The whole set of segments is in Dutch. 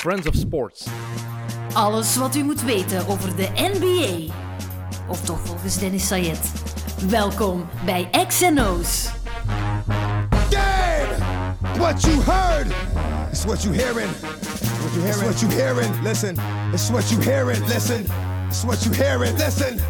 Friends of Sports. Alles wat u moet weten over de NBA. Of toch volgens Dennis Sayed. Welkom bij XNO's. Damn! What you heard is what you hearing. What you hearing? It's what you hearing. Listen. It's what you hearing. Listen. It's what you hearing. Listen.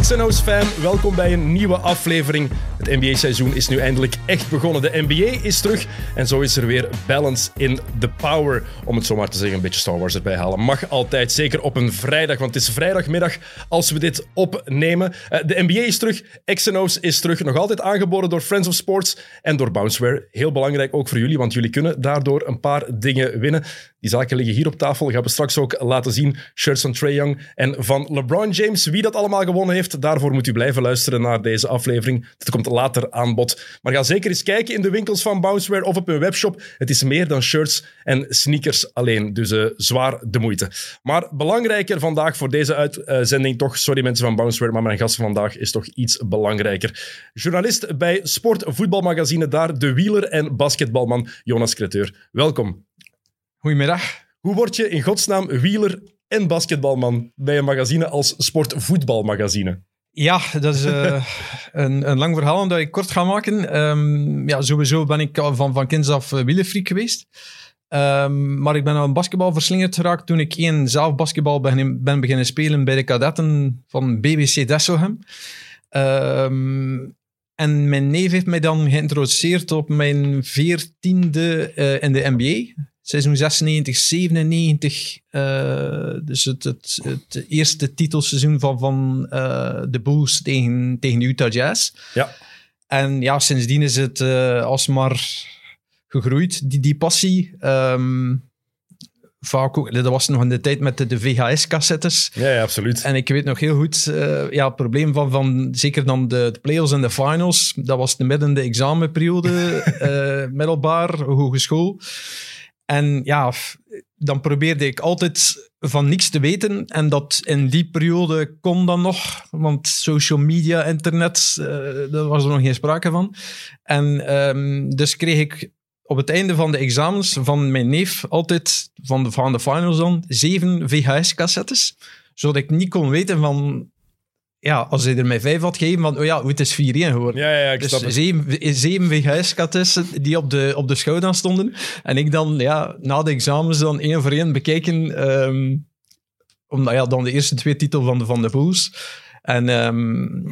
XNO's fan, welkom bij een nieuwe aflevering. Het NBA-seizoen is nu eindelijk echt begonnen. De NBA is terug en zo is er weer balance in the power. Om het zo maar te zeggen, een beetje Star Wars erbij halen. Mag altijd, zeker op een vrijdag, want het is vrijdagmiddag als we dit opnemen. Eh, de NBA is terug, XNO's is terug. Nog altijd aangeboden door Friends of Sports en door Bounceware. Heel belangrijk ook voor jullie, want jullie kunnen daardoor een paar dingen winnen. Die zaken liggen hier op tafel. Gaan we straks ook laten zien. Shirts van Trae Young en van LeBron James. Wie dat allemaal gewonnen heeft, daarvoor moet u blijven luisteren naar deze aflevering. Het komt later aan bod. Maar ga zeker eens kijken in de winkels van Bounceware of op hun webshop. Het is meer dan shirts en sneakers alleen. Dus eh, zwaar de moeite. Maar belangrijker vandaag voor deze uitzending toch, sorry mensen van Bounceware, maar mijn gast van vandaag is toch iets belangrijker. Journalist bij Sport Voetbalmagazine daar, de wieler en basketbalman Jonas Creteur. Welkom. Goedemiddag. Hoe word je in godsnaam wieler en basketbalman bij een magazine als Sportvoetbalmagazine? Ja, dat is uh, een, een lang verhaal dat ik kort ga maken. Um, ja, sowieso ben ik van, van kinds af uh, wielerfreak geweest. Um, maar ik ben aan basketbal verslingerd geraakt toen ik één zelf basketbal ben, ben beginnen spelen bij de kadetten van BBC Desselham. Um, en mijn neef heeft mij dan geïntroduceerd op mijn veertiende uh, in de NBA seizoen 96, 97. Uh, dus het, het, het, eerste titelseizoen van, van uh, de Bulls tegen, tegen de Utah Jazz. Ja. En ja, sindsdien is het uh, alsmaar gegroeid, die, die passie. Um, vaak ook, dat was nog in de tijd met de, de VHS-cassettes. Ja, ja, absoluut. En ik weet nog heel goed, uh, ja, het probleem van, van zeker dan de, de playoffs en de finals, dat was de midden de examenperiode, uh, middelbaar, hogeschool. En ja, dan probeerde ik altijd van niks te weten. En dat in die periode kon dan nog, want social media, internet, uh, daar was er nog geen sprake van. En um, dus kreeg ik op het einde van de examens van mijn neef altijd, van de, van de finals dan, zeven VHS-cassettes. Zodat ik niet kon weten van ja, als hij er mij vijf had gegeven, van, oh ja, het is 4-1 geworden. Ja, ja, ik dus snap het. zeven, zeven VHS-katessen die op de, op de schouder stonden. En ik dan, ja, na de examens dan één voor één bekijken, um, omdat ja, dan de eerste twee titels van de, van de. En, um,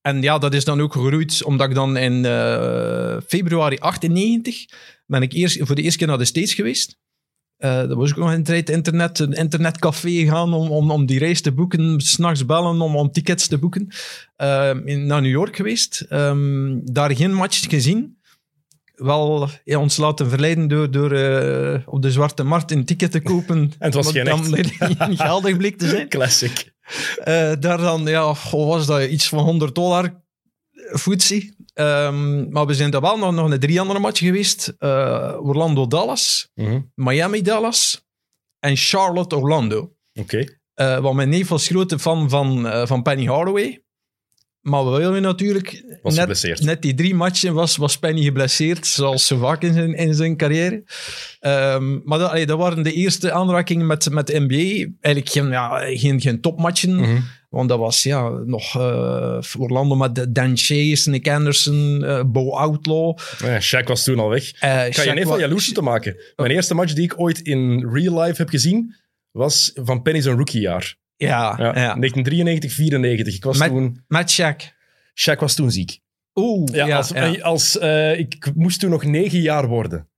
en ja, dat is dan ook gegroeid, omdat ik dan in uh, februari 98 ben ik eerst, voor de eerste keer naar de States geweest. Uh, dat was ook nog een tijd internet, een internetcafé gaan om, om, om die reis te boeken, s'nachts bellen om, om tickets te boeken. Uh, in, naar New York geweest, um, daar geen match gezien. Wel ja, ons laten verleiden door, door uh, op de zwarte markt een ticket te kopen. en het was geen dan niet geldig bleek te zijn. Classic. daar dan, ja, was dat iets van 100 dollar footsie. Um, maar we zijn daar wel nog, nog een drie andere matchen geweest. Uh, Orlando-Dallas, mm -hmm. Miami-Dallas en Charlotte-Orlando. Oké. Okay. Uh, want mijn neef was grote fan van, uh, van Penny Hardaway. Maar we willen natuurlijk... Was net, net die drie matchen was, was Penny geblesseerd, zoals zo vaak in zijn, in zijn carrière. Um, maar dat, allee, dat waren de eerste aanrakingen met, met de NBA. Eigenlijk geen, ja, geen, geen topmatchen. Mhm. Mm -hmm. Want dat was ja, nog uh, Orlando met Dan Chase, Nick Anderson, uh, Bo Outlaw. Ja, Shaq was toen al weg. Uh, ik ga je even van jaloers te maken. Mijn eerste match die ik ooit in real life heb gezien, was van Penny's een rookiejaar. Ja, ja. ja. 1993, 94. Ik was met, toen... Met Shaq. Shaq was toen ziek. Oeh, ja, als, als ik moest toen nog negen jaar worden.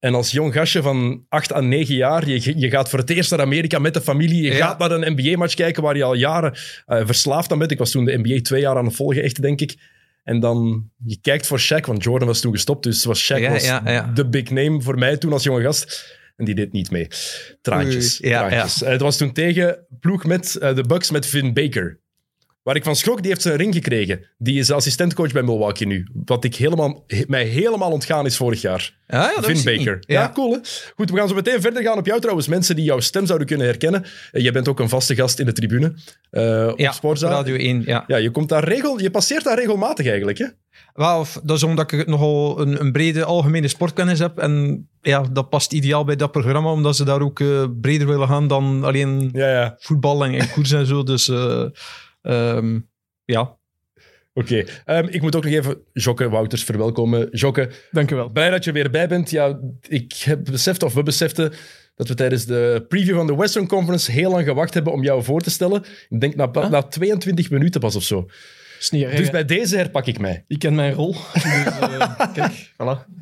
En als jong gastje van 8 à 9 jaar, je, je gaat voor het eerst naar Amerika met de familie. Je Ja. gaat naar een NBA-match kijken waar je al jaren eh, verslaafd aan bent. Ik was toen de NBA twee jaar aan het volgen, echt, denk ik. En dan, je kijkt voor Shaq, want Jordan was toen gestopt. Dus was Shaq Ja, was ja, de big name voor mij toen als jonge gast. En die deed niet mee. Traantjes. Oei, traantjes. Eh, het was toen tegen ploeg met eh, de Bucks met Vin Baker. Waar ik van schrok, die heeft zijn ring gekregen. Die is assistentcoach bij Milwaukee nu. Wat ik helemaal, he- mij helemaal ontgaan is vorig jaar. Ja, ja, dat Vin Baker. Ja. Ja. cool hè? Goed, we gaan zo meteen verder gaan op jou trouwens. Mensen die jouw stem zouden kunnen herkennen. Eh, jij bent ook een vaste gast in de tribune. eh, op Ja, Sportzaal. Radio 1, ja. Ja, je, komt daar regel, je passeert daar regelmatig eigenlijk. Hè? Wel, dat is omdat ik nogal een, een brede algemene sportkennis heb. En ja, dat past ideaal bij dat programma, omdat ze daar ook eh, breder willen gaan dan alleen Ja, ja. voetbal en, en koers en zo. Dus ehm, ja, Oké. Ehm, ik moet ook nog even Jokke Wouters verwelkomen. Jokke, Dank u wel. blij dat je weer bij bent. Ja, ik heb beseft, of we beseften, dat we tijdens de preview van de Western Conference heel lang gewacht hebben om jou voor te stellen. Ik denk na, na 22 minuten pas of zo. Is niet erg, Dus bij deze herpak ik mij. Ik ken mijn rol. Dus, eh, kijk, voilà.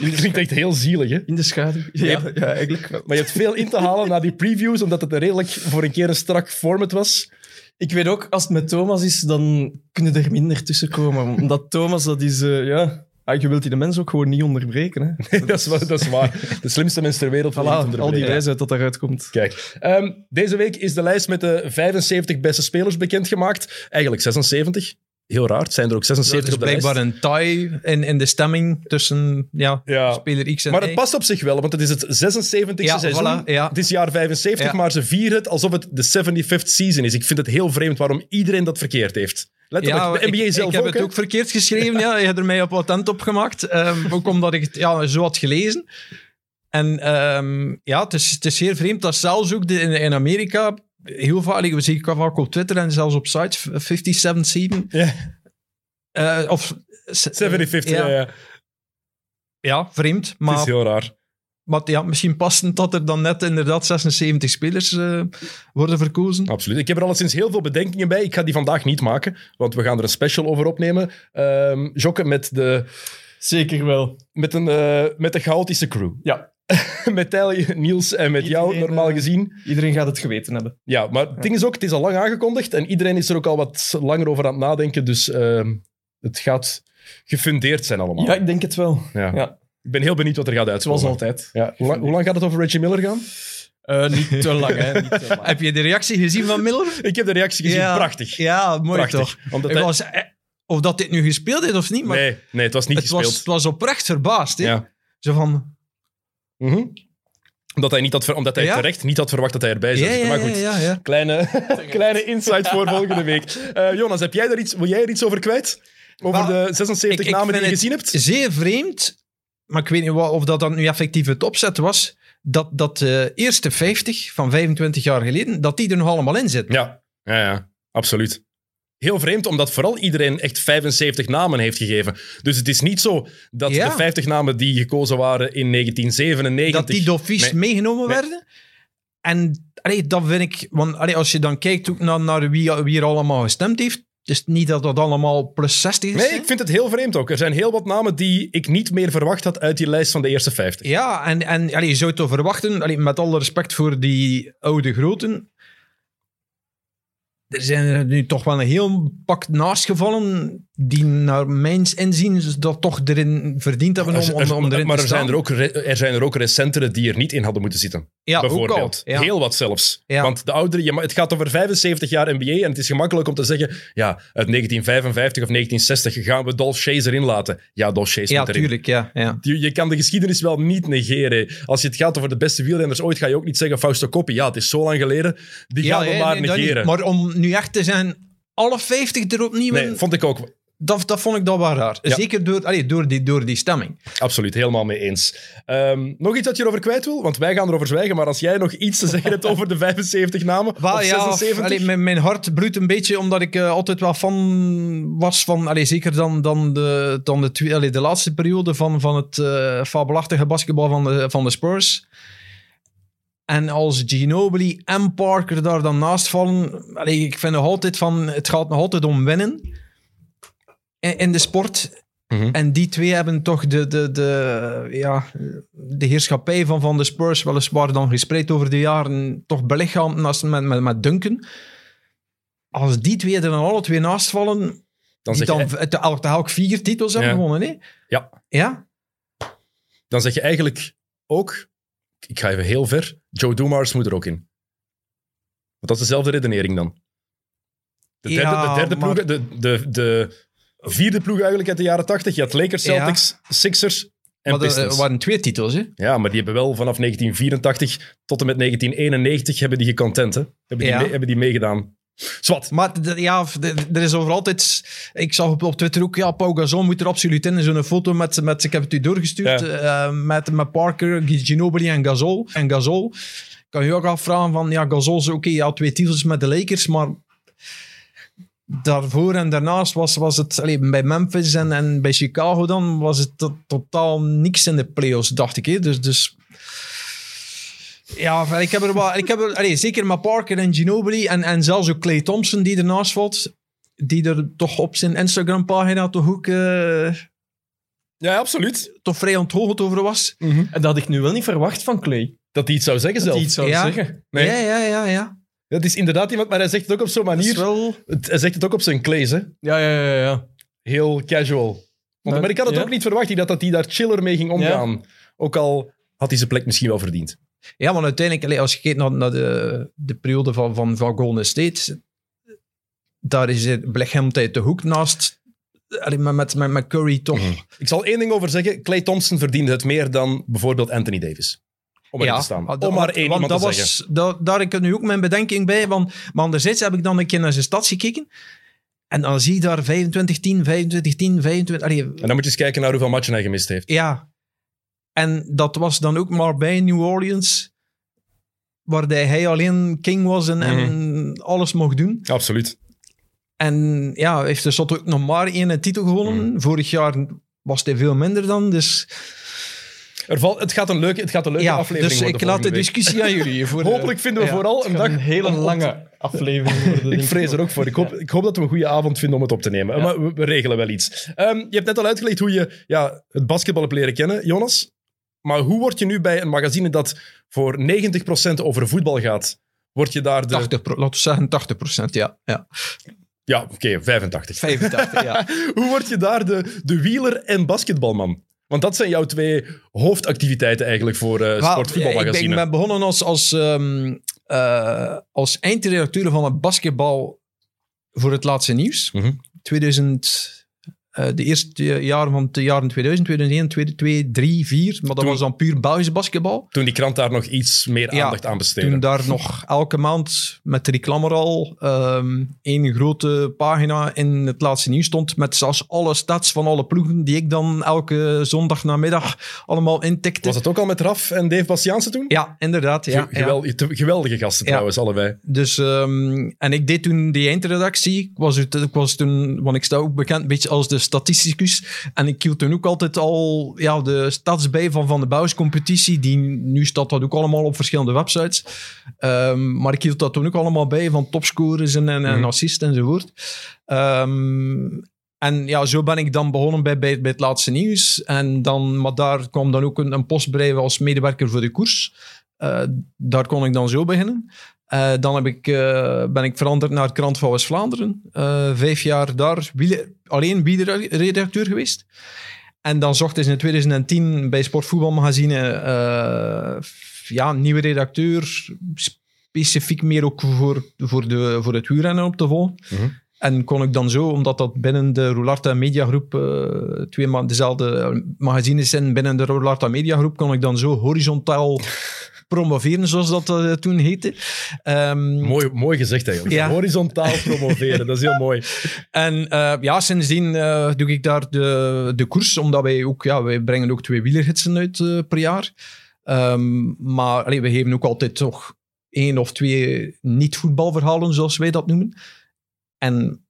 Dat klinkt echt heel zielig, hè? In de schaduw. Ja, ja, eigenlijk wel. Maar je hebt veel in te halen na die previews, omdat het een redelijk voor een keer een strak format was. Ik weet ook, als het met Thomas is, dan kunnen er minder tussen komen. Omdat Thomas, dat is... eh, ja... Ah, je wilt die de mens ook gewoon niet onderbreken. Hè. dat, is, dat is waar. De slimste mens ter wereld. Voilà, al die wijsheid dat daaruit komt. Kijk, ehm, deze week is de lijst met de 75 beste spelers bekendgemaakt. Eigenlijk 76. Heel raar, het zijn er ook dat 76 is op de lijst. blijkbaar een tie in, in de stemming tussen ja, Ja. speler X en Maar het past op zich wel, want het is het 76e Ja, seizoen. voilà, ja. Het is jaar 75, Ja. maar ze vieren het alsof het de 75th season is. Ik vind het heel vreemd waarom iedereen dat verkeerd heeft. Letterlijk, de NBA ik, zelf ik heb ook. het ook verkeerd geschreven. ja, je hebt er mij op patent op gemaakt. Ehm, ook omdat ik het ja, zo had gelezen. En ehm, ja, het is, het is zeer vreemd dat zelfs ook de, in, in Amerika heel vaak, ik zie ik vaak op Twitter en zelfs op sites, 57 season. Ja, eh, of 75, ja. ja, ja. ja, vreemd. Het is Maar, heel raar. maar ja, misschien passend dat er dan net inderdaad 76 spelers eh, worden verkozen. Absoluut. Ik heb er alleszins heel veel bedenkingen bij. Ik ga die vandaag niet maken, want we gaan er een special over opnemen. Ehm Jokke met de, Zeker wel. met, een, eh, met de chaotische crew. Ja, met Tijl, Niels en met jou, normaal eh, gezien. iedereen gaat het geweten hebben. Ja, maar het ding is ook, het is al lang aangekondigd en iedereen is er ook al wat langer over aan het nadenken. Dus ehm, het gaat gefundeerd zijn allemaal. Ja, ik denk het wel. Ja. Ja, Ik ben heel benieuwd wat er gaat uitkomen. zoals altijd. Ja. Hoe, lang, hoe lang gaat het over Reggie Miller gaan? Eh, niet te lang, hè. Niet te lang. Heb je de reactie gezien van Miller? Ik heb de reactie gezien. Ja. Prachtig. Ja, mooi Prachtig. toch? Omdat hij- was, eh, of dat dit nu gespeeld heeft of niet, maar Nee, nee, het was niet het, was, gespeeld. het was oprecht verbaasd. Hè? Ja. Zo van, Mhm. Omdat hij, niet had, omdat hij Ja? terecht niet had verwacht dat hij erbij zou ja, zitten. ja, maar goed, ja, ja. Kleine, kleine insight voor volgende week. Eh, Jonas, heb jij er iets, wil jij er iets over kwijt? Over de 76 ik namen die je gezien hebt? Zeer vreemd, maar ik weet niet of dat dan nu effectief het opzet was, dat, dat de eerste 50 van 25 jaar geleden, dat die er nog allemaal in zitten. Ja, ja, ja, absoluut. Heel vreemd, omdat vooral iedereen echt 75 namen heeft gegeven. Dus het is niet zo dat Ja. de 50 namen die gekozen waren in 1997... dat die door Nee. meegenomen Nee. werden. En allee, dat vind ik, want allee, als je dan kijkt ook naar, naar wie, wie er allemaal gestemd heeft, het is niet dat dat allemaal plus 60 is. Nee, ik vind het heel vreemd ook. Er zijn heel wat namen die ik niet meer verwacht had uit die lijst van de eerste 50. Ja, en, en allee, je zou het toch verwachten, allee, met alle respect voor die oude groten. Er zijn er nu toch wel een heel pak naast gevallen die naar mijn inzien dat toch erin verdiend hebben om, om, om erin maar te er zijn staan. er, ook er zijn er ook recentere die er niet in hadden moeten zitten. ja, ook al. bijvoorbeeld. Ja. Heel wat zelfs. Ja. Want de ouderen, het gaat over 75 jaar NBA en het is gemakkelijk om te zeggen, ja, uit 1955 of 1960 gaan we Dolph Shays erin laten. Ja, Dolph Shays ja, moet erin. tuurlijk. Ja, ja. Je, je kan de geschiedenis wel niet negeren. Als je het gaat over de beste wielrenners ooit, ga je ook niet zeggen Fausto Coppi. Ja, het is zo lang geleden. Die gaan we maar nee, negeren. Maar om nu echt te zijn, alle 50 er opnieuw in, nee, vond ik ook dat, dat vond ik dat wel raar. Ja. Zeker door, allee, door, die, door die stemming. absoluut helemaal mee eens. Ehm, nog iets dat je erover kwijt wil? Want wij gaan erover zwijgen. Maar als jij nog iets te zeggen hebt over de 75 namen of ja, 76... allee, mijn, mijn hart bloedt een beetje omdat ik eh, altijd wel fan was van, allee, zeker dan, dan, de, dan de, allee, de laatste periode van, van het eh, fabelachtige basketbal van de, van de Spurs. En als Ginobili en Parker daar dan naast vallen, allee, ik vind nog altijd van, het gaat nog altijd om winnen in, in de sport. Mhm. En die twee hebben toch de, de, de, ja, de heerschappij van, van de Spurs, weliswaar dan gespreid over de jaren, toch belichaamd naast, met, met, met Duncan. Als die twee er dan alle twee naast vallen, Dan die dan je, het, elk, elk vier titels hebben Ja. gewonnen, hè? Ja. Ja? dan zeg je eigenlijk ook... Ik ga even heel ver. Joe Dumars moet er ook in. Want dat is dezelfde redenering dan. De derde, Ja, de derde maar- ploeg, de, de, de vierde ploeg eigenlijk uit de jaren tachtig. Je had Lakers, Ja. Celtics, Sixers en Maar er Pistons. waren twee titels, hè? Ja, maar die hebben wel vanaf 1984 tot en met 1991 hebben die gecontent, hè? Hebben die, Ja. mee- hebben die meegedaan. Zwat. Maar ja, er is over altijd... Ik zag op, op Twitter ook, ja, Pau Gasol moet er absoluut in. Zo'n foto met, met, ik heb het u doorgestuurd, eh, met, met Parker, Ginobili en Gasol. En Gasol, kan je ook afvragen van, ja, Gasol is oké, ja, twee titels met de Lakers, maar daarvoor en daarnaast was, was het, allee, bij Memphis en, en bij Chicago dan, was het to- totaal niks in de playoffs, dacht ik. Hè. Dus, dus ja, ik heb er wel, ik heb er, allee, zeker met Parker en Ginobili en, en zelfs ook Clay Thompson die ernaast valt, die er toch op zijn Instagram-pagina toch ook eh, Ja, absoluut. toch vrij onthoogd over was. En dat had ik nu wel niet verwacht van Clay. Dat hij iets zou zeggen Dat zelf. hij iets zou Ja. zeggen. Nee. Ja, ja, ja, ja. Dat is inderdaad iemand, maar hij zegt het ook op zo'n Dat manier. wel... Het- Hij zegt het ook op zijn clays, hè. Ja, ja, ja. ja. Heel casual. Want, maar ik had het ja. ook niet verwacht dat, dat hij daar chiller mee ging omgaan. Ook al had hij zijn plek misschien wel verdiend. Ja, maar uiteindelijk, als je kijkt naar, naar de, de periode van, van, van Golden State, daar is het Beckham tijd de hoek naast, allee, met, met, met, met Curry toch. Mhm. Ik zal één ding over zeggen. Clay Thompson verdiende het meer dan bijvoorbeeld Anthony Davis. Om erin te staan. want- Om maar want- één want iemand dat te zeggen. was, da- daar heb ik nu ook mijn bedenking bij. Want, maar anderzijds heb ik dan een keer naar zijn stats gekeken. En dan zie je daar 25, 10, 25, 10, 25. allee, En dan moet je eens kijken naar hoeveel matchen hij gemist heeft. ja. En dat was dan ook maar bij New Orleans, waar hij alleen king was en, en alles mocht doen. Absoluut. En ja, heeft dus ook nog maar één titel gewonnen. Vorig jaar was hij veel minder dan. Dus Er valt, het, gaat een leuke, het gaat een leuke ja, aflevering dus ik laat de week. discussie aan jullie. Voor, eh, Hopelijk vinden we ja. vooral een dag... Een hele lange aflevering worden. Ik vrees er ook voor. Ik hoop, ik hoop dat we een goede avond vinden om het op te nemen. Maar we, we regelen wel iets. Ehm, je hebt net al uitgelegd hoe je ja, het basketbal hebt leren kennen, Jonas. Maar hoe word je nu bij een magazine dat voor 90% over voetbal gaat, word je daar de... 80, pro- laten we zeggen 80 procent, ja. ja. Ja, oké, 85. 85, ja. Hoe word je daar de, de wieler en basketbalman? Want dat zijn jouw twee hoofdactiviteiten eigenlijk voor eh sportvoetbalmagazine. Ik ben, ik ben begonnen als, als, ehm, eh, als eindredacteur van het basketbal voor het laatste nieuws. Mhm. 2000, eh, de eerste jaren van de jaren 2000, 2001, 2002, 3, 4. Maar dat Toen- was dan puur Belgisch basketbal. Toen die krant daar nog iets meer Ja, aandacht aan besteedde. Toen daar nog elke maand met de reclame al ehm één grote pagina in het laatste nieuws stond. Met zelfs alle stats van alle ploegen die ik dan elke zondag namiddag allemaal intikte. Was het ook al met Raf en Dave Bastiaanse toen? Ja, inderdaad. Ja, gewel- Geweldige gasten Ja. trouwens, allebei. Dus, ehm, en ik deed toen die eindredactie. Ik was, ik was toen, want ik sta ook bekend een beetje als de statisticus. En ik hield toen ook altijd al ja, de stats bij van, van de Bouwscompetitie. Die, nu staat dat ook allemaal op verschillende websites. Ehm, maar ik hield dat toen ook allemaal bij van topscorers en, en, en Mhm. assists enzovoort. Ehm, en ja, zo ben ik dan begonnen bij, bij, bij het laatste nieuws. En dan, maar daar kwam dan ook een, een post bij als medewerker voor de koers. Eh, daar kon ik dan zo beginnen. Eh, dan heb ik, eh, ben ik veranderd naar Krant van West-Vlaanderen. Eh, vijf jaar daar wiele- alleen wielerredacteur geweest. En dan zocht is in 2010 bij Sportvoetbalmagazine ja, een nieuwe redacteur. Specifiek meer ook voor, voor, de, voor het wielrennen op te volgen. Mhm. En kon ik dan zo, omdat dat binnen de Roularta Mediagroep eh, twee ma dezelfde magazines zijn binnen de Roularta Mediagroep, kon ik dan zo horizontaal promoveren, zoals dat eh, toen heette. Ehm, Mooi, mooi gezegd eigenlijk. Ja. Horizontaal promoveren, dat is heel mooi. En eh, ja, sindsdien eh, doe ik daar de, de koers, omdat wij ook, ja, wij brengen ook twee wielergidsen uit per jaar. Ehm, maar allee, we geven ook altijd toch één of twee niet-voetbalverhalen, zoals wij dat noemen. En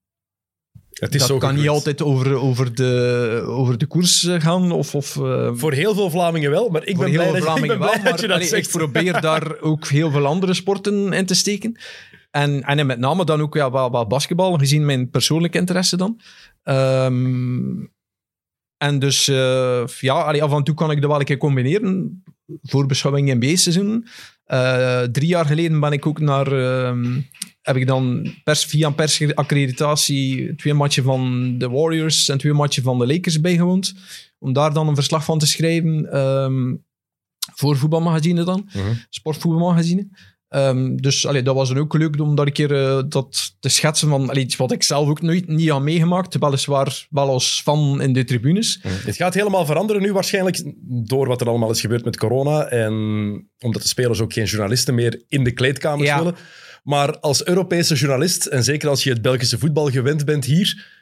Het is dat zo kan niet altijd over, over, de, over de koers eh, gaan. Of, of, eh, Voor heel veel Vlamingen wel, maar ik voor ben heel blij, veel dat, ik ben Vlamingen blij wel, dat maar je dat allee, zegt. ik probeer daar ook heel veel andere sporten in te steken. En, en met name dan ook ja, wat, wat basketbal, gezien mijn persoonlijke interesse dan. Ehm, en dus eh, ja, allee, af en toe kan ik dat wel een keer combineren. Voorbeschouwing NBA-seizoen. Eh drie jaar geleden ben ik ook naar... heb ik dan pers, via een persaccreditatie twee matchen van de Warriors en twee matchen van de Lakers bijgewoond. Om daar dan een verslag van te schrijven. ehm, voor voetbalmagazine dan. Mhm. Sportvoetbalmagazine. Ehm, dus allee, dat was dan ook leuk om daar een keer eh, dat te schetsen van allee, iets wat ik zelf ook nooit niet aan meegemaakt. Weliswaar wel als fan in de tribunes. Het gaat helemaal veranderen nu waarschijnlijk door wat er allemaal is gebeurd met corona en omdat de spelers ook geen journalisten meer in de kleedkamers Ja. willen. Maar als Europese journalist, en zeker als je het Belgische voetbal gewend bent hier,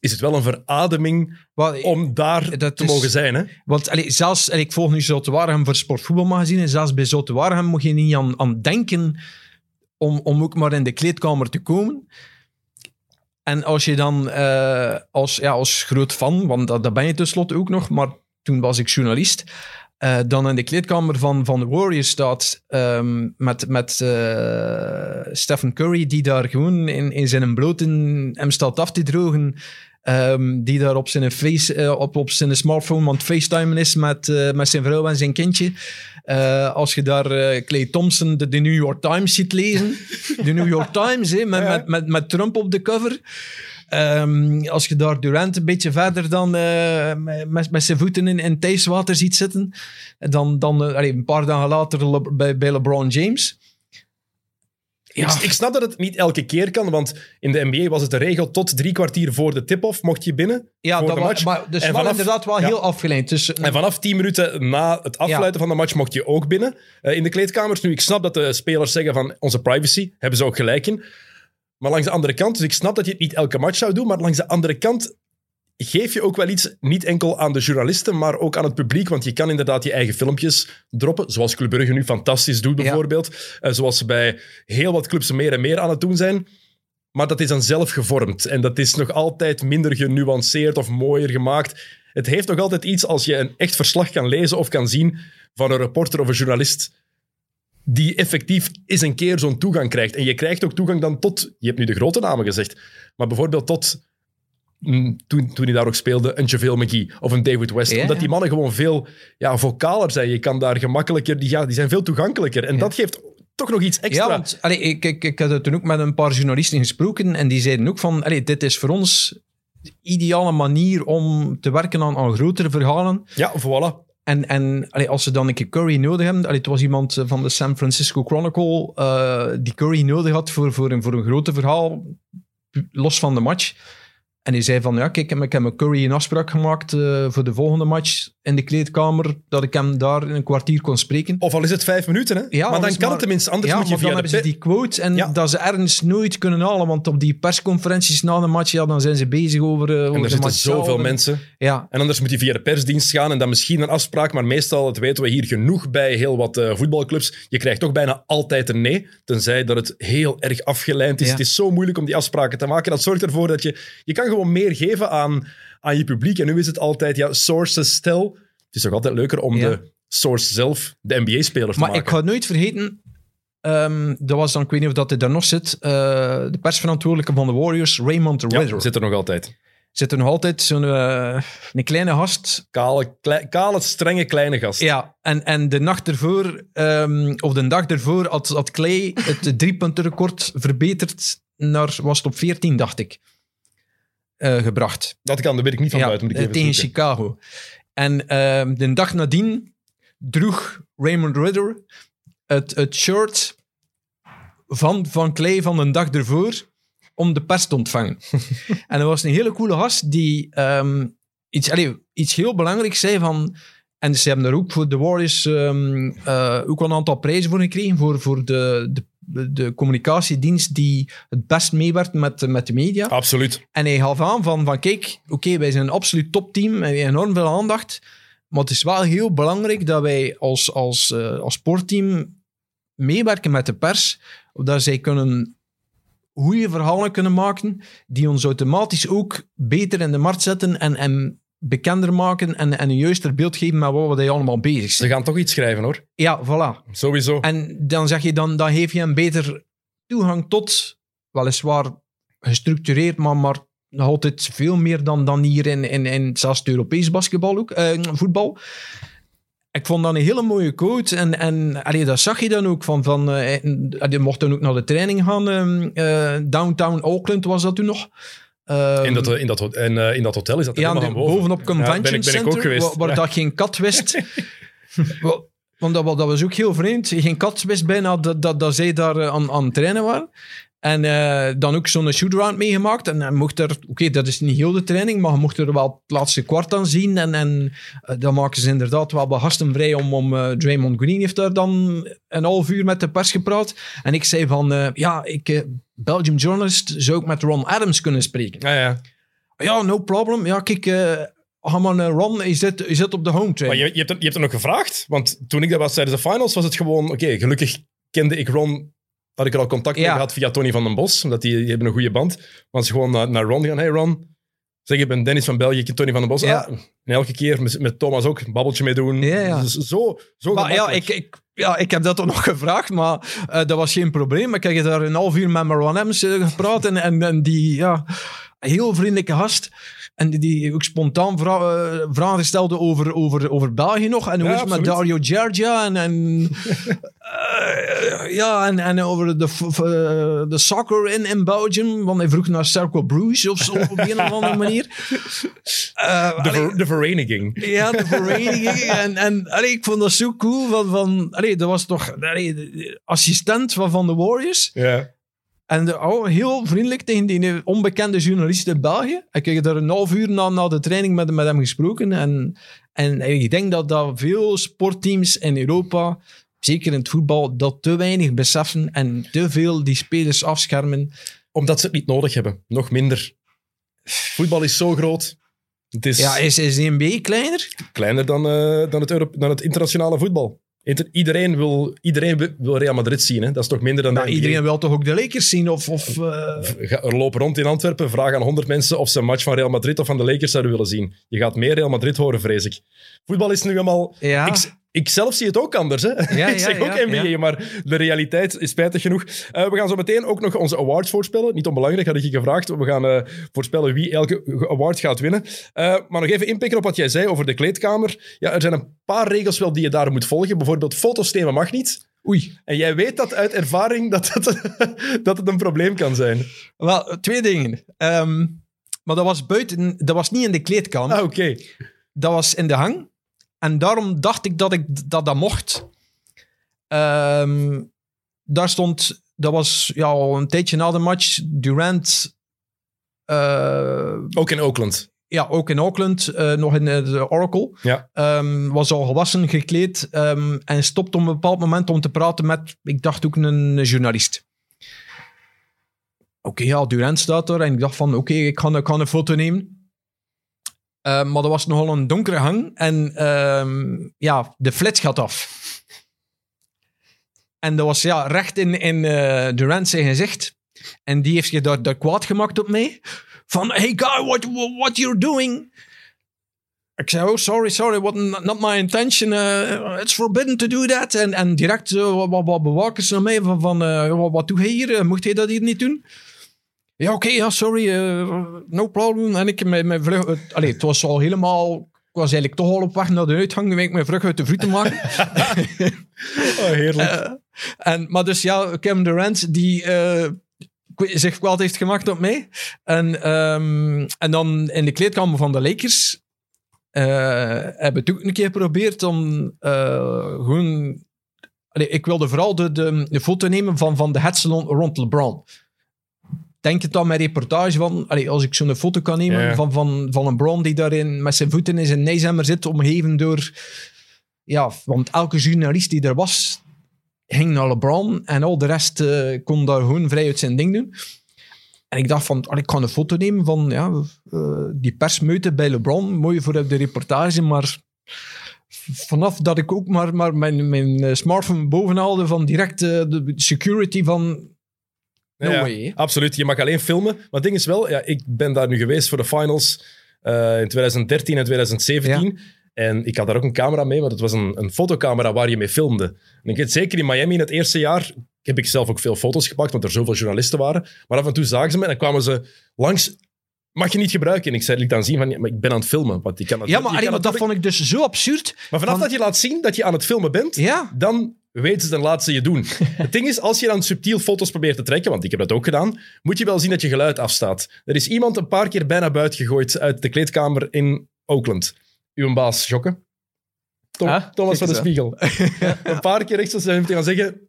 is het wel een verademing Wel, om daar dat te is- mogen zijn. Hè? Want allee, zelfs, ik volg nu Zoute Waregem voor Sportvoetbalmagazine. En zelfs bij Zoute Waregem moet je niet aan, aan denken om, om ook maar in de kleedkamer te komen. En als je dan eh, als, ja, als groot fan, want dat, dat ben je tenslotte ook nog, maar toen was ik journalist, eh, dan in de kleedkamer van, van de Warriors staat ehm, met, met eh, Stephen Curry, die daar gewoon in, in zijn blote hem staat af te drogen. Ehm, die daar op zijn, face, eh, op, op zijn smartphone aan het facetimen is met, met zijn vrouw en zijn kindje. Als je daar Clay Thompson de, de New York Times ziet lezen. De New York Times, hè, met, met, met, met Trump op de cover. Ehm, als je daar Durant een beetje verder dan eh, met, met zijn voeten in, in Thijswater ziet zitten. Dan, dan eh, allee, een paar dagen later Le- bij, bij LeBron James. Ja, Ik, ik snap dat het niet elke keer kan, want in de NBA was het de regel tot drie kwartier voor de tip-off mocht je binnen ja voor dat was, match. maar dus En vanaf- inderdaad wel ja. heel afgeleid. Dus, En vanaf 10 minuten na het afsluiten van de match mocht je ook binnen eh, in de kleedkamers. Nu, ik snap dat de spelers zeggen van onze privacy, hebben ze ook gelijk in. Maar langs de andere kant, dus ik snap dat je het niet elke match zou doen, maar langs de andere kant geef je ook wel iets, niet enkel aan de journalisten, maar ook aan het publiek, want je kan inderdaad je eigen filmpjes droppen, zoals Club Brugge nu fantastisch doet Ja. bijvoorbeeld, Eh, zoals ze bij heel wat clubs meer en meer aan het doen zijn. Maar dat is dan zelf gevormd en dat is nog altijd minder genuanceerd of mooier gemaakt. Het heeft nog altijd iets als je een echt verslag kan lezen of kan zien van een reporter of een journalist die effectief eens een keer zo'n toegang krijgt. En je krijgt ook toegang dan tot, je hebt nu de grote namen gezegd, maar bijvoorbeeld tot, mm, toen, toen hij daar ook speelde, een JaVale McGee of een David West. Ja, omdat ja. die mannen gewoon veel ja, vocaler zijn. Je kan daar gemakkelijker, die, ja, die zijn veel toegankelijker. En dat geeft toch nog iets extra. Ja, want allee, ik, ik, ik had toen ook met een paar journalisten gesproken en die zeiden ook van, allee, dit is voor ons de ideale manier om te werken aan, aan grotere verhalen. Ja, voilà. En, en als ze dan een keer Curry nodig hebben, allee, het was iemand eh, van de San Francisco Chronicle eh, die Curry nodig had voor, voor, een, voor een grote verhaal, los van de match. En die zei van, ja, kijk, ik heb met Curry een afspraak gemaakt eh, voor de volgende match in de kleedkamer, dat ik hem daar in een kwartier kon spreken. Of al is het vijf minuten, hè? Ja, maar dan anders kan maar- het tenminste, anders ja, moet je maar dan hebben ze die quote en Ja. dat ze ergens nooit kunnen halen, want op die persconferenties na de match, ja, dan zijn ze bezig over, eh, over En er de zitten match zoveel zelf. Mensen. Ja, En anders moet je via de persdienst gaan en dan misschien een afspraak. Maar meestal, dat weten we hier genoeg bij heel wat eh, voetbalclubs. Je krijgt toch bijna altijd een nee. Tenzij dat het heel erg afgeleid is. Het is zo moeilijk om die afspraken te maken. Dat zorgt ervoor dat je... Je kan gewoon meer geven aan, aan je publiek. En nu is het altijd, ja, sources tell. Het is toch altijd leuker om Ja. de source zelf, de NBA-spelers te maar maken. ik ga nooit vergeten, ehm, dat was dan, ik weet niet of dat hij daar nog zit, eh, de persverantwoordelijke van de Warriors, Raymond Ja, zit er nog altijd. Zit er nog altijd zo'n eh, een kleine gast. Kale, klei- kale, strenge, kleine gast. Ja, en, en de nacht ervoor, ehm, of de dag ervoor, had, had Clay het driepuntenrecord verbeterd naar, was het op 14, dacht ik, gebracht. Dat kan, daar weet ik niet van Ja, buiten. Moet ik eh, even tegen zoeken. Chicago. En ehm, de dag nadien droeg Raymond Ridder het, het shirt van, van Clay van de dag ervoor om de pers te ontvangen. en dat was een hele coole gast die ehm, iets, allee, iets heel belangrijks zei van... En ze hebben daar ook voor de Warriors ehm, eh, ook wel een aantal prijzen voor gekregen voor, voor de, de, de communicatiedienst die het best meewerkt met, met de media. Absoluut. En hij gaf aan van, van kijk, oké, wij zijn een absoluut topteam en we hebben enorm veel aandacht. Maar het is wel heel belangrijk dat wij als, als, eh, als sportteam meewerken met de pers. Zodat zij kunnen goede verhalen kunnen maken die ons automatisch ook beter in de markt zetten en, en bekender maken en, en een juister beeld geven met wat we allemaal bezig Ze zijn. gaan toch iets schrijven, hoor. Ja, voilà. Sowieso. En dan zeg je, dan, dan geef je een beter toegang tot, weliswaar gestructureerd, maar, maar nog altijd veel meer dan, dan hier in, in, in zelfs het Europees basketbal ook, eh, voetbal. Ik vond dat een hele mooie quote. En, en allee, dat zag je dan ook van. van eh, je mocht dan ook naar de training gaan. ehm, eh, downtown Auckland was dat toen nog. Ehm, In dat, in, dat, en, eh, in dat hotel is dat ja, helemaal de- boven. bovenop Convention Ja, ben ik, ben ik Center, geweest. waar, waar dat geen kat wist. Wa- Want dat, dat was ook heel vreemd. Geen kat wist bijna dat, dat, dat zij daar eh, aan, aan het trainen waren. En eh, dan ook zo'n shootaround meegemaakt. En hij mocht er, oké, dat is niet heel de training, maar je mocht er wel het laatste kwart aan zien. En, en eh, dan maken ze inderdaad wel bij gasten vrij om, om eh, Draymond Green heeft daar dan een half uur met de pers gepraat. En ik zei van, eh, ja, ik, eh, Belgium journalist, zou ik met Ron Adams kunnen spreken? Ja, ja. Ja, no problem. Ja, kijk, eh ga maar naar Ron, is zit, is zit op de home Maar train. je, je, hebt er, je hebt er nog gevraagd, want toen ik dat was tijdens de finals, was het gewoon, oké, gelukkig kende ik Ron, had ik er al contact mee Ja. gehad via Tony van den Bos, omdat die, die hebben een goede band. Want ze gewoon naar, naar Ron gaan, hey Ron, zeg, ik ben Dennis van België, ik ken Tony van den Bos. Ja. Ah, en elke keer met, met Thomas ook een babbeltje mee doen. Ja, ja. Dus zo, zo Maar ja ik, ik, ja, ik heb dat toch nog gevraagd, maar eh, dat was geen probleem. Ik heb daar een half uur met Marwan Ems eh, gepraat en, en, en die, ja, heel vriendelijke gast. En die, ook spontaan vra- eh, vragen stelde over, over, over België nog. En hoe Ja, is het met. Dario Gergia en... en eh, ja, en, en over de, eh, de soccer in, in Belgium. Want hij vroeg naar Cercle Bruges of zo, op een of andere manier. De, allee, de vereniging. ja, de vereniging. en en allee, ik vond dat zo cool. Van, van, allee, dat was toch allee, assistent van, van de Warriors. Ja. En de, oh, heel vriendelijk tegen die onbekende journalist in België. Ik heb daar een half uur na, na de training met, met hem gesproken. En, en ik denk dat, dat veel sportteams in Europa, zeker in het voetbal, dat te weinig beseffen en te veel die spelers afschermen. Omdat ze het niet nodig hebben. Nog minder. Voetbal is zo groot. Het is Ja, is, is de NBA kleiner? kleiner dan, eh, dan, het dan het internationale voetbal. Iedereen, wil, iedereen wi- wil Real Madrid zien. Hè? Dat is toch minder dan NBA? iedereen wil toch ook de Lakers zien? Of, of, eh, lopen rond in Antwerpen, vraag aan 100 mensen of ze een match van Real Madrid of van de Lakers zouden willen zien. Je gaat meer Real Madrid horen, vrees ik. Voetbal is nu helemaal... ja. Ik, ik zelf zie het ook anders. Hè? ja, ik zeg ook ja, NBA, maar de realiteit is spijtig genoeg. Eh, we gaan zo meteen ook nog onze awards voorspellen. Niet onbelangrijk, had ik je gevraagd. We gaan eh, voorspellen wie elke award gaat winnen. Eh, maar nog even inpikken op wat jij zei over de kleedkamer. Ja, er zijn een paar regels wel die je daar moet volgen. Bijvoorbeeld foto's nemen mag niet. Oei. En jij weet dat uit ervaring dat het, dat het een probleem kan zijn. Wel, twee dingen. Ehm, maar dat was buiten, dat was niet in de kleedkamer. Ah, oké. Dat was in de hang. En daarom dacht ik dat ik dat, dat mocht. Ehm, daar stond, dat was ja, al een tijdje na de match, Durant, eh, Ook in Oakland. ja, ook in Auckland, eh, nog in eh, de Oracle. Ja. Ehm, was al gewassen, gekleed ehm, en stopte op een bepaald moment om te praten met, ik dacht ook een journalist. Oké, ja, Durant staat daar en ik dacht van, oké, ik, ik ga een foto nemen. Ehm, maar dat was nogal een donkere hang en ehm, ja, de flits gaat af. En dat was ja, recht in, in eh, Durant zijn gezicht. En die heeft zich daar, daar kwaad gemaakt op mij. Van, hey guy, what, what you're doing? Ik zei, oh, sorry, sorry, what, not my intention. Uh, it's forbidden to do that. En, en direct uh, wat, wat, bewakers naar mij van, van uh, wat, doe je hier? Uh, mocht hij dat hier niet doen? Ja, oké, ja, sorry, uh, no problem. En ik met mijn vlug... het- allee, het was al helemaal... Ik was eigenlijk toch al op weg naar de uitgang. Nu ik mijn vlug uit de maken. Oh, heerlijk. Eh, en, maar dus ja, Kevin Durant, die eh, k- zich kwaad heeft gemaakt op mij. En, ehm, en dan in de kleedkamer van de Lakers eh, hebben we het ook een keer geprobeerd om eh, gewoon... Allee, ik wilde vooral de, de, de foto nemen van, van de hetzelon rond LeBron. Denk het dan mijn reportage van, allee, als ik zo'n foto kan nemen Ja. van, van, van een Bron die daarin met zijn voeten in zijn nijzemmer zit, omgeven door... Ja, want elke journalist die er was, ging naar LeBron en al de rest eh, kon daar gewoon vrij uit zijn ding doen. En ik dacht van, allee, ik ga een foto nemen van ja, eh, die persmeute bij LeBron. Mooi voor de reportage, maar vanaf dat ik ook maar, maar mijn, mijn eh, smartphone boven haalde van direct de security van... No Ja, way. Absoluut, je mag alleen filmen. Maar het ding is wel, ja, ik ben daar nu geweest voor de finals eh, in 2013 en 2017. En ik had daar ook een camera mee, want het was een, een fotocamera waar je mee filmde. En ik weet zeker in Miami in het eerste jaar heb ik zelf ook veel foto's gepakt, want er zoveel journalisten waren. Maar af en toe zagen ze me en dan kwamen ze langs. Mag je niet gebruiken? En ik zei, liet dan zien van, ja, maar ik ben aan het filmen. Want je kan het, Ja, maar, maar dat vond ik dus zo absurd. maar vanaf van- dat je laat zien dat je aan het filmen bent, Ja, dan weten ze dan laat ze je doen. Het ding is, als je dan subtiel foto's probeert te trekken, want ik heb dat ook gedaan, moet je wel zien dat je geluid afstaat. Er is iemand een paar keer bijna buiten gegooid uit de kleedkamer in Oakland. Uw baas, Jokke. Tom, Ah, Thomas van de Spiegel. een paar keer echt zo zijn te gaan zeggen...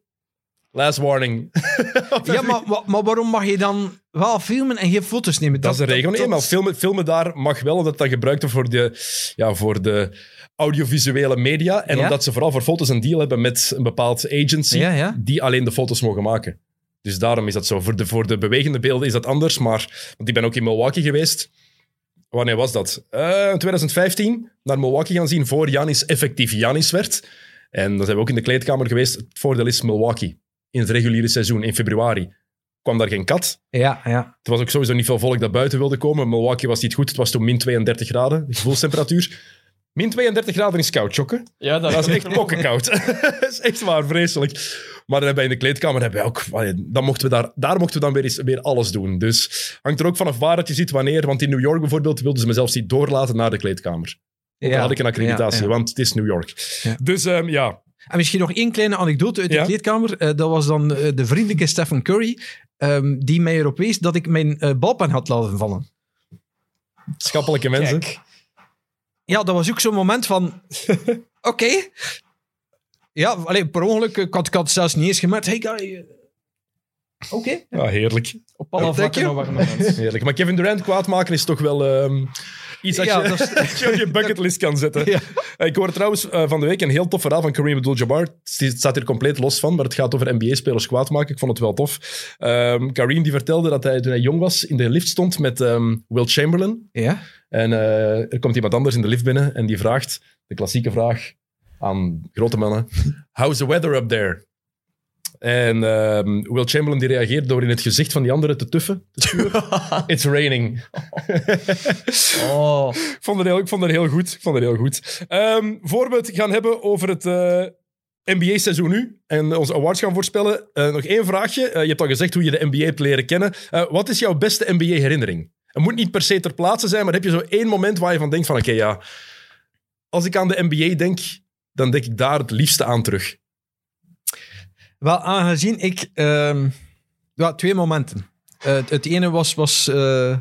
Last warning. Ja, maar, maar waarom mag je dan wel filmen en geen foto's nemen? Dat is een regel. Nee, maar filmen, filmen daar mag wel, omdat dat gebruikt wordt voor de, ja, voor de audiovisuele media. En Ja. omdat ze vooral voor foto's een deal hebben met een bepaald agency, Ja, ja. die alleen de foto's mogen maken. Dus daarom is dat zo. Voor de, voor de bewegende beelden is dat anders, maar... Want ik ben ook in Milwaukee geweest. Wanneer was dat? Eh, in 2015 naar Milwaukee gaan zien voor Janis effectief Janis werd. En dan zijn we ook in de kleedkamer geweest. Het voordeel is Milwaukee. In het reguliere seizoen, in februari, kwam daar geen kat. Ja, ja. Er was ook sowieso niet veel volk dat buiten wilde komen. Milwaukee was niet goed. Het was toen min 32 graden, de gevoelstemperatuur. Min 32 graden is koud, chokken. Ja, Dat is echt pokkenkoud. dat is echt waar, vreselijk. Maar dan hebben we in de kleedkamer hebben we ook... Dan mochten we daar, daar mochten we dan weer, eens, weer alles doen. Dus hangt er ook vanaf waar dat je ziet, wanneer. Want in New York bijvoorbeeld wilden ze me zelfs niet doorlaten naar de kleedkamer. Ja. had ik een accreditatie, Ja, ja. want het is New York. Ja. Dus ehm, ja, En misschien nog één kleine anekdote uit de Ja. kleedkamer. Eh, dat was dan eh, de vriendelijke Stephen Curry, ehm, die mij erop wees dat ik mijn eh, balpen had laten vallen. schappelijke mensen. Kijk. Ja, dat was ook zo'n moment van... Oké. Ja, alleen per ongeluk. Ik had, ik had het zelfs niet eens gemerkt. Hey guy. eh, Oké. Ja, heerlijk. Op alle vlakken een warme mens. heerlijk. Maar Kevin Durant kwaad maken is toch wel ehm, iets dat, Ja, je, dat is- dat je op je bucketlist kan zetten. Ja. Eh, Ik hoorde trouwens eh, van de week een heel tof verhaal van Kareem Abdul-Jabbar. Het staat hier compleet los van, maar het gaat over NBA-spelers kwaad maken. Ik vond het wel tof. Ehm Kareem die vertelde dat hij toen hij jong was in de lift stond met ehm, Will Chamberlain. Ja. En eh, er komt iemand anders in de lift binnen en die vraagt, de klassieke vraag aan grote mannen, how's the weather up there? En ehm, Will Chamberlain die reageert door in het gezicht van die andere te tuffen. Te. It's raining. Oh. Ik vond het heel, ik vond het heel goed. Ik vond het heel goed. Ehm, voor we het gaan hebben over het eh, NBA-seizoen nu en onze awards gaan voorspellen, eh, nog één vraagje. Je hebt al gezegd hoe je de NBA hebt leren kennen. Wat is jouw beste NBA-herinnering? Het moet niet per se ter plaatse zijn, maar heb je zo één moment waar je van denkt van oké, ja, als ik aan de NBA denk, dan denk ik daar het liefste aan terug. Wel, aangezien ik... ehm, ja, twee momenten. Eh, het, ene was... was eh,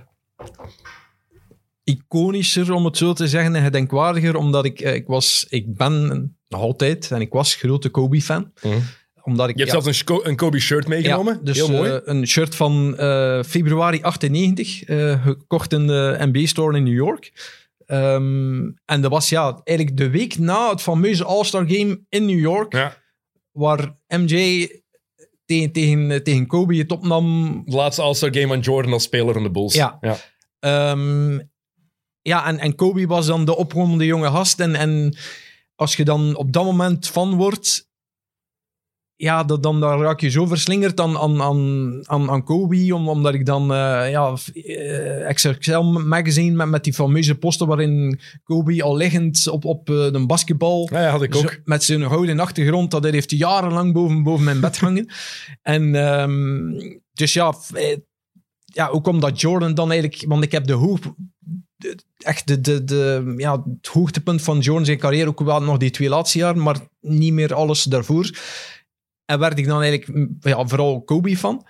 iconischer, om het zo te zeggen, en gedenkwaardiger, omdat ik, eh, ik was... Ik ben nog altijd, en ik was grote Kobe-fan. Mhm. Omdat ik... Je hebt ja, zelfs een, een Kobe shirt meegenomen. Ja, dus heel mooi. eh, een shirt van eh, februari 98, eh, gekocht in de NBA-store in New York. Ehm, en dat was ja, eigenlijk de week na het fameuze All-Star Game in New York, ja. waar MJ tegen, tegen, tegen Kobe het opnam. De laatste All-Star Game van Jordan als speler van de Bulls. Ja. ja. Ehm, ja, en, en Kobe was dan de opgewonden jonge gast. En, en als je dan op dat moment van wordt, ja, dat, dan, dan raak je zo verslingerd aan, aan, aan, aan, aan Kobe, om, omdat ik dan, eh ja, eh, XXL magazine met, met die fameuze poster waarin Kobe al liggend op, op eh, een basketbal Ja, ja, had ik ook. zo- met zijn gouden achtergrond, dat hij heeft jarenlang boven, boven mijn bed hangen. en ehm, dus ja, eh, ja, ook omdat Jordan dan eigenlijk, want ik heb de hoog, de- echt de, de, de, ja, het hoogtepunt van Jordan zijn carrière ook wel nog die twee laatste jaar, maar niet meer alles daarvoor. En werd ik dan eigenlijk mm, ja, vooral Kobe van.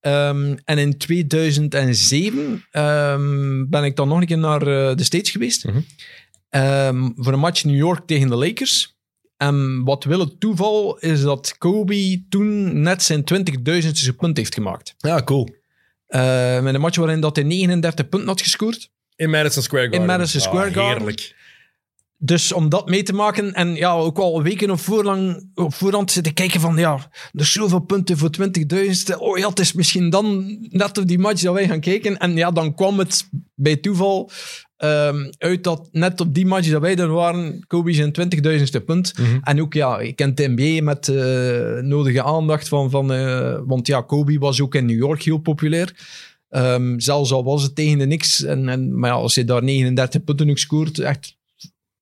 Ehm, en in 2007 ehm, ben ik dan nog een keer naar eh, de States geweest. Mhm. Ehm, voor een match New York tegen de Lakers. En wat wil het toeval is dat Kobe toen net zijn 20.000ste punt heeft gemaakt. Ja, cool. Eh, met een match waarin dat hij 39 punten had gescoord. In Madison Square Garden. Madison Square Ah, Garden. Heerlijk. Dus om dat mee te maken en ja, ook al weken op, voorlang, op voorhand zitten kijken van ja, er is zoveel punten voor 20.000. Oh ja, het is misschien dan net op die match dat wij gaan kijken. En ja, dan kwam het bij toeval ehm, uit dat net op die match dat wij er waren, Kobe zijn 20.000ste punt. Mhm. En ook ja, je kent de NBA met eh, nodige aandacht van, van eh, want ja, Kobe was ook in New York heel populair. Ehm, zelfs al was het tegen de niks. En, en, maar ja, als je daar 39 punten ook scoort, echt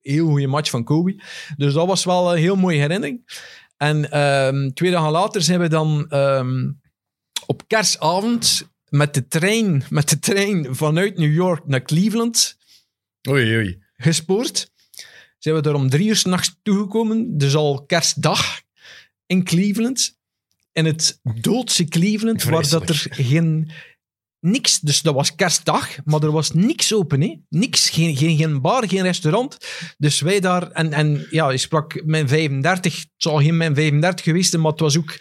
heel goede match van Kobe. Dus dat was wel een heel mooie herinnering. En ehm, twee dagen later zijn we dan ehm, op kerstavond met de, trein, met de trein vanuit New York naar Cleveland Oei, oei. gespoord. Zijn we daar om drie uur s'nachts toegekomen. Dus al kerstdag in Cleveland. In het doodse Cleveland, waar dat er geen... Niks, dus dat was kerstdag, maar er was niks open. Hè? Niks, geen, geen, geen bar, geen restaurant. Dus wij daar, en, en ja, je sprak mijn 35, het zal geen mijn 35 geweest zijn, maar het was ook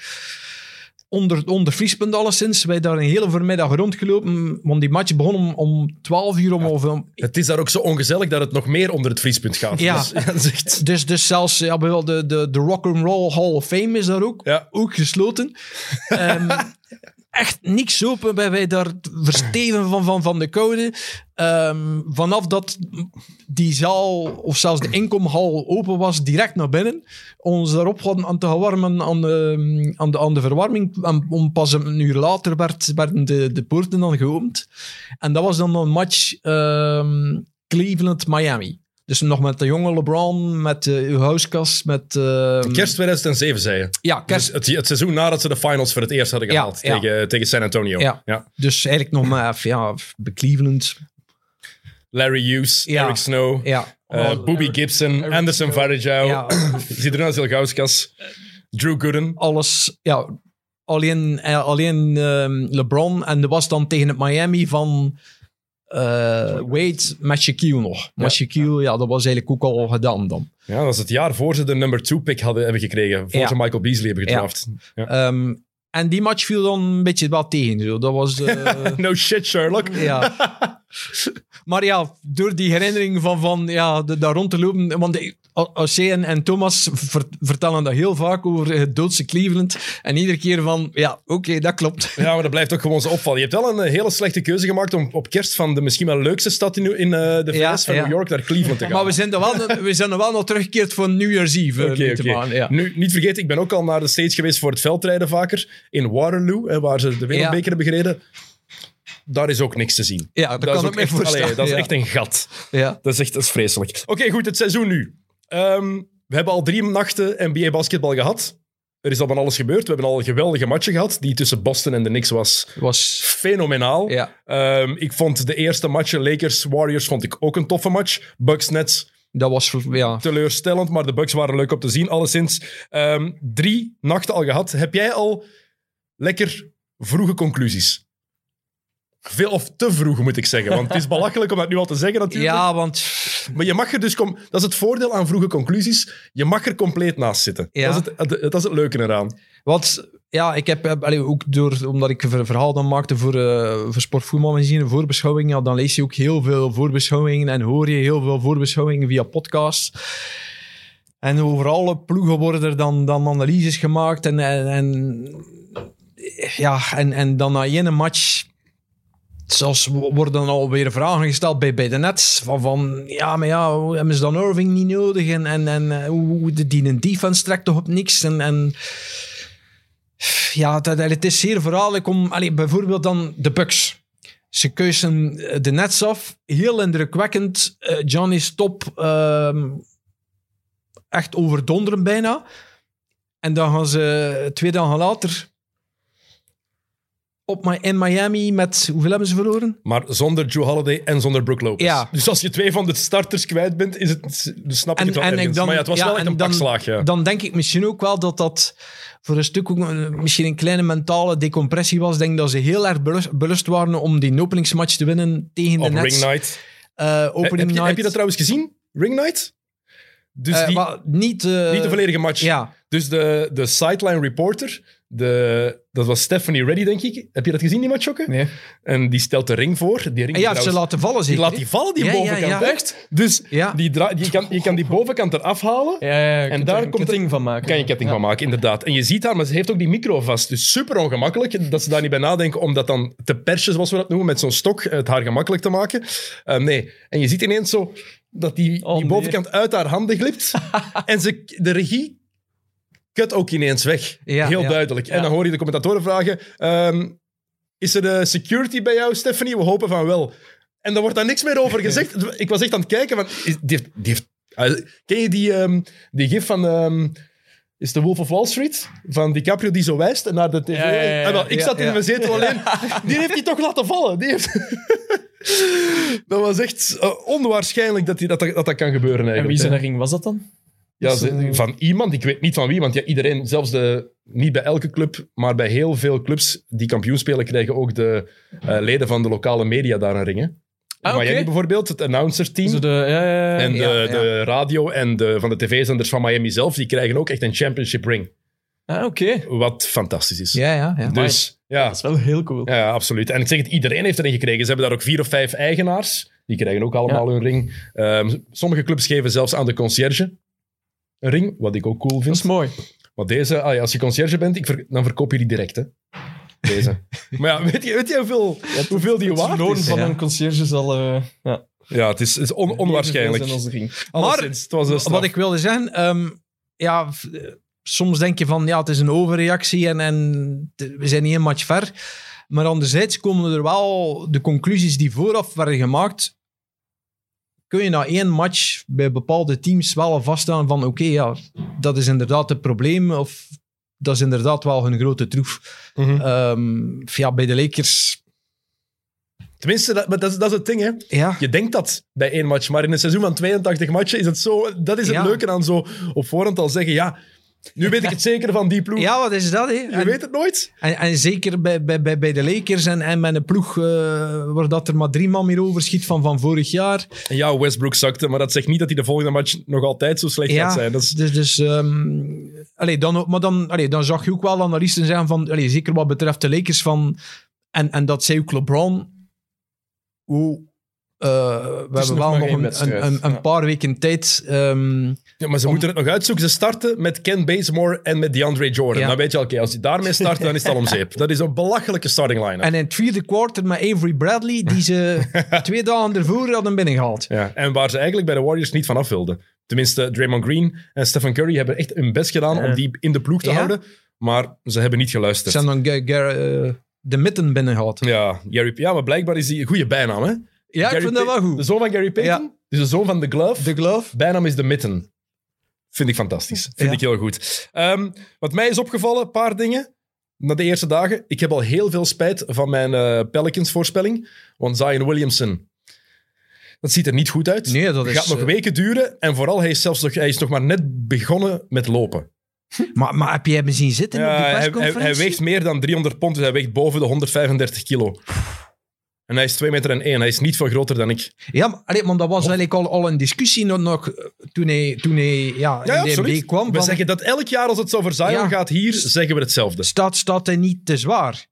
onder, onder vriespunt alleszins. Wij daar een hele voormiddag rondgelopen, want die match begon om, om 12 uur. Om, of, om- Het is daar ook zo ongezellig dat het nog meer onder het vriespunt gaat. Ja. Dus, echt- dus, dus zelfs ja, de, de, de Rock and Roll Hall of Fame is daar ook, Ja. ook gesloten. Ehm, echt niks open bij wij daar versteven van, van, van de koude. Ehm, vanaf dat die zaal, of zelfs de inkomhal open was, direct naar binnen. Ons daarop hadden aan te gaan warmen aan de, aan de, aan de verwarming. Om pas een uur later werd, werden de, de poorten dan geopend. En dat was dan een match ehm, Cleveland-Miami. Dus nog met de jonge LeBron, met uh, uw huiskas, met... ehm, Kerst 2007, zei je. Ja, kerst. Dus het, het seizoen nadat ze de finals voor het eerst hadden gehaald ja. Tegen, tegen San Antonio. Ja. Ja. Dus eigenlijk nog maar even, ja, Cleveland. Larry Hughes. Eric Snow, Ja, eh, Bobby Gibson, Anderson Varejao, ja Zidrunas Ilgauskas, Drew Gooden. alles, ja, alleen, eh, alleen ehm, LeBron. En er was dan tegen het Miami van eh, Wade met Shaquille nog. Maar Shaquille, ja, dat was eigenlijk ook al gedaan dan. Ja, dat is het jaar voor ze de number two pick hadden, hebben gekregen. Voor ze Michael Beasley hebben gedraft. Ja. Ehm, en die match viel dan een beetje wat tegen. Zo. Dat was... eh, No shit, Sherlock. Ja. maar ja, door die herinnering van, van ja, de, daar rond te lopen. Want José en, Thomas ver- vertellen dat heel vaak over het doodse Cleveland. En iedere keer van, ja, oké, dat klopt. Ja, maar dat blijft ook gewoon zo opvallen. Je hebt wel een eh, hele slechte keuze gemaakt om op kerst van de misschien wel leukste stad in, in eh, de VS, Ja, van ja. New York, naar Cleveland te gaan. Maar we zijn er wel, we zijn er wel nog teruggekeerd voor New Year's Eve. eh, Oké, ja. Nu, niet vergeten, ik ben ook al naar de States geweest voor het veldrijden vaker. In Waterloo, hè, waar ze de wereldbeker hebben gereden. Daar is ook niks te zien. Ja, dat dat kan is ook echt, allee, dat is ja. echt een gat. Ja. Dat is echt dat is vreselijk. Oké, goed, het seizoen nu. Ehm, we hebben al drie nachten NBA basketbal gehad. Er is al van alles gebeurd. We hebben al een geweldige matchen gehad. Die tussen Boston en de Knicks was Was, fenomenaal. ja, Ehm, ik vond de eerste matchen, Lakers-Warriors, vond ik ook een toffe match. Bucks-Nets, dat was, ja. teleurstellend, maar de Bucks waren leuk om te zien, alleszins. Ehm, drie nachten al gehad. Heb jij al lekker vroege conclusies? Veel of te vroeg, moet ik zeggen. Want het is belachelijk om dat nu al te zeggen, natuurlijk. Ja, want Maar je mag er dus... kom- Dat is het voordeel aan vroege conclusies. Je mag er compleet naast zitten. Ja. Dat, is het, dat is het leuke eraan. Wat, ja, ik heb, allee, ook door, omdat ik een verhaal dan maakte voor, eh voor Sportvoetbalmagazine, voorbeschouwingen, ja, dan lees je ook heel veel voorbeschouwingen en hoor je heel veel voorbeschouwingen via podcasts. En over alle ploegen worden er dan, dan analyses gemaakt en, en, en ja, en, en dan na één match Zelfs worden dan alweer vragen gesteld bij, bij de Nets. Van, van ja, maar ja, hebben ze dan Irving niet nodig? En, en, en eh, hoe hoe- die een defense trekt toch op niks? En, en ja, dat- het is zeer verhaallijk om... Bijvoorbeeld dan de Bucks. Ze keuzen eh, de Nets af. Heel indrukwekkend. Eh, Johnny Stop ehm, echt overdonderen bijna. En dan gaan ze twee dagen later op, in Miami met... Hoeveel hebben ze verloren? Maar zonder Joe Holiday en zonder Brook Lopez. Ja. Dus als je twee van de starters kwijt bent, is het, dus snap ik het wel ergens. dan- maar ja, het was ja, wel echt en een dan- pakslaag. Ja. Dan denk ik misschien ook wel dat dat voor een stuk ook misschien een kleine mentale decompressie was. Ik denk dat ze heel erg belust, belust waren om die openingsmatch te winnen tegen de Nets. Ring Night. Eh, opening heb, je, night. heb je dat trouwens gezien? Ring Night? Dus Eh, die, maar niet, eh, niet de volledige match. Ja, Dus de, de sideline reporter, de, dat was Stephanie Reddy, denk ik. Heb je dat gezien, die match, Jokke? Nee. En die stelt de ring voor. Die ring en ja ze trouwens- laten vallen die zeker. laat hè? die vallen, die Ja, ja, bovenkant. ja. hè? Echt? Dus Ja. die dra- je, kan, je kan die bovenkant eraf halen. Ja, ja, ja, En daar een komt ketting van maken. kan je ketting van maken, inderdaad. En je ziet haar, maar ze heeft ook die micro vast. Dus super ongemakkelijk dat ze daar niet bij nadenken om dat dan te persen, zoals we dat noemen, met zo'n stok, het haar gemakkelijk te maken. Eh, nee. En je ziet ineens zo dat die, Oh, die nee. bovenkant uit haar handen glipt. en ze, de regie kut ook ineens weg. Ja, Heel ja. duidelijk. En dan hoor je de commentatoren vragen... ehm, is er de security bij jou, Stephanie? We hopen van wel. En daar wordt daar niks meer over gezegd. Ik was echt aan het kijken van... is- Die heeft, die heeft, eh, ken je die, ehm, die gif van... ehm, is de Wolf of Wall Street? Van DiCaprio die zo wijst en naar de tv. Ja, ja, ja, ja. Ah, wel, ik Ja, zat in mijn zetel alleen. Die heeft hij toch laten vallen. Die heeft... dat was echt eh, onwaarschijnlijk dat, die, dat, dat, dat kan gebeuren En eigenlijk. wie zijn hè. ring was dat dan? Ja, ze- een- van iemand, ik weet niet van wie, want ja, iedereen, zelfs de, niet bij elke club, maar bij heel veel clubs die kampioen spelen, krijgen ook de eh, leden van de lokale media daar een ring. Hè? Ah, oké. Miami bijvoorbeeld, het announcerteam. Zo de, ja, ja, ja. en de, Ja, ja. de radio en de, van de tv-zenders van Miami zelf, die krijgen ook echt een championship ring. Ah, oké. Wat fantastisch is. Ja, ja, ja. Dus ja, Dat is wel heel cool. ja, ja, absoluut. En ik zeg het, iedereen heeft erin gekregen. Ze hebben daar ook vier of vijf eigenaars. Die krijgen ook allemaal Ja. hun ring. Ehm, sommige clubs geven zelfs aan de conciërge een ring, wat ik ook cool Dat vind. is mooi. Maar deze, als je conciërge bent, ik ver- dan verkoop je die direct, hè. Deze. maar ja, weet je, weet je hoeveel, hoeveel die Het waard loon is? van Ja. een conciërge zal... eh ja, Ja, het is, het is on- onwaarschijnlijk. zijn. Alleszins, het was een straf. Wat ik wilde zeggen, ehm, ja, v- eh, soms denk je van ja, het is een overreactie en, en t- we zijn niet een match ver. Maar anderzijds komen er wel de conclusies die vooraf werden gemaakt. Kun je na één match bij bepaalde teams wel al vaststellen van oké, ja, dat is inderdaad het probleem of dat is inderdaad wel hun grote troef. Ja, bij de Lakers, Tenminste, dat, dat, is, dat is het ding, hè. ja, Je denkt dat bij één match, maar in een seizoen van 82 matchen is het zo... Dat is het Ja. leuke aan zo op voorhand al zeggen, ja, nu weet ik het zeker van die ploeg. ja wat is dat? Hè? Je En- weet het nooit. En, en zeker bij, bij, bij, bij de Lakers en, en met een ploeg eh, waar dat er maar drie man meer overschiet van, van vorig jaar. En ja, Westbrook zakte, maar dat zegt niet dat hij de volgende match nog altijd zo slecht gaat zijn. Dat is, dus, dus ehm, allee, dan, maar dan, allee, dan zag je ook wel analisten zeggen van, allee, zeker wat betreft de Lakers van, en, en dat zei ook LeBron, hoe, eh, we nog hebben wel nog een, een, een ja. paar weken tijd. ehm, ja, maar ze Om- moeten het nog uitzoeken. Ze starten met Ken Bazemore en met DeAndre Jordan. Ja. Dan weet je, oké, als die daarmee starten, dan is het al om zeep. Dat is een belachelijke starting line. en in het vierde quarter met Avery Bradley, die ze twee dagen ervoor hadden binnengehaald. Ja, en waar ze eigenlijk bij de Warriors niet vanaf wilden. Tenminste, Draymond Green en Stephen Curry hebben echt hun best gedaan om die in de ploeg te Ja. houden. Maar ze hebben niet geluisterd. Ze hebben dan eh, de mitten binnengehaald. Ja, Gary, ja, maar blijkbaar is die een goede bijnaam, hè? Ja, ik vind dat wel goed. De zoon van Gary Payton, Ja. dus de zoon van The Glove. De glove. Bijnaam is de Mitten. Vind ik fantastisch. Vind Ja. ik heel goed. Ehm, wat mij is opgevallen, een paar dingen. Na de eerste dagen. Ik heb al heel veel spijt van mijn eh, Pelicans-voorspelling. Want Zion Williamson, dat ziet er niet goed uit. Nee, dat is... gaat nog eh, weken duren. En vooral, hij is, zelfs nog, hij is nog maar net begonnen met lopen. maar, maar heb je hem zien zitten Ja, op die hij, hij, persconferentie? hij weegt meer dan 300 pond, dus hij weegt boven de 135 kilo. En hij is 2 meter en 1. Hij is niet veel groter dan ik. Ja, maar, allee, maar dat was eigenlijk al, al een discussie nog, nog eh, toen hij, toen hij ja, Ja, in de kwam. We van, zeggen dat elk jaar als het over Zion Ja. gaat, hier zeggen we hetzelfde. staat, staat hij niet te zwaar?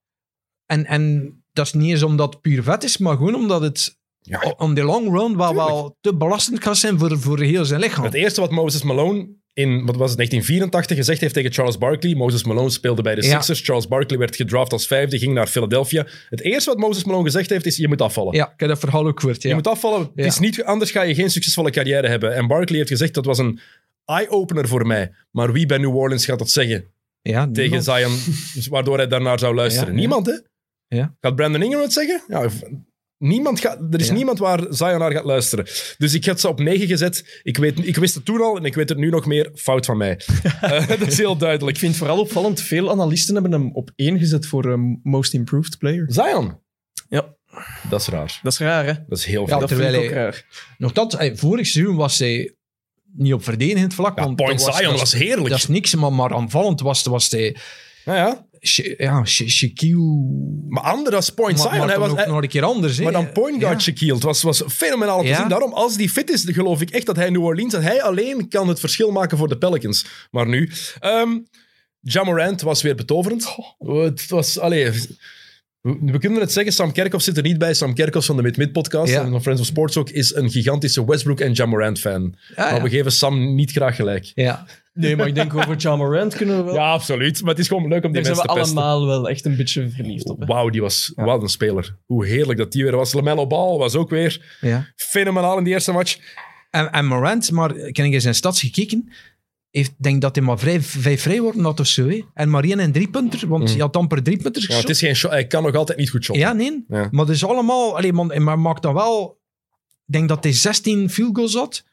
En, en dat is niet eens omdat het puur vet is, maar gewoon omdat het Ja. on the long run wel, wel te belastend gaat zijn voor, voor heel zijn lichaam. Het eerste wat Moses Malone in wat was het, 1984 gezegd heeft tegen Charles Barkley. Moses Malone speelde bij de Ja. Sixers. Charles Barkley werd gedraft als vijfde, ging naar Philadelphia. Het eerste wat Moses Malone gezegd heeft is: je moet afvallen. Ja, ik heb dat verhaal ook gehoord. Je Ja. moet afvallen. Het Ja. is niet, anders ga je geen succesvolle carrière hebben. En Barkley heeft gezegd dat was een eye-opener voor mij. Maar wie bij New Orleans gaat dat zeggen ja, tegen. Zion, waardoor hij daarnaar zou luisteren? Niemand, hè? Ja. Gaat Brandon Ingram het zeggen? Ja, niemand gaat, er is Ja. niemand waar Zion naar gaat luisteren. Dus ik had ze op 9 gezet. Ik, weet, ik wist het toen al en ik weet het nu nog meer. Fout van mij. Eh, dat is heel duidelijk. Ik vind het vooral opvallend, veel analisten hebben hem op één gezet voor um, Most Improved Player. Zion. Ja. Dat is raar. Dat is raar, hè? Dat is heel Ja, dat vind terwijl ik ook raar. Nog dat, vorig seizoen was hij niet op verdedigend vlak. Ja, want Point Zion was heerlijk. Dat is niks, maar, maar aanvallend was, was hij... Ja, ja. Ja, Sha- Shaquille... Maar ander als Point Zion. maar hij was, nog een keer anders. maar dan point guard Ja. Shaquille. Het was, was fenomenaal om te Ja. zien. Daarom, als die fit is, geloof ik echt dat hij New Orleans... Dat hij alleen kan het verschil maken voor de Pelicans. Maar nu... ehm Ja Morant was weer betoverend. Het was... Allee, we, kunnen het zeggen, Sam Kerkhoff zit er niet bij. Sam Kerkhoff van de Mid-Mid podcast Ja. en van Friends of Sports ook is een gigantische Westbrook en Ja Morant fan. Ja, Maar we geven Sam niet graag gelijk. Ja. Nee, maar ik denk over Ja Morant kunnen we wel... Ja, absoluut. Maar het is gewoon leuk om die Daar zijn mensen we te pesten. allemaal wel echt een beetje verliefd op. hè. Wauw, die was wat een speler. Hoe heerlijk dat die weer was. LaMelo Ball was ook weer ja. fenomenaal in die eerste match. En, en Morant, maar ik heb eens zijn stats gekeken. Ik denk dat hij maar vrij, vijf vrij worden had of zo. Hè. En maar één en drie punter, want hij had amper drie punters Mm. Ja, het geschoten. is geen shot. Hij kan nog altijd niet goed shotten. Ja, nee. Ja. Maar het is allemaal... Allee, man, maar maakt dan wel... Ik denk dat hij 16 field goals had.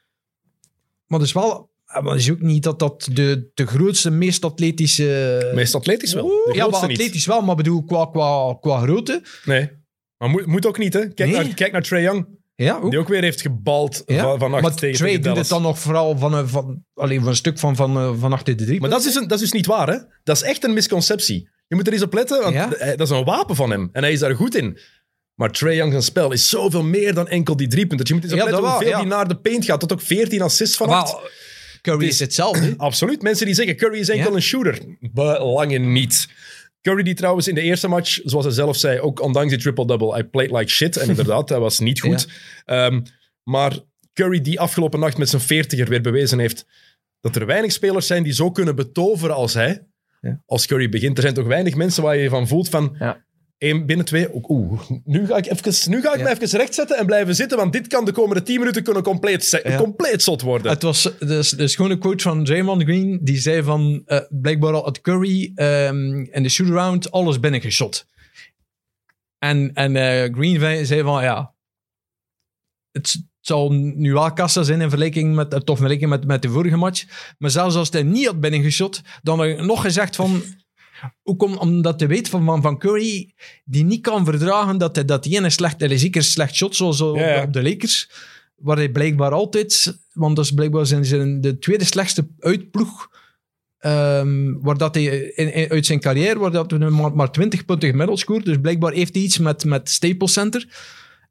Maar het is wel... Maar het is ook niet dat dat de, de grootste, meest atletische... Meest atletisch wel. De ja, maar grootste niet. atletisch wel, maar bedoel, qua, qua, qua grootte. Nee. Maar moet, moet ook niet, hè. Kijk, Nee. naar, kijk naar Trae Young. Ja, ook. Die ook weer heeft gebald Ja. van, van acht maar tegen, Trey tegen doet het dan nog vooral van, een- van, alleen van een stuk van, van, eh, van achter de drie. Maar dat is, dus een, dat is dus niet waar, hè. Dat is echt een misconceptie. Je moet er eens op letten, want Ja. hij- dat is een wapen van hem. En hij is daar goed in. Maar Trae Young zijn spel is zoveel meer dan enkel die drie punten. Je moet eens op Ja, letten dat wel, hoeveel die naar de paint gaat. Tot ook 14 assists van acht. Maar, Curry Het is, is- hetzelfde. Absoluut. Mensen die zeggen Curry is enkel Ja. een shooter. Belange niet. Curry die trouwens in de eerste match, zoals hij zelf zei, ook ondanks die triple-double, I played like shit. En inderdaad, dat was niet goed. Ehm, maar Curry die afgelopen nacht met zijn 40er weer bewezen heeft dat er weinig spelers zijn die zo kunnen betoveren als hij. Ja. Als Curry begint. Er zijn toch weinig mensen waar je van voelt van... Ja. Één binnen twee... Oeh, nu ga ik, even, nu ga ik Ja. me even rechtzetten en blijven zitten, want dit kan de komende 10 minuten kunnen compleet, Ja. compleet zot worden. Het was dus, dus gewoon een quote van Draymond Green. Die zei van, eh, blijkbaar al het Curry ehm in de shootaround alles binnengeschot. En, en eh, Green zei van, ja... Het zal nu wel kassa zijn in vergelijking met, eh, toch vergelijking met, met de vorige match. Maar zelfs als hij niet had binnengeschot, dan nog gezegd van... Komt omdat hij weet van, van, van Curry, die niet kan verdragen dat hij dat die ene slecht, hij zeker slecht shot, zoals op, de Lakers, waar hij blijkbaar altijd, want dat is blijkbaar zijn, zijn de tweede slechtste uitploeg, ehm, waar dat hij in, in- uit zijn carrière, waar dat hij maar, maar 20 punten gemiddeld scoort, dus blijkbaar heeft hij iets met, met Staples Center.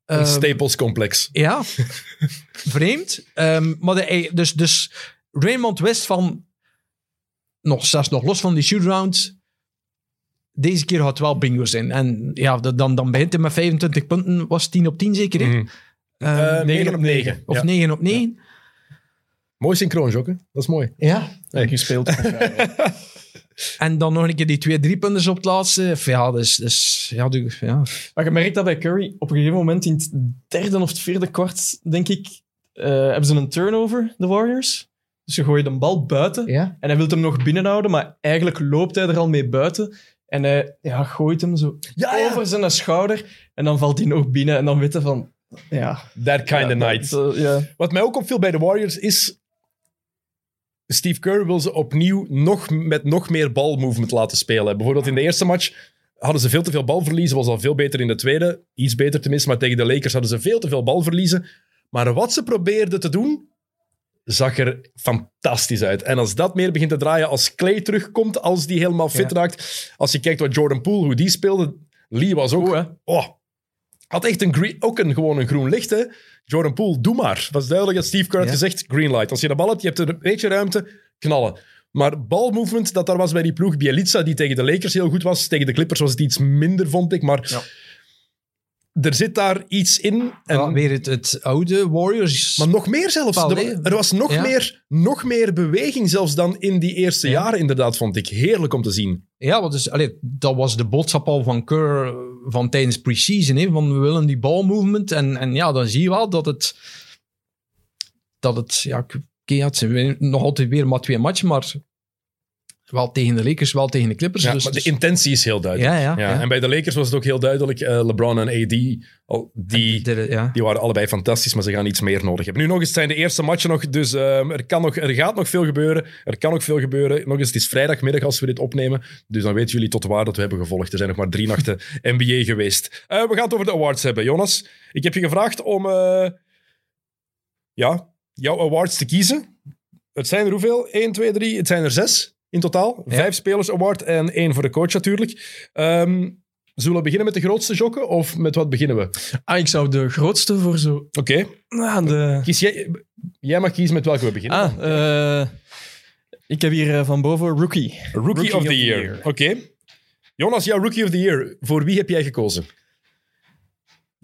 Een Ehm, Staples complex. ja, vreemd. Ehm, maar de, dus, dus Raymond wist van, nog, zelfs nog los van die shootaround, deze keer gaat het wel bingo zijn. En ja, dan, dan begint hij met 25 punten, was 10 op 10 zeker, hè? Mhm. Ehm, Eh, 9 op 9. of Ja. 9 op 9. Mooi synchroon, Jokke. Dat is mooi. Ja. Hey. gespeeld. En dan nog een keer die twee driepunters op het laatste. Ja, dus, dus ja, doe- ja. Maar je merkt dat bij Curry op een gegeven moment in het derde of het vierde kwart, denk ik, eh, hebben ze een turnover, de Warriors. Dus je gooit een bal buiten ja. en hij wil hem nog binnenhouden, maar eigenlijk loopt hij er al mee buiten. En hij ja, gooit hem zo Ja, ja. over zijn schouder en dan valt hij nog binnen en dan weet hij van... Ja, That kind of night. dat- ja. Wat mij ook opviel bij de Warriors is... Steve Kerr wil ze opnieuw nog, met nog meer balmovement laten spelen. Bijvoorbeeld in de eerste match hadden ze veel te veel balverliezen. Was al veel beter in de tweede. Iets beter tenminste. Maar tegen de Lakers hadden ze veel te veel balverliezen. Maar wat ze probeerden te doen, zag er fantastisch uit. En als dat meer begint te draaien, als Clay terugkomt, als die helemaal fit Ja. raakt. Als je kijkt wat Jordan Poole, hoe die speelde. Lee was ook... Goed, hè? Oh, had echt een green, ook een, gewoon een groen licht, hè. Jordan Poole, doe maar. Het was duidelijk dat Steve Kerr had Ja. gezegd, green light. Als je de bal hebt, je hebt een beetje ruimte, knallen. Maar balmovement dat daar was bij die ploeg, Bielitsa, die tegen de Lakers heel goed was, tegen de Clippers was het iets minder, vond ik. Maar Ja. Er zit daar iets in. En, Ja, weer het, het oude Warriors. maar nog meer zelfs. Paul, Er, er was nog, Ja. meer, nog meer beweging zelfs dan in die eerste Ja. jaren, inderdaad, vond ik. Heerlijk om te zien. Ja, wat is, allee, dat was de boodschap al van Kerr van tijdens pre-season. hè, Van we willen die balmovement. En, en ja, dan zie je wel dat het... Dat het... Ja, oké, ja, het zijn nog altijd weer maar twee matchen, maar... Wel tegen de Lakers, wel tegen de Clippers. Ja, dus, maar de dus- intentie is heel duidelijk. ja, ja. En bij de Lakers was het ook heel duidelijk. eh, LeBron en AD, al, die, De- die waren allebei fantastisch, maar ze gaan iets meer nodig hebben. Nu nog eens, het zijn de eerste matchen nog, dus ehm, er, kan nog, er gaat nog veel gebeuren. Er kan nog veel gebeuren. Nog eens, het is vrijdagmiddag als we dit opnemen, dus dan weten jullie tot waar dat we hebben gevolgd. Er zijn nog maar drie nachten NBA geweest. Eh, we gaan het over de awards hebben. Jonas, ik heb je gevraagd om eh, ja, jouw awards te kiezen. Het zijn er hoeveel? 1, 2, 3, het zijn er zes in totaal. Ja. Vijf spelers award en één voor de coach natuurlijk. Ehm, zullen we beginnen met de grootste jokken of met wat beginnen we? Ah, ik zou de grootste voor zo... Oké, Ah, de... kies jij, jij mag kiezen met welke we beginnen. Ah, eh, ik heb hier eh, van boven Rookie. rookie, of the Year. Oké. Jonas, jouw Rookie of the Year. Voor wie heb jij gekozen?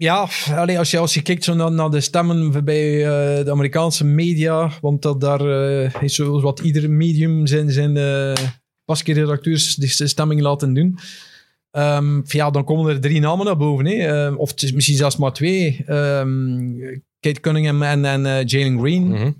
Ja, allee, als, je, als je kijkt zo naar, de stemmen bij eh, de Amerikaanse media, want dat daar eh, is zoals wat ieder medium zijn, zijn uh, redacteurs die stemming laten doen. Ehm, ja, dan komen er drie namen naar boven. Hè. Ehm, of misschien zelfs maar twee. Ehm, Kate Cunningham en, en Jalen Green. Mhm.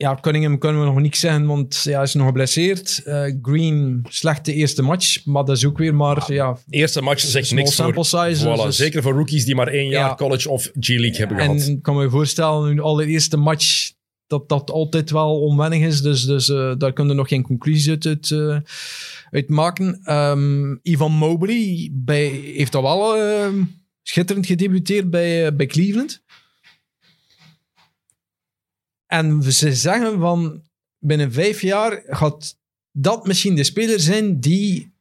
Ja, Cunningham kunnen we nog niks zeggen, want ja, hij is nog geblesseerd. Eh, Green, slechte eerste match, maar dat is ook weer maar... Ja, Eerste match zegt niks voor. sample size, Voilà, dus- Zeker voor rookies die maar één jaar Ja. college of G-League hebben gehad. En ik kan me je voorstellen, hun allereerste match, dat dat altijd wel onwennig is. Dus, dus eh, daar kunnen we nog geen conclusie uit, uit, eh, uit maken. Ehm, Ivan Mobley bij, heeft al wel eh, schitterend gedebuteerd bij, bij Cleveland. En ze zeggen van binnen vijf jaar gaat dat misschien de speler zijn die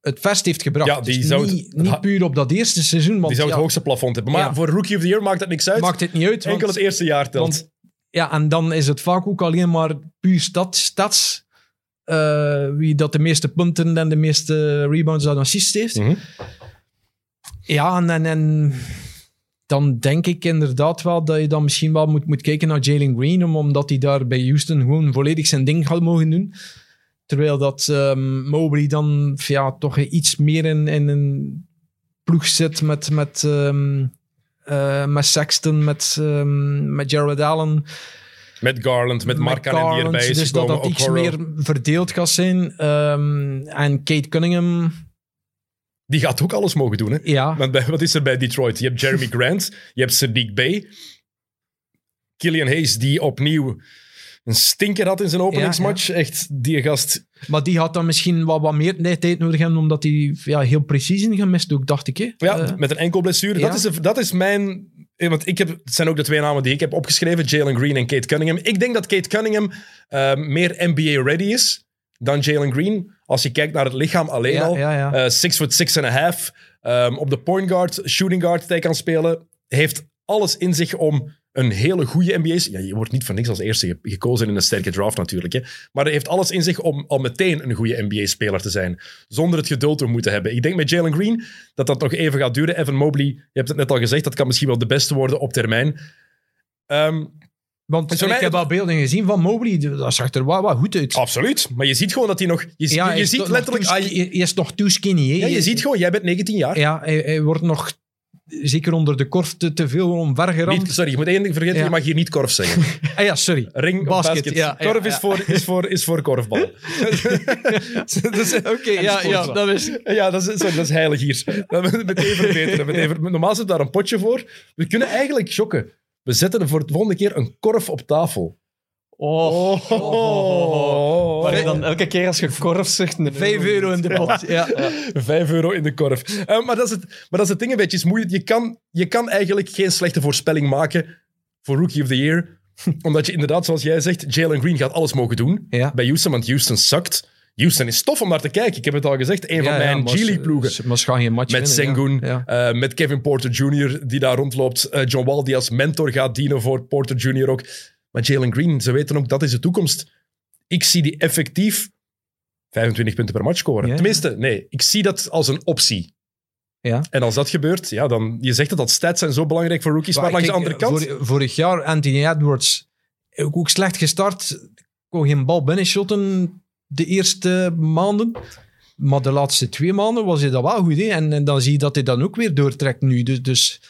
het vast heeft gebracht. Ja, die Dus zou het- niet, niet puur op dat eerste seizoen. Want die zou het ja, hoogste plafond hebben. Maar Ja. voor Rookie of the Year maakt dat niks uit. maakt het niet uit. Enkel want- het eerste jaar telt. want Ja, en dan is het vaak ook alleen maar puur stat, stats. eh, wie dat de meeste punten en de meeste rebounds en assists heeft. Mhm. Ja, en, en, en dan denk ik inderdaad wel dat je dan misschien wel moet, moet kijken naar Jalen Green, om- omdat hij daar bij Houston gewoon volledig zijn ding gaat mogen doen. Terwijl dat ehm, Mobley dan ja, toch iets meer in, in een ploeg zit met, met, ehm, eh, met Sexton, met, ehm, met Jared Allen. Met Garland, met Mark Cannon die Garland, erbij is Dus dat dat iets meer verdeeld gaat zijn. En Kate Cunningham, Die gaat ook alles mogen doen, hè? ja. Want bij, wat is er bij Detroit? Je hebt Jeremy Grant, je hebt Sadiq Bey, Killian Hayes, die opnieuw een stinker had in zijn openingsmatch. Echt, die gast... Maar die had dan misschien wat, wat meer tijd nodig hebben, omdat hij ja, heel precies in gemist ook, dacht ik. Hè? Ja, Eh, met een enkel blessure. ja. Dat, is, dat is mijn... eh, Want ik heb, het zijn ook de twee namen die ik heb opgeschreven. Jalen Green en Kate Cunningham. Ik denk dat Kate Cunningham eh, meer NBA-ready is dan Jalen Green. Als je kijkt naar het lichaam alleen Ja, al. ja. Eh, six foot six and a half. Ehm, op de point guard, shooting guard dat hij kan spelen. Heeft alles in zich om een hele goede NBA... Ja, je wordt niet voor niks als eerste ge- gekozen in een sterke draft natuurlijk. Hè. Maar hij heeft alles in zich om al meteen een goede NBA-speler te zijn. Zonder het geduld te moeten hebben. Ik denk met Jalen Green dat dat nog even gaat duren. Evan Mobley, je hebt het net al gezegd, dat kan misschien wel de beste worden op termijn. Ehm, Want ik mij- heb wel beelden gezien van Mobley, dat zag er wel, wel goed uit. absoluut. Maar je ziet gewoon dat hij nog... Je, ja, je, ziet letterlijk... too ah, je, hij is nog too skinny. Hè? ja, je ziet gewoon, jij bent 19 jaar. Ja, hij, hij wordt nog zeker onder de korf te, te veel omvergeramd. Niet, sorry, je moet één ding vergeten, Ja. je mag hier niet korf zeggen. Ah ja, sorry. Ring Basket, basket. ja, korf. Is, voor, is, voor, is voor korfbal. Oké, ja, ja, dat is... Ja, dat is, sorry, dat is heilig hier. Dat moet meteen verbeteren. Meteen Normaal zit daar een potje voor. We kunnen eigenlijk shocken. We zetten er voor de volgende keer een korf op tafel. Oh. Oh. Maar dan elke keer als je korf zegt... een Vijf euro in de pot. Ja. Vijf euro in de korf. Eh, maar, dat is het, maar dat is het ding een beetje. is moeilijk. Je kan, je kan eigenlijk geen slechte voorspelling maken voor Rookie of the Year. Omdat je inderdaad, zoals jij zegt, Jalen Green gaat alles mogen doen. Ja. Bij Houston, want Houston zakt. Houston is tof om naar te kijken. Ik heb het al gezegd. Een van Ja, mijn ze- ploegen. ze- Maar ze gaan geen match Met Sengun, ja. Eh, met Kevin Porter Jr. die daar rondloopt. eh, John Wall die als mentor gaat dienen voor Porter Jr. ook. Maar Jalen Green, ze weten ook dat is de toekomst. Ik zie die effectief 25 punten per match scoren. Tenminste, nee, ik zie dat als een optie. Ja. En als dat gebeurt, ja, dan... Je zegt dat dat stats zijn zo belangrijk voor rookies, maar, langs de andere kant... vor- vorig jaar Anthony Edwards ook, ook slecht gestart. Kon geen bal binnenshotten de eerste maanden. Maar de laatste twee maanden was hij dat wel goed. Hè? En, en dan zie je dat hij dan ook weer doortrekt nu. Dus, dus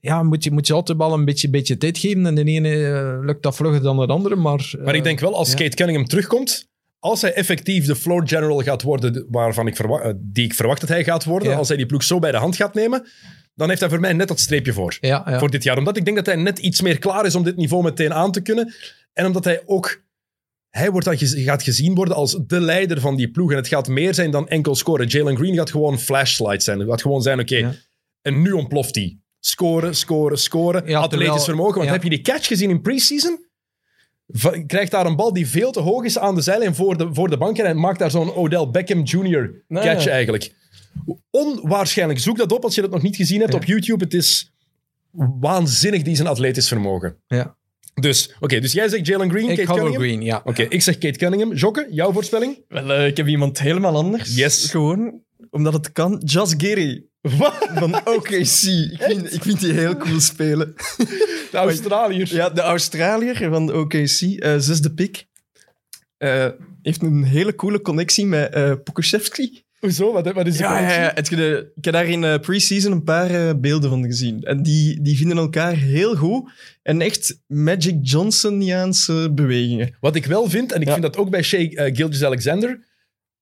ja, moet je, moet je altijd wel een beetje, beetje tijd geven. En de ene eh, lukt dat vlugger dan de andere. Maar, Maar ik eh, denk wel, als ja. Kate Cunningham terugkomt, als hij effectief de floor general gaat worden waarvan ik eh, die ik verwacht dat hij gaat worden, Ja. als hij die ploeg zo bij de hand gaat nemen, dan heeft hij voor mij net dat streepje voor. ja. Voor dit jaar. Omdat ik denk dat hij net iets meer klaar is om dit niveau meteen aan te kunnen. En omdat hij ook... Hij wordt dan gez- gaat gezien worden als de leider van die ploeg. En het gaat meer zijn dan enkel scoren. Jalen Green gaat gewoon flashlight zijn. Het gaat gewoon zijn, oké, Ja. en nu ontploft hij. Scoren, scoren, scoren. Ja, Atletisch terwijl- vermogen. Want ja. heb je die catch gezien in preseason? Krijgt daar een bal die veel te hoog is aan de zijlijn voor de, voor de bank. En maakt daar zo'n Odell Beckham Jr. Catch eigenlijk. Onwaarschijnlijk. Zoek dat op als je dat nog niet gezien hebt op YouTube. Het is waanzinnig, die zijn atletisch vermogen. Ja. Dus, oké, dus jij zegt Jalen Green, Ik Kate Cunningham. Green, ja. Oké, ik zeg Kate Cunningham. Jokke, jouw voorspelling? Wel, eh, ik heb iemand helemaal anders. Yes. Gewoon, omdat het kan. Just Gary. Van OKC. Ik vind, ik vind die heel cool spelen. De Australiër. Ja, de Australiër van de OKC, eh zesde pick. Eh, heeft een hele coole connectie met eh Pokusevski. Hoezo? Wat, wat is de Ja, ja, ja. Het, ik heb daar in eh, pre-season een paar eh, beelden van gezien. En die, die vinden elkaar heel goed. En echt Magic Johnsoniaanse bewegingen. Wat ik wel vind, en ik Ja. vind dat ook bij Shea uh, Gilgis-Alexander,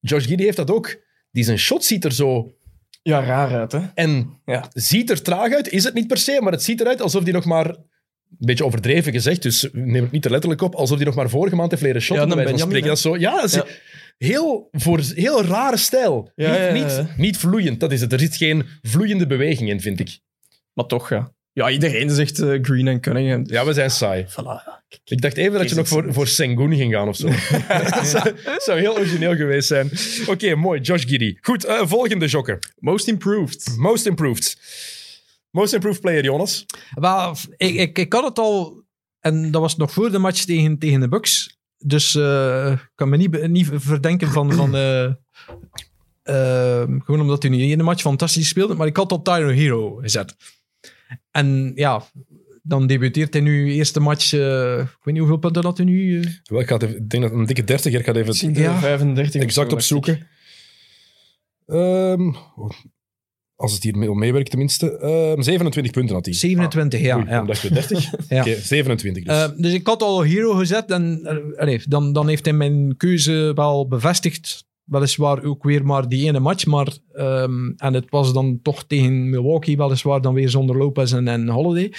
Josh Giddy heeft dat ook. Die zijn shot ziet er zo... Ja, raar uit, hè? En Ja. ziet er traag uit, is het niet per se, maar het ziet eruit alsof hij nog maar... Een beetje overdreven gezegd, dus neem het niet te letterlijk op. Alsof hij nog maar vorige maand heeft leren shotten. Ja, bij dan wijze van Benjamin, spreken. Dat is zo, ja, dat is Ja. Heel, voor, heel rare stijl. Ja, niet, ja, ja, Niet, ja. niet vloeiend, dat is het. Er zit geen vloeiende beweging in, vind ik. Maar toch, ja. Ja, iedereen zegt eh, Green en Cunningham. Ja, we zijn saai. Voilà. Ik dacht even dat je nog voor, voor Sengun ging gaan of zo. dat zou, zou heel origineel geweest zijn. Oké, mooi. Josh Giddy. Goed, eh, volgende jokker. Most improved. Most improved. Most improved player, Jonas. Wel, ik, ik, ik had het al En dat was nog voor de match tegen, tegen de Bucks. Dus eh, ik kan me niet, niet verdenken van... van eh, eh, gewoon omdat hij niet in de match fantastisch speelde. Maar ik had op Tyro Hero gezet. En ja, dan debuteert hij nu eerste match... eh, ik weet niet hoeveel punten had hij nu. eh. Wel, Ik, ga even- ik denk dat een dikke 30 Ik ga het even Ja. 35 of exact opzoeken. Ehm, als het hier mee, meewerkt tenminste. Ehm 27 punten had hij. 27, ja. Oei, ja. dacht je 30. Ja. Oké, 27 dus. Eh, dus ik had al Hero gezet en eh, dan, dan heeft hij mijn keuze wel bevestigd. Weliswaar ook weer maar die ene match, maar ehm, en het was dan toch tegen Milwaukee, weliswaar dan weer zonder Lopez en, en Holiday.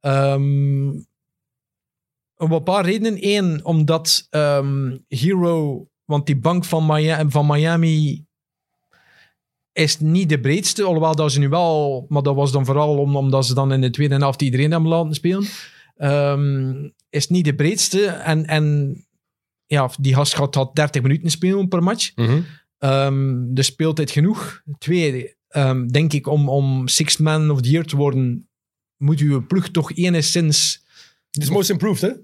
Ehm, om een paar redenen. Eén, omdat ehm, Hero, want die bank van Miami, van Miami is niet de breedste, alhoewel dat ze nu wel, maar dat was dan vooral om, omdat ze dan in de tweede helft iedereen hebben laten spelen. Ehm, is niet de breedste. En, en ja, die gast gaat, had 30 minuten spelen per match. Mhm. Ehm dus speeltijd genoeg. Twee, ehm, denk ik, om, om Sixth Man of the Year te worden, moet uw ploeg toch enigszins... Dit is most improved, hè?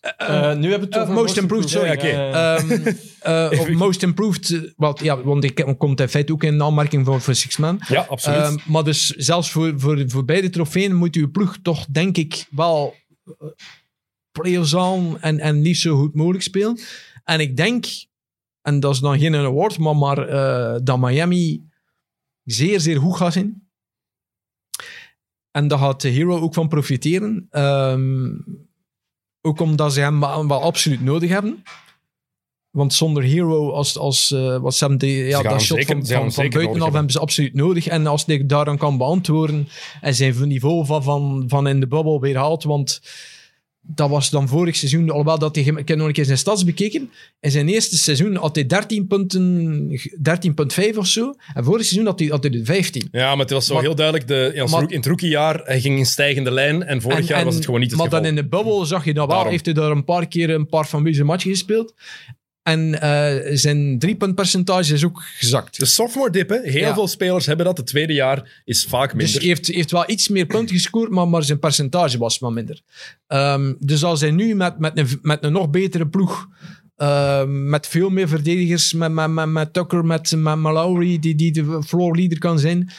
Eh, nu hebben we het Eh, most improved, sorry. Ja. ehm, eh, of most improved, eh, wat, ja, want ik komt in feite ook in aanmerking voor, voor Sixth Man. Ja, absoluut. Ehm, maar dus zelfs voor, voor, voor beide trofeeën moet uw ploeg toch, denk ik, wel eh, play-offs aan en, en niet zo goed mogelijk spelen. En ik denk, en dat is dan geen award, maar, maar eh, dat Miami zeer, zeer goed gaat zijn. En daar gaat de Hero ook van profiteren. Ehm, ook omdat ze hem wel, absoluut nodig hebben. Want zonder Hero, als, als, eh, wat die- ja, dat shot zeker- van, van, buitenaf hebben ze absoluut nodig. En als hij daaraan kan beantwoorden en zijn niveau van, van, van in de bubbel weer haalt, want dat was dan vorig seizoen, alhoewel dat hij, ik heb nog een keer zijn stats bekeken, in zijn eerste seizoen had hij 13 punten, 13,5 of zo, en vorig seizoen had hij, had hij er 15. ja, maar het was zo maar- heel duidelijk. De, maar- in het rookiejaar, hij ging in stijgende lijn. En vorig En- jaar was het gewoon niet het Maar geval. dan in de bubbel zag je dat wel. Daarom. Heeft hij daar een paar keer een paar fameuze matchen gespeeld. En eh, zijn driepuntpercentage is ook gezakt. De sophomore dip, hè? Heel Ja. veel spelers hebben dat. Het tweede jaar is vaak Dus minder. hij heeft, heeft wel iets meer punten gescoord, maar, maar zijn percentage was wat minder. Ehm, dus als hij nu met, met, een, met een nog betere ploeg, ehm, met veel meer verdedigers, met, met, met, met Tucker, met, met Mallory, die, die de floor leader kan zijn,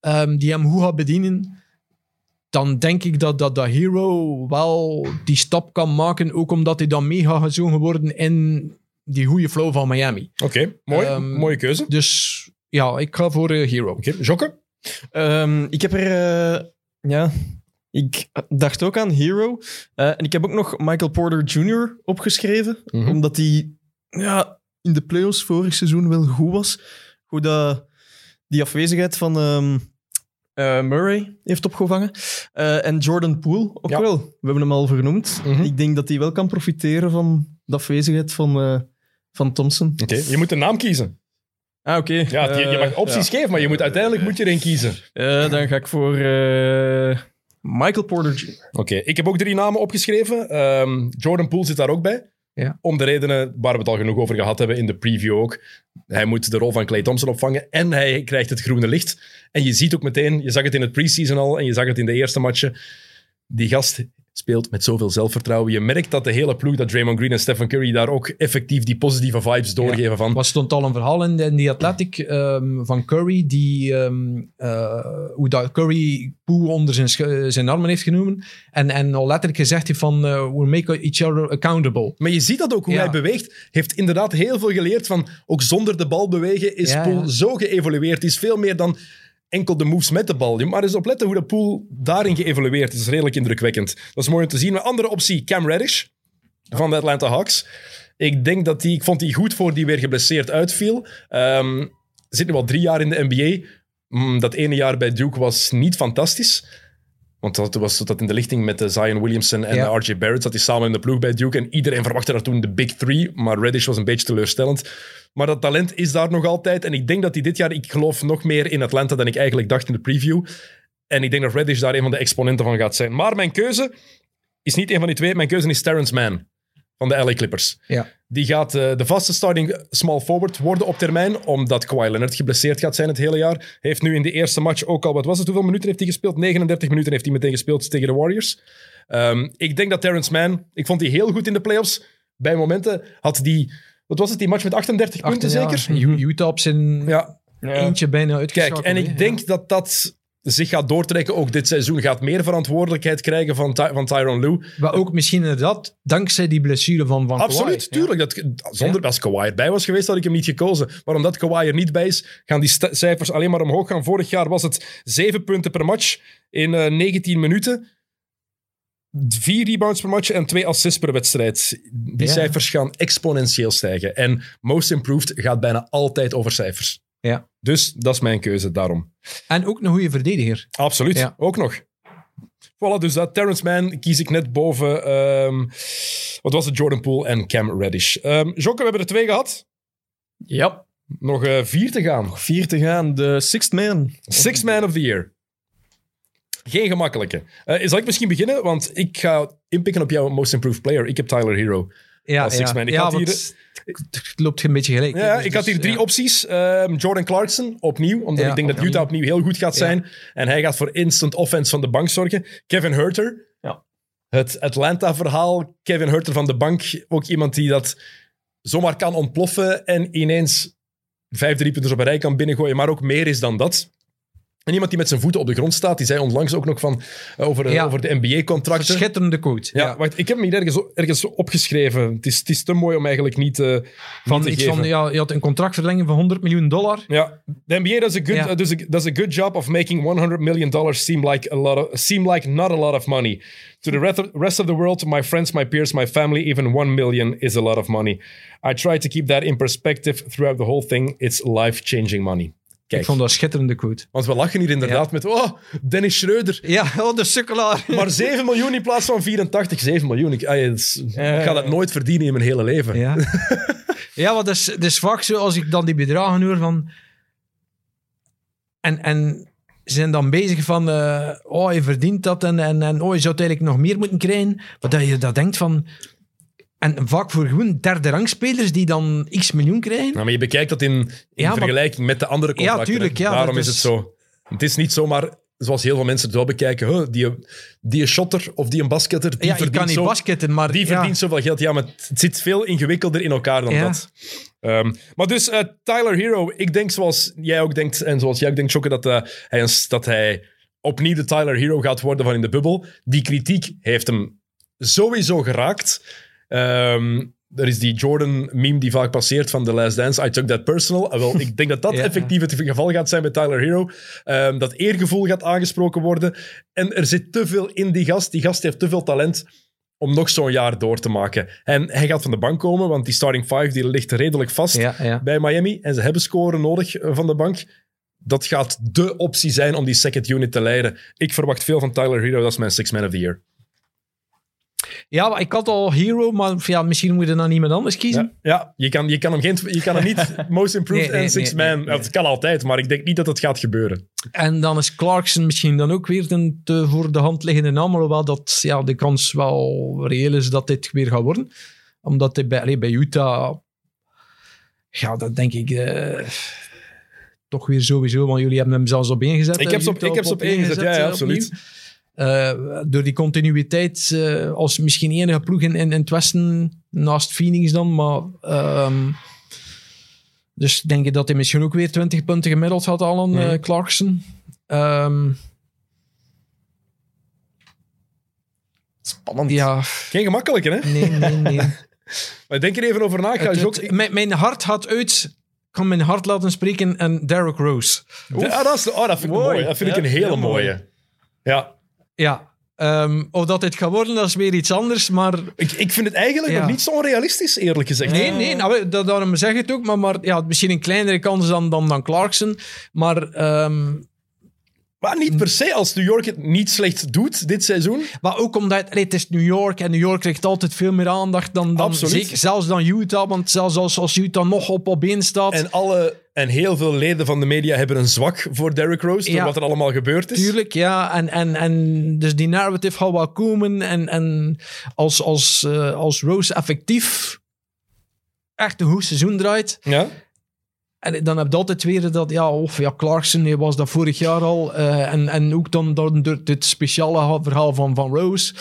ehm, die hem goed gaat bedienen, dan denk ik dat, dat dat Hero wel die stap kan maken, ook omdat hij dan mega gezogen worden in die goede flow van Miami. Oké, mooi. Ehm, Mooie keuze. Oké, Dus ja, ik ga voor eh, Hero. Jokke? Ehm, ik heb er... eh, ja... Ik dacht ook aan Hero. Eh, en ik heb ook nog Michael Porter Jr. opgeschreven. Mhm. Omdat hij ja, in de playoffs vorig seizoen wel goed was. Hoe dat die afwezigheid van ehm, eh, Murray heeft opgevangen. Eh, en Jordan Poole ook Ja. wel. We hebben hem al vernoemd. Mhm. Ik denk dat hij wel kan profiteren van de afwezigheid van, eh, van Thompson. Oké, je moet een naam kiezen. Ah, oké. Ja, je, je mag Eh, opties geven, maar je moet, uiteindelijk moet je er een kiezen. Eh, dan ga ik voor eh, Michael Porter Jr. Oké, ik heb ook drie namen opgeschreven. Ehm, Jordan Poole zit daar ook bij. Ja. Om de redenen waar we het al genoeg over gehad hebben in de preview ook. Hij moet de rol van Clay Thompson opvangen en hij krijgt het groene licht. En je ziet ook meteen, je zag het in het preseason al en je zag het in de eerste matchen. Die gast speelt met zoveel zelfvertrouwen. Je merkt dat de hele ploeg, dat Draymond Green en Stephen Curry daar ook effectief die positieve vibes doorgeven van... Er stond al een verhaal in, die Athletic ehm, van Curry, die, ehm, eh, hoe dat Curry Poe onder zijn, sch- zijn armen heeft genomen. En, en al letterlijk gezegd heeft van, eh, we make each other accountable. Maar je ziet dat ook, hoe Ja. hij beweegt. Heeft inderdaad heel veel geleerd van ook zonder de bal bewegen is Ja, Poel zo geëvolueerd. is veel meer dan enkel de moves met de bal. Maar eens opletten hoe de Poel daarin geëvolueerd is. is redelijk indrukwekkend. Dat is mooi om te zien. Een andere optie, Cam Reddish van de Atlanta Hawks. Ik denk dat die, ik vond die goed voor die weer geblesseerd uitviel. Ehm zit nu al drie jaar in de NBA. Mm, dat ene jaar bij Duke was niet fantastisch. Want dat was dat in de lichting met de Zion Williamson en Ja. de RJ Barrett zat hij samen in de ploeg bij Duke. En iedereen verwachtte daar toen de Big Three. Maar Reddish was een beetje teleurstellend. Maar dat talent is daar nog altijd. En ik denk dat hij dit jaar, ik geloof nog meer in Atlanta dan ik eigenlijk dacht in de preview. En ik denk dat Reddish daar een van de exponenten van gaat zijn. Maar mijn keuze is niet een van die twee. Mijn keuze is Terrence Mann van de LA Clippers. Ja. Die gaat eh, de vaste starting small forward worden op termijn, omdat Kawhi Leonard geblesseerd gaat zijn het hele jaar. Heeft nu in de eerste match ook al, wat was het, hoeveel minuten heeft hij gespeeld? 39 minuten heeft hij meteen gespeeld tegen de Warriors. Ehm, ik denk dat Terrence Mann, ik vond die heel goed in de playoffs. Bij momenten had die, wat was het, die match met 38 punten ja, zeker? Utah op zijn Ja, eentje bijna Kijk, uitgeschakeld. en hè, ik denk dat dat zich gaat doortrekken. Ook dit seizoen gaat meer verantwoordelijkheid krijgen van, Ty van Tyron Lue. Maar ook misschien inderdaad, dankzij die blessure van, van Absoluut, Kawhi. tuurlijk. Dat, zonder, Als Kawhi erbij was geweest, had ik hem niet gekozen. Maar omdat Kawhi er niet bij is, gaan die cijfers alleen maar omhoog gaan. Vorig jaar was het 7 punten per match in eh, 19 minuten. Vier rebounds per match en twee assists per wedstrijd. Die Ja. cijfers gaan exponentieel stijgen. En Most Improved gaat bijna altijd over cijfers. Ja. Dus dat is mijn keuze daarom. En ook een goede verdediger. Absoluut, Ja. ook nog. Voilà, dus dat Terrence Mann kies ik net boven. ehm, wat was het? Jordan Poole en Cam Reddish. Ehm Jokke, we hebben er twee gehad. Ja, Nog eh, vier te gaan. vier te gaan. De sixth man. Sixth Man of the Year. Geen gemakkelijke. Eh, zal ik misschien beginnen? Want ik ga inpikken op jouw Most Improved Player. Ik heb Tyler Hero. Ja, Als six ja. man. Ik ja, had hier- het loopt een beetje gelijk. Ja, Dus- ik had hier dus, drie ja. opties. Ehm, Jordan Clarkson, opnieuw. Omdat Ja, ik denk dat. Utah opnieuw heel goed gaat Ja. zijn. En hij gaat voor instant offense van de bank zorgen. Kevin Herter. Ja. Het Atlanta-verhaal. Kevin Herter van de bank. Ook iemand die dat zomaar kan ontploffen. En ineens vijf driepunters op een rij kan binnengooien. Maar ook meer is dan dat. En iemand die met zijn voeten op de grond staat. Die zei onlangs ook nog van, eh, over, eh, Ja. over de NBA-contracten. Schitterende quote. Ja, wacht, ik heb hem hier ergens, ergens opgeschreven. Het is, het is te mooi om eigenlijk niet, eh, Van niet te iets geven. van, ja, je had een contractverlenging van 100 miljoen dollar. Ja, de NBA does a good, Ja. uh, does, a, does a good job of making 100 million dollars seem like a lot of, seem like not a lot of money. To the rest of, rest of the world, my friends, my peers, my family, even 1 million is a lot of money. I try to keep that in perspective throughout the whole thing. It's life-changing money. Kijk, Ik vond dat een schitterende quote. want we lachen hier inderdaad met, oh, Dennis Schreuder. Ja, oh, de sukkelaar. Maar 7 miljoen in plaats van 84. 7 miljoen. Ik, is- ik ga dat nooit verdienen in mijn hele leven. Ja, ja want het is, is vaak zo als ik dan die bedragen hoor van... En, en ze zijn dan bezig van... eh, oh, je verdient dat en, en, en oh, je zou het eigenlijk nog meer moeten krijgen. Maar dat je dat denkt van... En vaak voor gewoon derde rangspelers die dan x miljoen krijgen. Nou, maar je bekijkt dat in, in Ja, maar- vergelijking met de andere contracten. hè. tuurlijk, ja, Daarom is het zo. Het is niet zomaar, zoals heel veel mensen het wel bekijken, huh, die, die een shotter of die een basketter, die ja, verdient, kan niet zo, basketten, maar... die ja. verdient zoveel geld. Ja, maar het zit veel ingewikkelder in elkaar dan Ja. dat. Ehm, maar dus, eh, Tyler Hero, ik denk zoals jij ook denkt, en zoals jij ook denkt, Jokke, dat, eh, hij, een- dat hij opnieuw de Tyler Hero gaat worden van in de bubbel. Die kritiek heeft hem sowieso geraakt. Ehm, er is die Jordan-meme die vaak passeert van The Last Dance. I took that personal. Ah, wel, ik denk dat dat Ja. effectief het geval gaat zijn bij Tyler Hero. Ehm, dat eergevoel gaat aangesproken worden. En er zit te veel in die gast. Die gast heeft te veel talent om nog zo'n jaar door te maken. En hij gaat van de bank komen, want die starting five die ligt redelijk vast Ja, ja. bij Miami. En ze hebben scoren nodig eh, van de bank. Dat gaat de optie zijn om die second unit te leiden. Ik verwacht veel van Tyler Hero. Dat is mijn six man of the year. Ja, maar ik had al Hero, maar ja, misschien moet je dan iemand anders kiezen. Ja, ja je, kan, je, kan hem geen, je kan hem niet most improved Nee, nee, en six nee, man. Het kan altijd, maar ik denk niet dat het gaat gebeuren. En dan is Clarkson misschien dan ook weer een te voor de hand liggende naam, alhoewel dat ja, de kans wel reëel is dat dit weer gaat worden. Omdat hij bij, bij Utah, ja, dat denk ik eh, toch weer sowieso, want jullie hebben hem zelfs op één gezet. Ik heb ze op, heb ze op één gezet, ja, ja, absoluut. opnieuw. Eh, door die continuïteit, eh, als misschien enige ploeg in, in, in het Westen, naast Phoenix dan, maar... ehm, dus denk ik dat hij misschien ook weer 20 punten gemiddeld had al Mhm. aan Clarkson. Ehm, Spannend. ja, Geen gemakkelijke, hè? nee, nee, nee. Maar denk er even over na. Ik ga Het- ook... het- mijn, mijn hart had uit, ik kan mijn hart laten spreken en Derrick Rose. Ah, dat, is, oh, dat vind ik Mooi. mooi. Dat vind ik een hele heel mooi. mooie. Ja. Ja, ehm, of dat dit gaat worden, dat is weer iets anders, maar... Ik, ik vind het eigenlijk Ja. nog niet zo onrealistisch, eerlijk gezegd. Nee, nee, nou, dat, daarom zeg ik het ook, maar, maar ja, misschien een kleinere kans dan, dan, dan Clarkson. Maar ehm, Maar niet per se als New York het niet slecht doet dit seizoen. Maar ook omdat allee, het is New York en New York krijgt altijd veel meer aandacht dan, dan zeker, zelfs dan Utah. Want zelfs als, als Utah nog op op één staat, En, alle, en heel veel leden van de media hebben een zwak voor Derrick Rose, door wat er allemaal gebeurd is. Tuurlijk, ja. En, en, en dus die narrative gaat wel komen. En, en als, als, eh, als Rose effectief echt een goed seizoen draait, Ja? En dan heb je altijd weer dat, ja, of ja, Clarkson hij was dat vorig jaar al. eh, en, en ook dan, dan door dit speciale verhaal van, van Rose.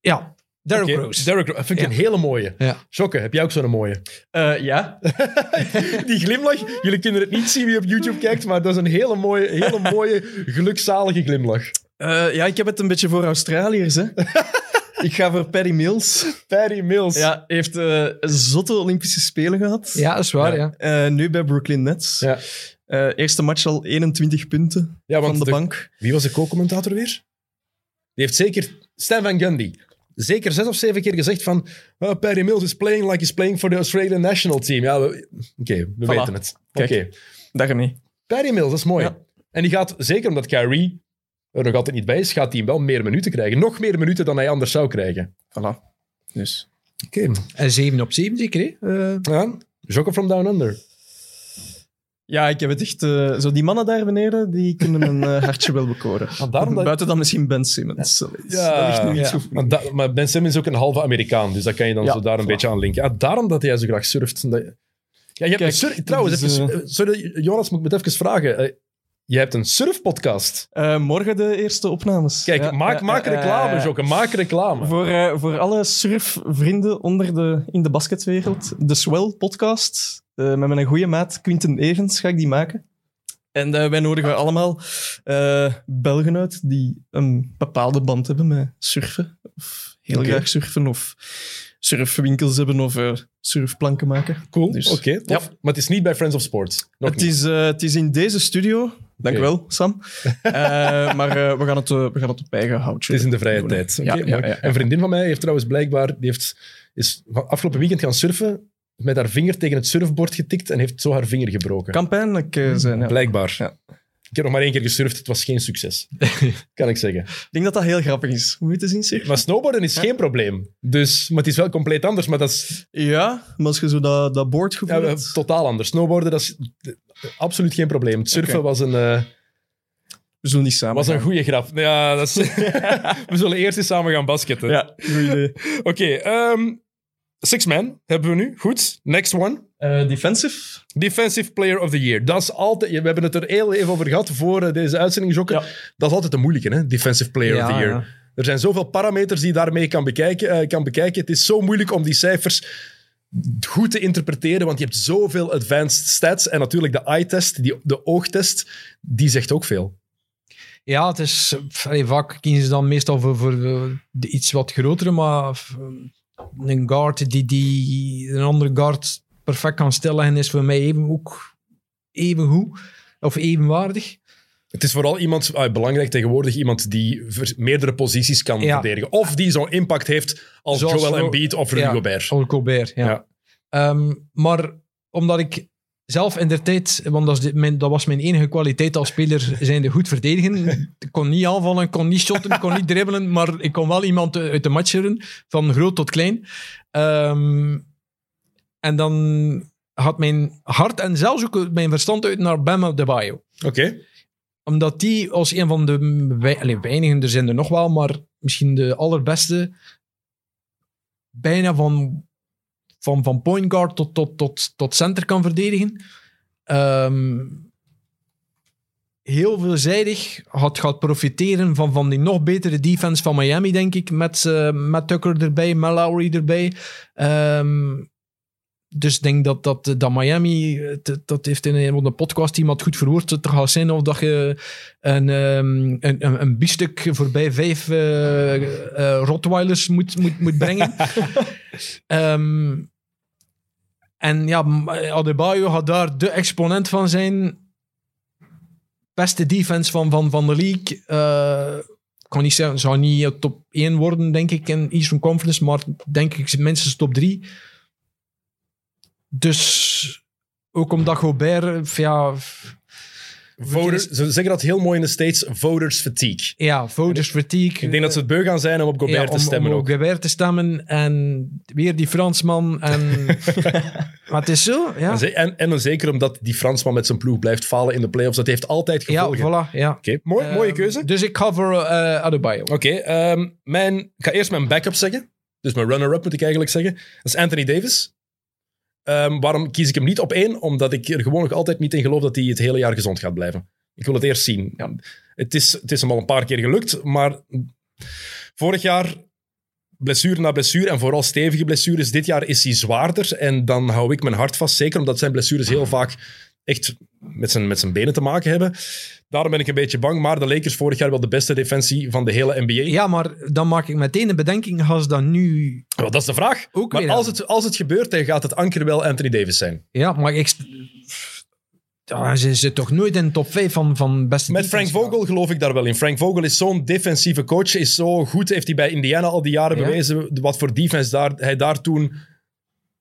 Ja, Derrick Oké, Rose. Derrick Rose, vind ik Ja. een hele mooie. Ja. Jokke, heb jij ook zo'n mooie? Eh, ja. Die glimlach, jullie kunnen het niet zien wie op YouTube kijkt, maar dat is een hele mooie, hele mooie gelukzalige glimlach. Eh, ja, ik heb het een beetje voor Australiërs. Hè. ik ga voor Perry Mills. Paddy Mills. Ja, heeft eh, zotte Olympische Spelen gehad. Ja, dat is waar, ja. Eh, nu bij Brooklyn Nets. Ja. Eh, eerste match al 21 punten Ja, van de, de- bank. Wie was de co-commentator weer? Die heeft zeker... Stan Van Gundy. Zeker zes of zeven keer gezegd van... Oh, Paddy Mills is playing like he's playing for the Australian national team. Ja, oké, we Voilà. weten het. Oké. Kijk. Dag niet. Paddy Mills, dat is mooi. Ja. En die gaat, zeker omdat Kyrie er nog altijd niet bij is, gaat hij wel meer minuten krijgen. Nog meer minuten dan hij anders zou krijgen. Voilà. Dus. Oké. En 7 op 7 zeker, hè? Eh, Ja. Jokke from Down Under. Ja, ik heb het echt... eh, zo die mannen daar beneden, die kunnen een eh, hartje wel bekoren. Daarom dat- Buiten dan misschien Ben Simmons. Ja, dat ligt nu niet ja. Maar, da- maar Ben Simmons is ook een halve Amerikaan, dus dat kan je dan Ja, zo daar een voilà. beetje aan linken. Ja, daarom dat hij zo graag surft. Dat- Ja, je hebt Kijk, een surf- trouwens, even, eh, eh, sorry, Jonas, moet ik het even vragen. Je hebt een surfpodcast. Eh, morgen de eerste opnames. Kijk, Ja, maak, ja, maak ja, reclame, ja. Jokke, maak reclame. Voor, eh, voor alle surfvrienden onder de, in de basketwereld, de Swell podcast. eh, met mijn goede maat Quinten Evans ga ik die maken. En eh, wij nodigen allemaal eh, Belgen uit die een bepaalde band hebben met surfen. Of heel Oké. graag surfen, of surfwinkels hebben, of eh, surfplanken maken. Cool, Dus- oké, tof. Maar het is niet bij Friends of Sports. Nog Het niet. is, eh, het is in deze studio. Dankjewel, Sam. Eh, maar eh, we, gaan het, eh, we gaan het op eigen houtje Het is in de vrije doen. tijd. Ja, ja, ja. Een vriendin van mij heeft trouwens blijkbaar... Die heeft, is afgelopen weekend gaan surfen, met haar vinger tegen het surfbord getikt en heeft zo haar vinger gebroken. Kan pijnlijk zijn. Blijkbaar. Ja. Ik heb nog maar één keer gesurfd, het was geen succes. kan ik zeggen. Ik denk dat dat heel grappig is. Moet je eens inzien? Maar snowboarden is geen probleem. Dus, maar het is wel compleet anders, maar dat is Ja, maar als je zo dat, dat boordgevoel ja, totaal anders. Snowboarden, dat is absoluut geen probleem. Het surfen was een, eh, We zullen niet samen was een goede grap. Ja, dat is, we zullen eerst eens samen gaan basketten. Ja, goed idee. Oké, ehm, Six Man hebben we nu. Goed, next one. Eh, defensive? Defensive Player of the Year. Dat is altijd... We hebben het er heel even over gehad voor eh, deze uitzending, Jokke. Ja. Dat is altijd een moeilijke, hè? Defensive Player of the Year. ja. Er zijn zoveel parameters die je daarmee kan bekijken, kan bekijken. Het is zo moeilijk om die cijfers goed te interpreteren, want je hebt zoveel advanced stats. En natuurlijk de eye-test, die- de oogtest, die zegt ook veel. Ja, het is allee, vaak kiezen ze dan meestal voor, voor de iets wat grotere, maar een guard die, die een andere guard perfect kan stellen is voor mij even ook even goed of evenwaardig. Het is vooral iemand, ah, belangrijk tegenwoordig, iemand die meerdere posities kan Ja. verdedigen. Of die zo'n impact heeft als Zoals Joel Embiid of Rudy Ja, Gobert. Gobert, ja. Ja. Ehm, maar omdat ik zelf in de tijd, want dat, is mijn, dat was mijn enige kwaliteit als speler, zijnde goed verdedigen. Ik kon niet aanvallen, kon niet shotten, kon niet dribbelen, maar ik kon wel iemand uit de match scheuren, van groot tot klein. Ehm, en dan had mijn hart en zelfs ook mijn verstand uit naar Bam de Bayo Oké. Omdat die als een van de allee, weinigen, er zijn er nog wel, maar misschien de allerbeste, bijna van, van, van point guard tot, tot, tot, tot center kan verdedigen. Ehm, heel veelzijdig had gaat profiteren van, van die nog betere defense van Miami, denk ik, met, eh, met Tucker erbij, met Lowry erbij. Ehm, dus ik denk dat, dat, dat Miami, eh, dat, heeft in een podcast iemand goed verwoord, het gaat zijn of dat je een, ehm, een, een, een biefstuk voorbij vijf eh eh, Rottweilers moet, moet, moet brengen. Ehm, en ja, Adebayo gaat daar de exponent van zijn. Beste defense van, van, van de league. Eh, ik kan niet zeggen, zou niet eh, top 1 worden, denk ik, in Eastern Conference, maar denk ik minstens top 3. Dus ook omdat Gobert, ja, Voters, ze zeggen dat heel mooi in de States, voters fatigue. Ja, voters fatigue. Ik denk dat ze het beu gaan zijn om op Gobert Ja, te stemmen om ook. op Gobert te stemmen en weer die Fransman. En... maar het is zo, ja. En, en, zeker omdat die Fransman met zijn ploeg blijft falen in de playoffs. Dat heeft altijd Ja, gevolgen. voilà, ja. Oké, mooi, mooie Ehm, keuze. Dus ik ga voor eh Adebayo. Oké, ehm, mijn, ik ga eerst mijn backup zeggen. Dus mijn runner-up moet ik eigenlijk zeggen. Dat is Anthony Davis. Ehm, waarom kies ik hem niet op één? Omdat ik er gewoon nog altijd niet in geloof dat hij het hele jaar gezond gaat blijven. Ik wil het eerst zien. Het, is, het is hem al een paar keer gelukt, maar vorig jaar blessure na blessure en vooral stevige blessures. Dit jaar is hij zwaarder en dan hou ik mijn hart vast. Zeker omdat zijn blessures heel vaak echt met zijn, met zijn benen te maken hebben. Daarom ben ik een beetje bang. Maar de Lakers vorig jaar wel de beste defensie van de hele NBA. Ja, maar dan maak ik meteen de bedenking, als dat nu... Wel, dat is de vraag. Ook maar als het, als het gebeurt, dan gaat het anker wel Anthony Davis zijn. Ja, maar ik... Ja, ze zit toch nooit in de top 5 van, van beste Met Frank Vogel geloof ik daar wel in. Frank Vogel is zo'n defensieve coach, is zo goed, heeft hij bij Indiana al die jaren Ja. bewezen wat voor defense daar, hij daar toen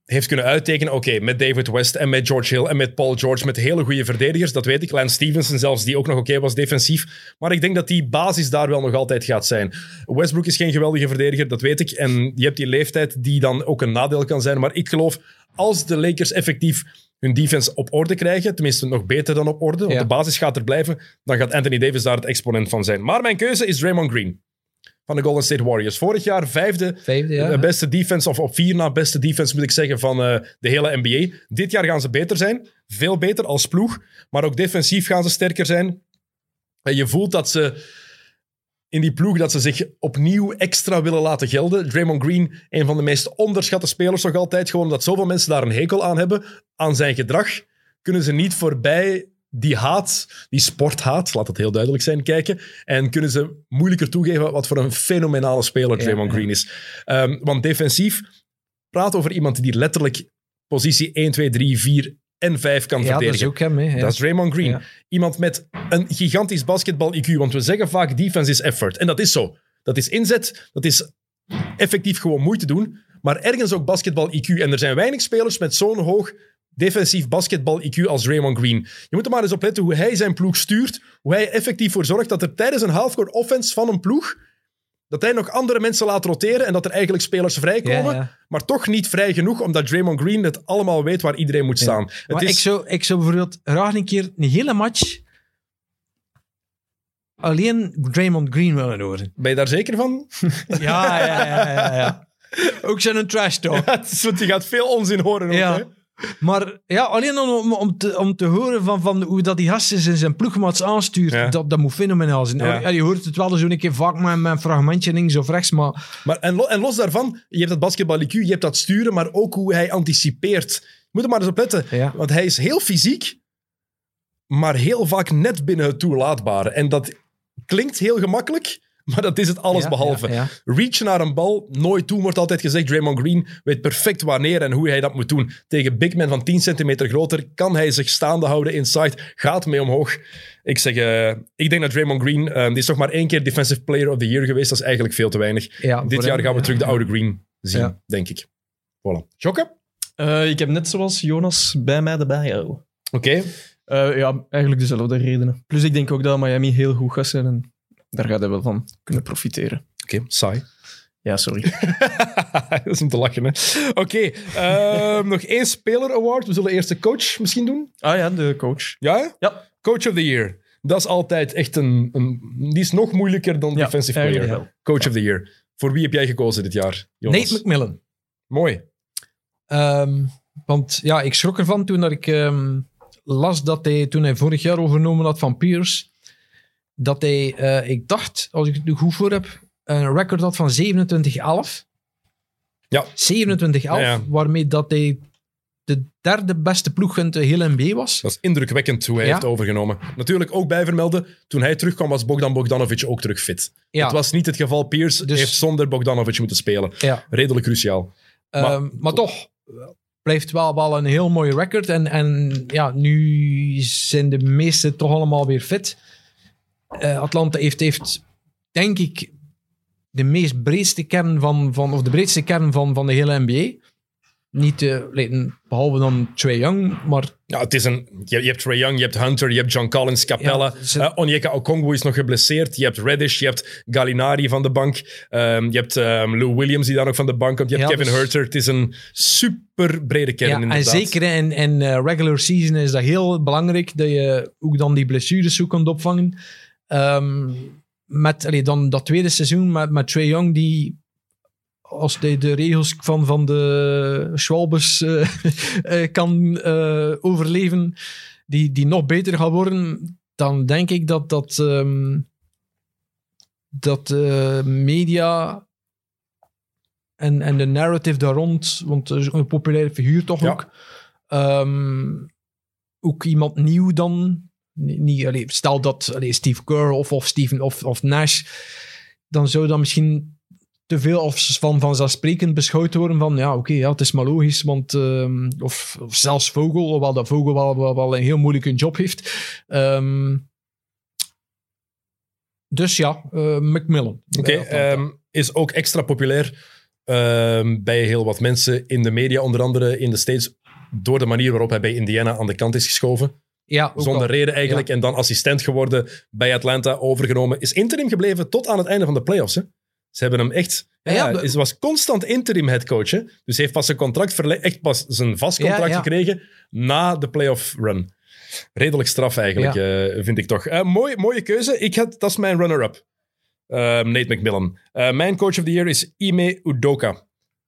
heeft kunnen uittekenen. Oké, met David West en met George Hill en met Paul George, met hele goede verdedigers, dat weet ik. Lance Stevenson zelfs, die ook nog oké was defensief. Maar ik denk dat die basis daar wel nog altijd gaat zijn. Westbrook is geen geweldige verdediger, dat weet ik. En je hebt die leeftijd die dan ook een nadeel kan zijn. Maar ik geloof, als de Lakers effectief hun defense op orde krijgen, tenminste nog beter dan op orde, want Ja. de basis gaat er blijven, dan gaat Anthony Davis daar het exponent van zijn. Maar mijn keuze is Draymond Green van de Golden State Warriors. Vorig jaar vijfde Vijfde, ja. eh, beste defense, of op vier na beste defense moet ik zeggen, van eh, de hele NBA. Dit jaar gaan ze beter zijn, veel beter als ploeg, maar ook defensief gaan ze sterker zijn. En je voelt dat ze in die ploeg dat ze zich opnieuw extra willen laten gelden. Draymond Green, een van de meest onderschatte spelers nog altijd, gewoon omdat zoveel mensen daar een hekel aan hebben, aan zijn gedrag, kunnen ze niet voorbij die haat, die sporthaat, laat het heel duidelijk zijn, kijken. En kunnen ze moeilijker toegeven wat voor een fenomenale speler Draymond ja. Green is. Ehm, want defensief, praat over iemand die letterlijk positie 1, 2, 3, 4 en 5 kan Ja, dat verdedigen. is ook hem. Hè. Ja. Dat is Draymond Green. Ja. Iemand met een gigantisch basketbal-IQ. Want we zeggen vaak defense is effort. En dat is zo. Dat is inzet. Dat is effectief gewoon moeite doen. Maar ergens ook basketbal-IQ. En er zijn weinig spelers met zo'n hoog defensief basketbal-IQ als Draymond Green. Je moet er maar eens op letten hoe hij zijn ploeg stuurt. Hoe hij effectief voor zorgt dat er tijdens een halfcourt offense van een ploeg... Dat hij nog andere mensen laat roteren en dat er eigenlijk spelers vrijkomen. Ja, ja. Maar toch niet vrij genoeg, omdat Draymond Green het allemaal weet waar iedereen moet staan. Het Maar is, ik, zou, ik zou bijvoorbeeld graag een keer een hele match alleen Draymond Green willen horen. Ben je daar zeker van? Ja, ja, ja. ja, ja. Ook zo'n trash talk. Want je gaat veel onzin horen. Ook, hè? Maar ja, alleen om, om, te, om te horen van, van hoe dat die gast in zijn ploegmaats aanstuurt, Ja. dat, dat moet fenomenaal zijn. Ja. Ja. je hoort het wel eens een keer vaak met, met een fragmentje links of rechts, maar Maar, en, lo- en los daarvan, je hebt dat basketbal IQ, je hebt dat sturen, maar ook hoe hij anticipeert. Je moet er maar eens op letten. Ja. Want hij is heel fysiek, maar heel vaak net binnen het toelaatbare. En dat klinkt heel gemakkelijk, maar dat is het alles Ja, behalve. ja, ja. Reach naar een bal, nooit toe wordt altijd gezegd. Draymond Green weet perfect wanneer en hoe hij dat moet doen. Tegen big men van 10 centimeter groter kan hij zich staande houden inside, gaat mee omhoog. Ik zeg, eh, ik denk dat Draymond Green, eh, die is nog maar één keer Defensive Player of the Year geweest, dat is eigenlijk veel te weinig. Ja, Dit jaar gaan we ja. terug de oude Green zien, Ja. denk ik. Voilà. Jokke? Eh, ik heb net zoals Jonas bij mij erbij houden. Oké. Eh, ja, eigenlijk dezelfde redenen. Plus ik denk ook dat Miami heel goed gaat zijn en daar gaat hij wel van kunnen profiteren. Oké, saai. Ja, sorry. dat is om te lachen, hè. Oké, ehm, nog één Speler Award. We zullen eerst de coach misschien doen. Ah ja, de coach. Ja? Ja. Coach of the Year. Dat is altijd echt een... een die is nog moeilijker dan Ja, Defensive Player. Coach of the Year. Voor wie heb jij gekozen dit jaar, Jonas? Nate McMillan. Mooi. Ehm, want ja, ik schrok ervan toen dat ik ehm, las dat hij, toen hij vorig jaar overnomen had van Pierce, dat hij, eh, ik dacht, als ik het nu goed voor heb, een record had van 27-11. Ja. 27-11, Ja, ja. waarmee dat hij de derde beste ploeg in de hele NBA was. Dat is indrukwekkend hoe hij Ja. heeft overgenomen. Natuurlijk ook bijvermelden, toen hij terugkwam was Bogdan Bogdanovic ook terug fit. Ja, Het was niet het geval. Pierce Dus- heeft zonder Bogdanovic moeten spelen. ja. Redelijk cruciaal. Ehm, Maar- maar, toch blijft wel, wel een heel mooi record. En, en ja, nu zijn de meesten toch allemaal weer fit. Eh, Atlanta heeft, heeft, denk ik, de meest breedste kern van, van of de breedste kern van, van de hele NBA. niet uh, behalve dan Trae Young, maar... Ja, het is een... Je, je hebt Trae Young, je hebt Hunter, je hebt John Collins, Capella. Ja, ze... uh, Onyeka Okongwu is nog geblesseerd. Je hebt Reddish, je hebt Gallinari van de bank. Um, je hebt um, Lou Williams die daar nog van de bank komt. Je hebt ja, Kevin dus... Herter. Het is een super brede kern ja, inderdaad. En zeker in, in uh, regular season is dat heel belangrijk, dat je ook dan die blessures zo kunt opvangen. Um, met allee, dan dat tweede seizoen met, met Trae Young, die als hij de regels van, van de Schwalbes uh, uh, kan uh, overleven, die, die nog beter gaat worden, dan denk ik dat dat, um, dat media en, en de narrative daar rond, want is een populaire figuur toch ja. ook, um, ook iemand nieuw dan, niet, allee, stel dat allee, Steve Kerr of, of Steven of, of Nash, dan zou dat misschien te veel of van vanzelfsprekend beschouwd worden van ja, oké, okay, ja, het is maar logisch, want um, of, of, zelfs Vogel, hoewel dat Vogel wel, wel, wel, een heel moeilijke job heeft. Um, dus ja, uh, Macmillan. Oké, okay, um, is ook extra populair bij heel wat mensen in de media, onder andere in de States, door de manier waarop hij bij Indiana aan de kant is geschoven. Ja, Zonder al. reden eigenlijk. Ja. En dan assistent geworden bij Atlanta, overgenomen. Is interim gebleven tot aan het einde van de playoffs. Hè? Ze hebben hem echt... Ja, ja, ja was constant interim headcoach. Hè? Dus heeft pas zijn contract verlengd, echt pas zijn vast contract gekregen na de playoff run. Redelijk straf eigenlijk, uh, vind ik toch. Uh, mooi, mooie keuze. Ik had, dat is mijn runner-up. Uh, Nate McMillan. mijn coach of the year is Ime Udoka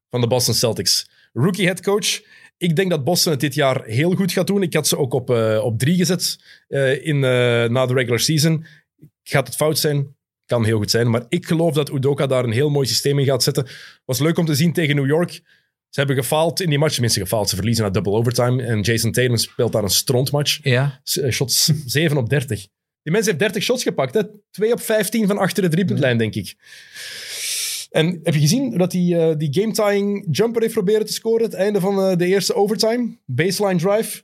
van de Boston Celtics. Rookie headcoach. Ik denk dat Boston het dit jaar heel goed gaat doen. Ik had ze ook op, op drie gezet in, na de regular season. Gaat het fout zijn? kan heel goed zijn. Maar ik geloof dat Udoka daar een heel mooi systeem in gaat zetten. Was leuk om te zien tegen New York. Ze hebben gefaald in die match. Tenminste, gefaald. Ze verliezen naar double overtime. En Jason Tatum speelt daar een strontmatch. Ja. Eh, shots 7 op 30. Die mensen heeft 30 shots gepakt. Hè? 2 op 15 van achter de driepuntlijn, denk ik. En heb je gezien dat hij uh, die game-tying jumper heeft proberen te scoren? Het einde van uh, de eerste overtime. Baseline drive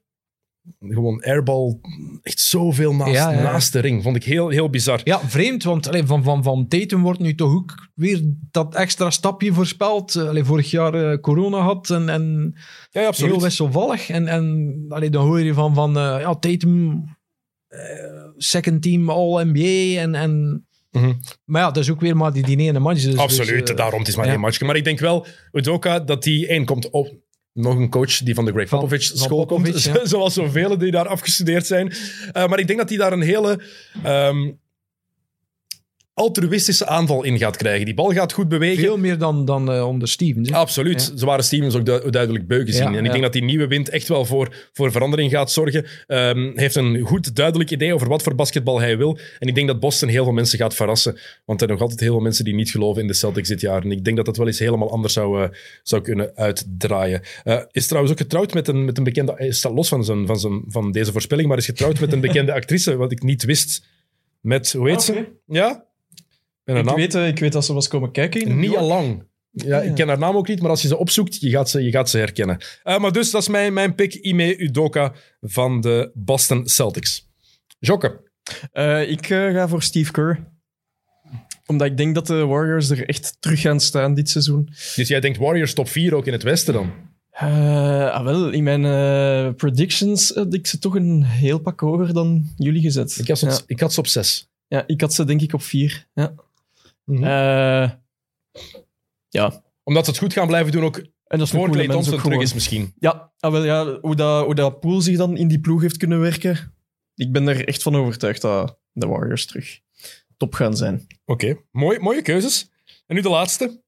gewoon airball echt zoveel naast, ja, ja. naast de ring. Vond ik heel, heel bizar. Ja, vreemd, want allee, van, van, van Tatum wordt nu toch ook weer dat extra stapje voorspeld. Allee, vorig jaar uh, corona had en, en ja, ja, heel wisselvallig. En, en allee, dan hoor je van, van ja, Tatum, second team All-NBA en... en Mm -hmm. Maar ja, dat is ook weer maar die, die ene match. Dus, Absoluut, dus, uh, daarom het is maar ja. één match. Maar ik denk wel, Udoka, dat die één komt op nog een coach die van de Greg Popovich van, school van Popovich, komt. Ja. Zoals zoveel die daar afgestudeerd zijn. Uh, maar ik denk dat hij daar een hele um, altruïstische aanval in gaat krijgen. Die bal gaat goed bewegen. Veel meer dan, dan uh, onder Stevens. Hè? Absoluut. Ja. Ze waren Stevens ook du duidelijk beu gezien. Ja, en ik denk dat die nieuwe wind echt wel voor, voor verandering gaat zorgen. Um, heeft een goed duidelijk idee over wat voor basketbal hij wil. En ik denk dat Boston heel veel mensen gaat verrassen. Want er zijn nog altijd heel veel mensen die niet geloven in de Celtics dit jaar. En ik denk dat dat wel eens helemaal anders zou, uh, zou kunnen uitdraaien. Uh, is trouwens ook getrouwd met een, met een bekende... Staat los van, zijn, van, zijn, van deze voorspelling, maar is getrouwd met een bekende actrice, wat ik niet wist. Met, hoe heet okay. ze? Ja? Ik weet, uh, ik weet dat ze was komen kijken. Niet al lang. Ja, ik ken haar naam ook niet, maar als je ze opzoekt, je gaat ze, je gaat ze herkennen. Uh, maar dus, dat is mijn, mijn pick, Ime Udoka van de Boston Celtics. Jokke? Uh, ik ga voor Steve Kerr. Omdat ik denk dat de Warriors er echt terug gaan staan dit seizoen. Dus jij denkt Warriors top 4 ook in het Westen dan? ah, wel, in mijn predictions had ik ze toch een heel pak hoger dan jullie gezet. Ik had ze op, ja. ik had ze op 6. Ja, ik had ze denk ik op 4. Ja. Mm -hmm. uh, ja. Omdat ze het goed gaan blijven doen ook en dat is voor Clay Thompson terug is misschien. Ja, ah, wel, ja hoe, dat, hoe dat Poel zich dan in die ploeg heeft kunnen werken. Ik ben er echt van overtuigd dat de Warriors terug top gaan zijn. Oké, okay. Mooi, mooie keuzes. En nu de laatste.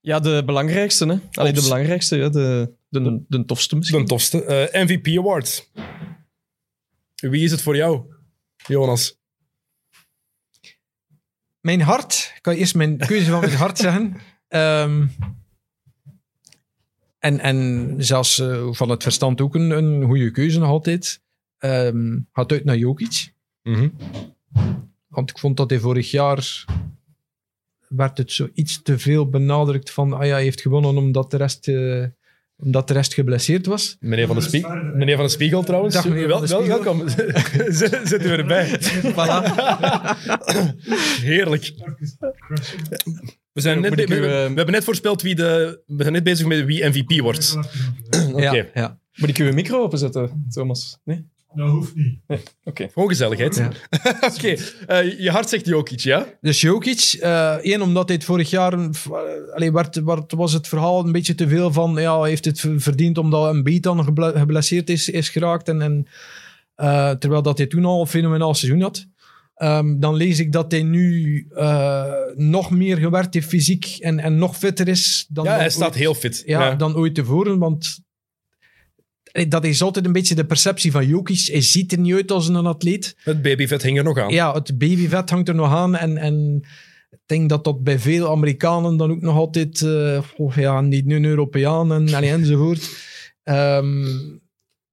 Ja, de belangrijkste. Hè? Allee, de belangrijkste, ja, de, de, de, de tofste misschien. De tofste. Uh, MVP Awards. Wie is het voor jou, Jonas? Mijn hart, ik kan eerst mijn keuze van mijn hart zeggen. Um, en, en zelfs uh, van het verstand ook een, een goede keuze nog altijd. Um, gaat uit naar Jokic. Mm -hmm. Want ik vond dat hij vorig jaar werd het zo iets te veel benadrukt van ah ja, hij heeft gewonnen omdat de rest uh, omdat de rest geblesseerd was. Meneer van de, Spie meneer van de Spiegel trouwens. Dag, meneer wel, wel, welkom. Zitten we erbij. Voilà. Heerlijk. We, zijn net, we, u, we- eh, we hebben net voorspeld wie de... We zijn net bezig met wie MVP wordt. Oké. Ja, ja. Moet ik uw micro openzetten, Thomas? Nee? Dat hoeft niet. Gewoon gezelligheid. Ja. Oké, eh, je hart zegt Jokic, ja? Dus Jokic, eh één, omdat hij het vorig jaar... een- eh, Allee, werd, werd, was het verhaal een beetje te veel van... Ja, hij heeft het ver- verdiend omdat een beat dan geble- geblesseerd is, is geraakt. En, en, eh, terwijl dat hij toen al een fenomenaal seizoen had. Ehm, dan lees ik dat hij nu eh, nog meer gewerkt heeft fysiek en, en nog fitter is dan, Ja, dan hij staat ooit- heel fit. ja, dan ooit tevoren. Want dat is altijd een beetje de perceptie van Jokic. Hij ziet er niet uit als een atleet. Het babyvet hing er nog aan. Ja, het babyvet hangt er nog aan. En, en ik denk dat dat bij veel Amerikanen dan ook nog altijd... eh, oh ja, niet een Europeaan en, allee, enzovoort. Ehm,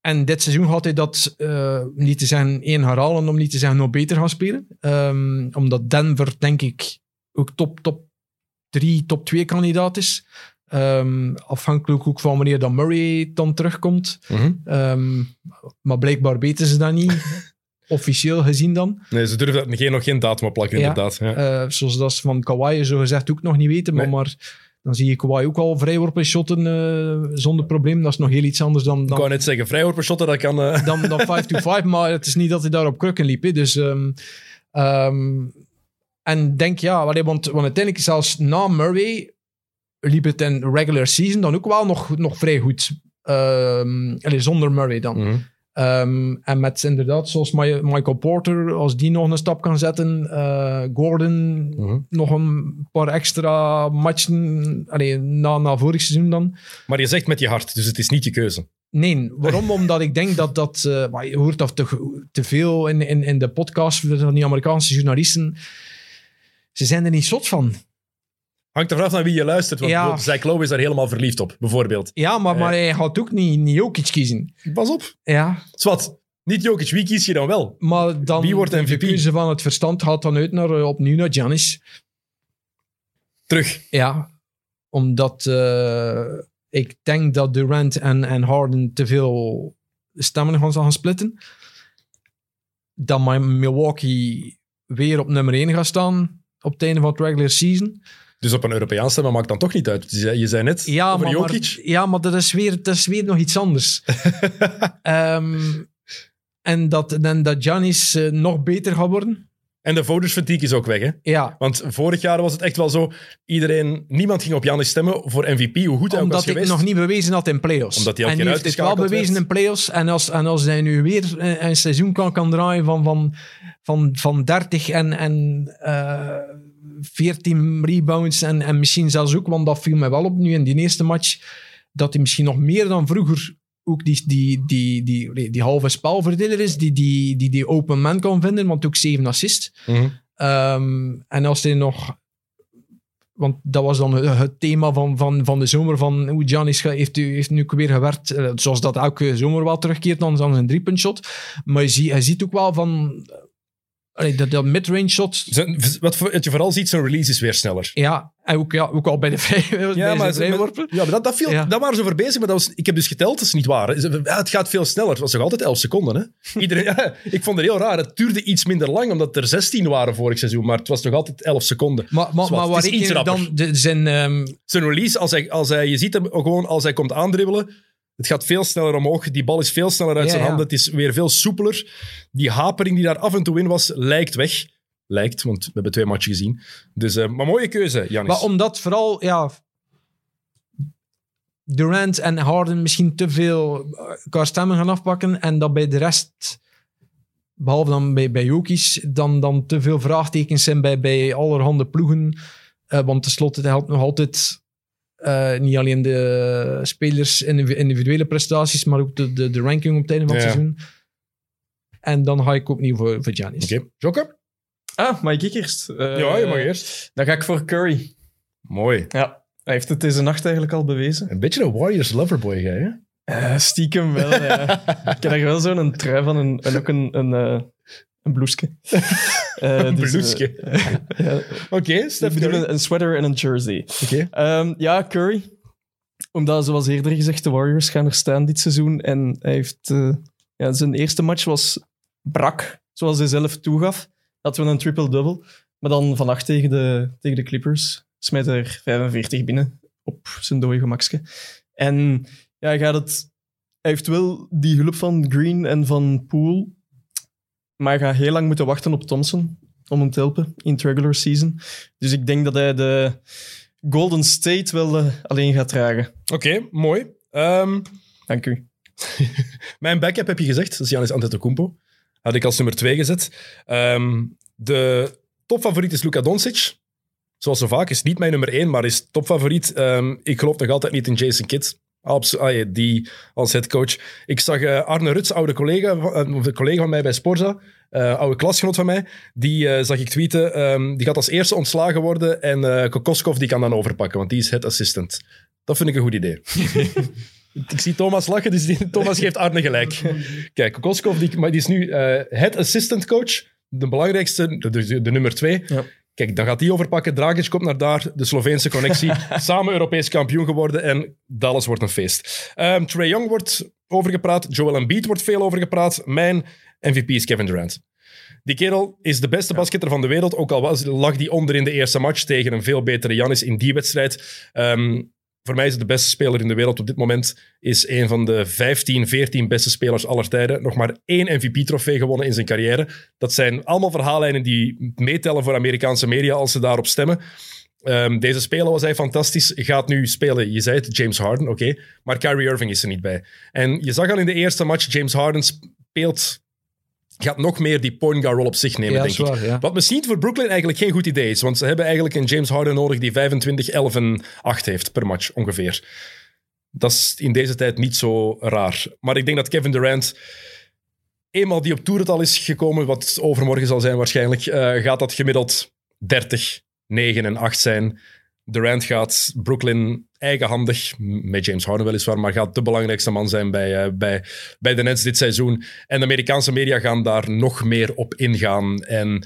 en dit seizoen had hij dat eh, niet te zeggen één herhalen, om niet te zeggen nog beter gaan spelen. Ehm, omdat Denver, denk ik, ook top, top 3, top 2 kandidaat is. Ehm, afhankelijk ook van wanneer dan Murray dan terugkomt. Mhm. Ehm, maar blijkbaar weten ze dat niet. Officieel gezien dan. Nee, ze durven dat geen, nog geen datum op plakken, Ja. inderdaad. Ja. Eh, zoals dat ze van Kawhi zo gezegd ook nog niet weten. Maar, Nee. maar dan zie je Kawhi ook al vrijworpen shotten eh, zonder probleem. Dat is nog heel iets anders dan, Ik dan, wou net zeggen, vrijworpen shotten, dat kan... eh, dan, dan 5-to-5. Maar het is niet dat hij daar op krukken liep. hè. Dus, ehm, en denk ja, want, want uiteindelijk zelfs na Murray liep het in regular season dan ook wel nog, nog vrij goed. Allee, zonder Murray dan. mhm. Ehm, en met inderdaad, zoals Mi- Michael Porter, als die nog een stap kan zetten. eh, Gordon, Mhm. nog een paar extra matchen. Allee, na, na vorig seizoen dan. Maar je zegt met je hart, dus het is niet je keuze. Nee, waarom? Omdat ik denk dat dat... eh, maar je hoort dat te, te veel in, in, in de podcast van die Amerikaanse journalisten. Ze zijn er niet zot van. Hangt er vanaf naar wie je luistert. Want Ja. Zach Lowe is daar helemaal verliefd op, bijvoorbeeld. Ja, maar, maar hij gaat ook niet, niet Jokic kiezen. Pas op. Ja, Zwat, niet Jokic, wie kies je dan wel? maar dan... Wie wordt De MVP? keuze van het verstand gaat dan uit naar, eh, opnieuw naar Giannis. Terug. Ja, omdat eh, ik denk dat Durant en, en Harden te veel stemmen gaan, gaan splitten. Dat Mi- Milwaukee weer op nummer 1 gaat staan op het einde van het regular season. Dus op een Europeaan stemmen maakt dan toch niet uit. Je zei, net Ja, over maar, Jokic. maar, ja, maar dat is weer, dat is weer nog iets anders. Ehm, en dat, en dat Giannis eh, nog beter gaat worden. En de voters fatigue is ook weg, hè? Ja, Want vorig jaar was het echt wel zo. Iedereen, niemand ging op Giannis stemmen voor MVP, hoe goed hij ook was omdat ik geweest. nog niet bewezen had in playoffs. Omdat hij elke en nu heeft het wel bewezen werd. in playoffs. En als, en als hij nu weer een, een seizoen kan, kan draaien van, van, van, van 30 en, en eh 14 rebounds en, en misschien zelfs ook, want dat viel mij wel op nu in die eerste match, dat hij misschien nog meer dan vroeger ook die, die, die, die, die, halve spelverdeler is, die, die, die die open man kan vinden, want ook 7 assists. Mhm. Ehm, en als hij nog... Want dat was dan het- thema van, van, van de zomer, van hoe ge- heeft, heeft nu weer gewerkt, eh, zoals dat elke zomer wel terugkeert, dan dan zijn driepuntshot. Maar je, zie, je ziet ook wel van... allee, dat, dat midrange shot... Zijn- Wat, wat je vooral ziet, zijn release is weer sneller. Ja, en ook, ja, ook al bij de, vrij, bij Ja, maar, vrijworpen. ja, maar dat, dat, viel, Ja. dat waren ze voor bezig, maar dat was, ik heb dus geteld, dat is niet waar. Het gaat veel sneller. Het was nog altijd 11 seconden. Hè? Iedereen, ja, ik vond het heel raar. Het duurde iets minder lang, omdat er 16 waren vorig seizoen, maar het was nog altijd 11 seconden. Maar, maar, maar waar ik dan de, zijn... ehm, Zijn release, als hij, als hij, je ziet hem gewoon als hij komt aandribbelen, het gaat veel sneller omhoog. Die bal is veel sneller uit Ja, zijn handen. Het is weer veel soepeler. Die hapering die daar af en toe in was, lijkt weg. Lijkt, want we hebben twee matchen gezien. Dus, eh, maar mooie keuze, Janis. Maar omdat vooral, ja, Durant en Harden misschien te veel eh, elkaar stemmen gaan afpakken en dat bij de rest, behalve dan bij, bij dan, dan te veel vraagtekens zijn bij, bij allerhande ploegen. Eh, want tenslotte het helpt nog altijd eh, niet alleen de spelers in de individuele prestaties, maar ook de, de, de ranking op het einde van het Ja. seizoen. En dan ga ik opnieuw voor, voor Giannis. Oké, Jokke? Ah, mag ik eerst? Eh, ja, je mag eerst. Dan ga ik voor Curry. Mooi. Ja, hij heeft het deze nacht eigenlijk al bewezen. Een beetje een Warriors loverboy, jij, hè? Eh, stiekem wel, ja. ik heb er wel zo'n trui van en, en ook een, een, eh, een bloesje. Eh, Een dus, eh, bloesje. ja, Oké, Steph Curry. een, een sweater en een jersey. Oké. Ehm, ja, Curry. Omdat, zoals eerder gezegd, de Warriors gaan er staan dit seizoen. En hij heeft... eh, ja, zijn eerste match was brak, zoals hij zelf toegaf. Hadden we een triple-double. Maar dan vannacht tegen de, tegen de Clippers smijt er 45 binnen op zijn dode gemakske. En ja, hij gaat het... Hij heeft wel die hulp van Green en van Poole, maar hij gaat heel lang moeten wachten op Thompson om hem te helpen in het regular season. Dus ik denk dat hij de Golden State wel eh, alleen gaat dragen. Oké, mooi. Ehm, Dank u. mijn backup heb je gezegd, dat is Giannis Antetokounmpo. Had ik als nummer twee gezet. Ehm, de topfavoriet is Luka Doncic. Zoals zo vaak, is niet mijn nummer één, maar is topfavoriet. Ehm, ik geloof nog altijd niet in Jason Kidd. Abs- ja, die als headcoach. Ik zag eh, Arne Ruts, oude collega, een collega van mij bij Sporza, eh, oude klasgenoot van mij, die zag ik tweeten. ehm, die gaat als eerste ontslagen worden en Kokoskov die kan dan overpakken, want die is head assistant. Dat vind ik een goed idee. ik zie Thomas lachen, dus die, Thomas geeft Arne gelijk. Kijk, Kokoskov die, die is nu head assistant coach, de belangrijkste, de, de, de nummer twee. Ja. Kijk, dan gaat die overpakken. Dragic komt naar daar, de Sloveense connectie. Samen Europees kampioen geworden en Dallas wordt een feest. Ehm Trey Young wordt overgepraat. Joel Embiid wordt veel overgepraat. Mijn MVP is Kevin Durant. Die kerel is de beste basketter van de wereld. Ook al was, lag die onder in de eerste match tegen een veel betere Janis in die wedstrijd. Ehm, voor mij is het de beste speler in de wereld op dit moment. Is een van de 15, 14 beste spelers aller tijden. Nog maar één MVP-trofee gewonnen in zijn carrière. Dat zijn allemaal verhaallijnen die meetellen voor Amerikaanse media als ze daarop stemmen. Ehm, deze speler was hij fantastisch. Gaat nu spelen, je zei het, James Harden, oké. maar Kyrie Irving is er niet bij. En je zag al in de eerste match, James Harden speelt... Gaat nog meer die point guard rol op zich nemen, Ja, denk ik. ja. Wat misschien voor Brooklyn eigenlijk geen goed idee is. Want ze hebben eigenlijk een James Harden nodig die 25, 11 en 8 heeft per match ongeveer. Dat is in deze tijd niet zo raar. Maar ik denk dat Kevin Durant, eenmaal die op toerental is gekomen, wat overmorgen zal zijn waarschijnlijk, eh, gaat dat gemiddeld 30, 9 en 8 zijn. Durant gaat Brooklyn eigenhandig, met James Harden weliswaar, maar gaat de belangrijkste man zijn bij, eh, bij, bij de Nets dit seizoen. En de Amerikaanse media gaan daar nog meer op ingaan. En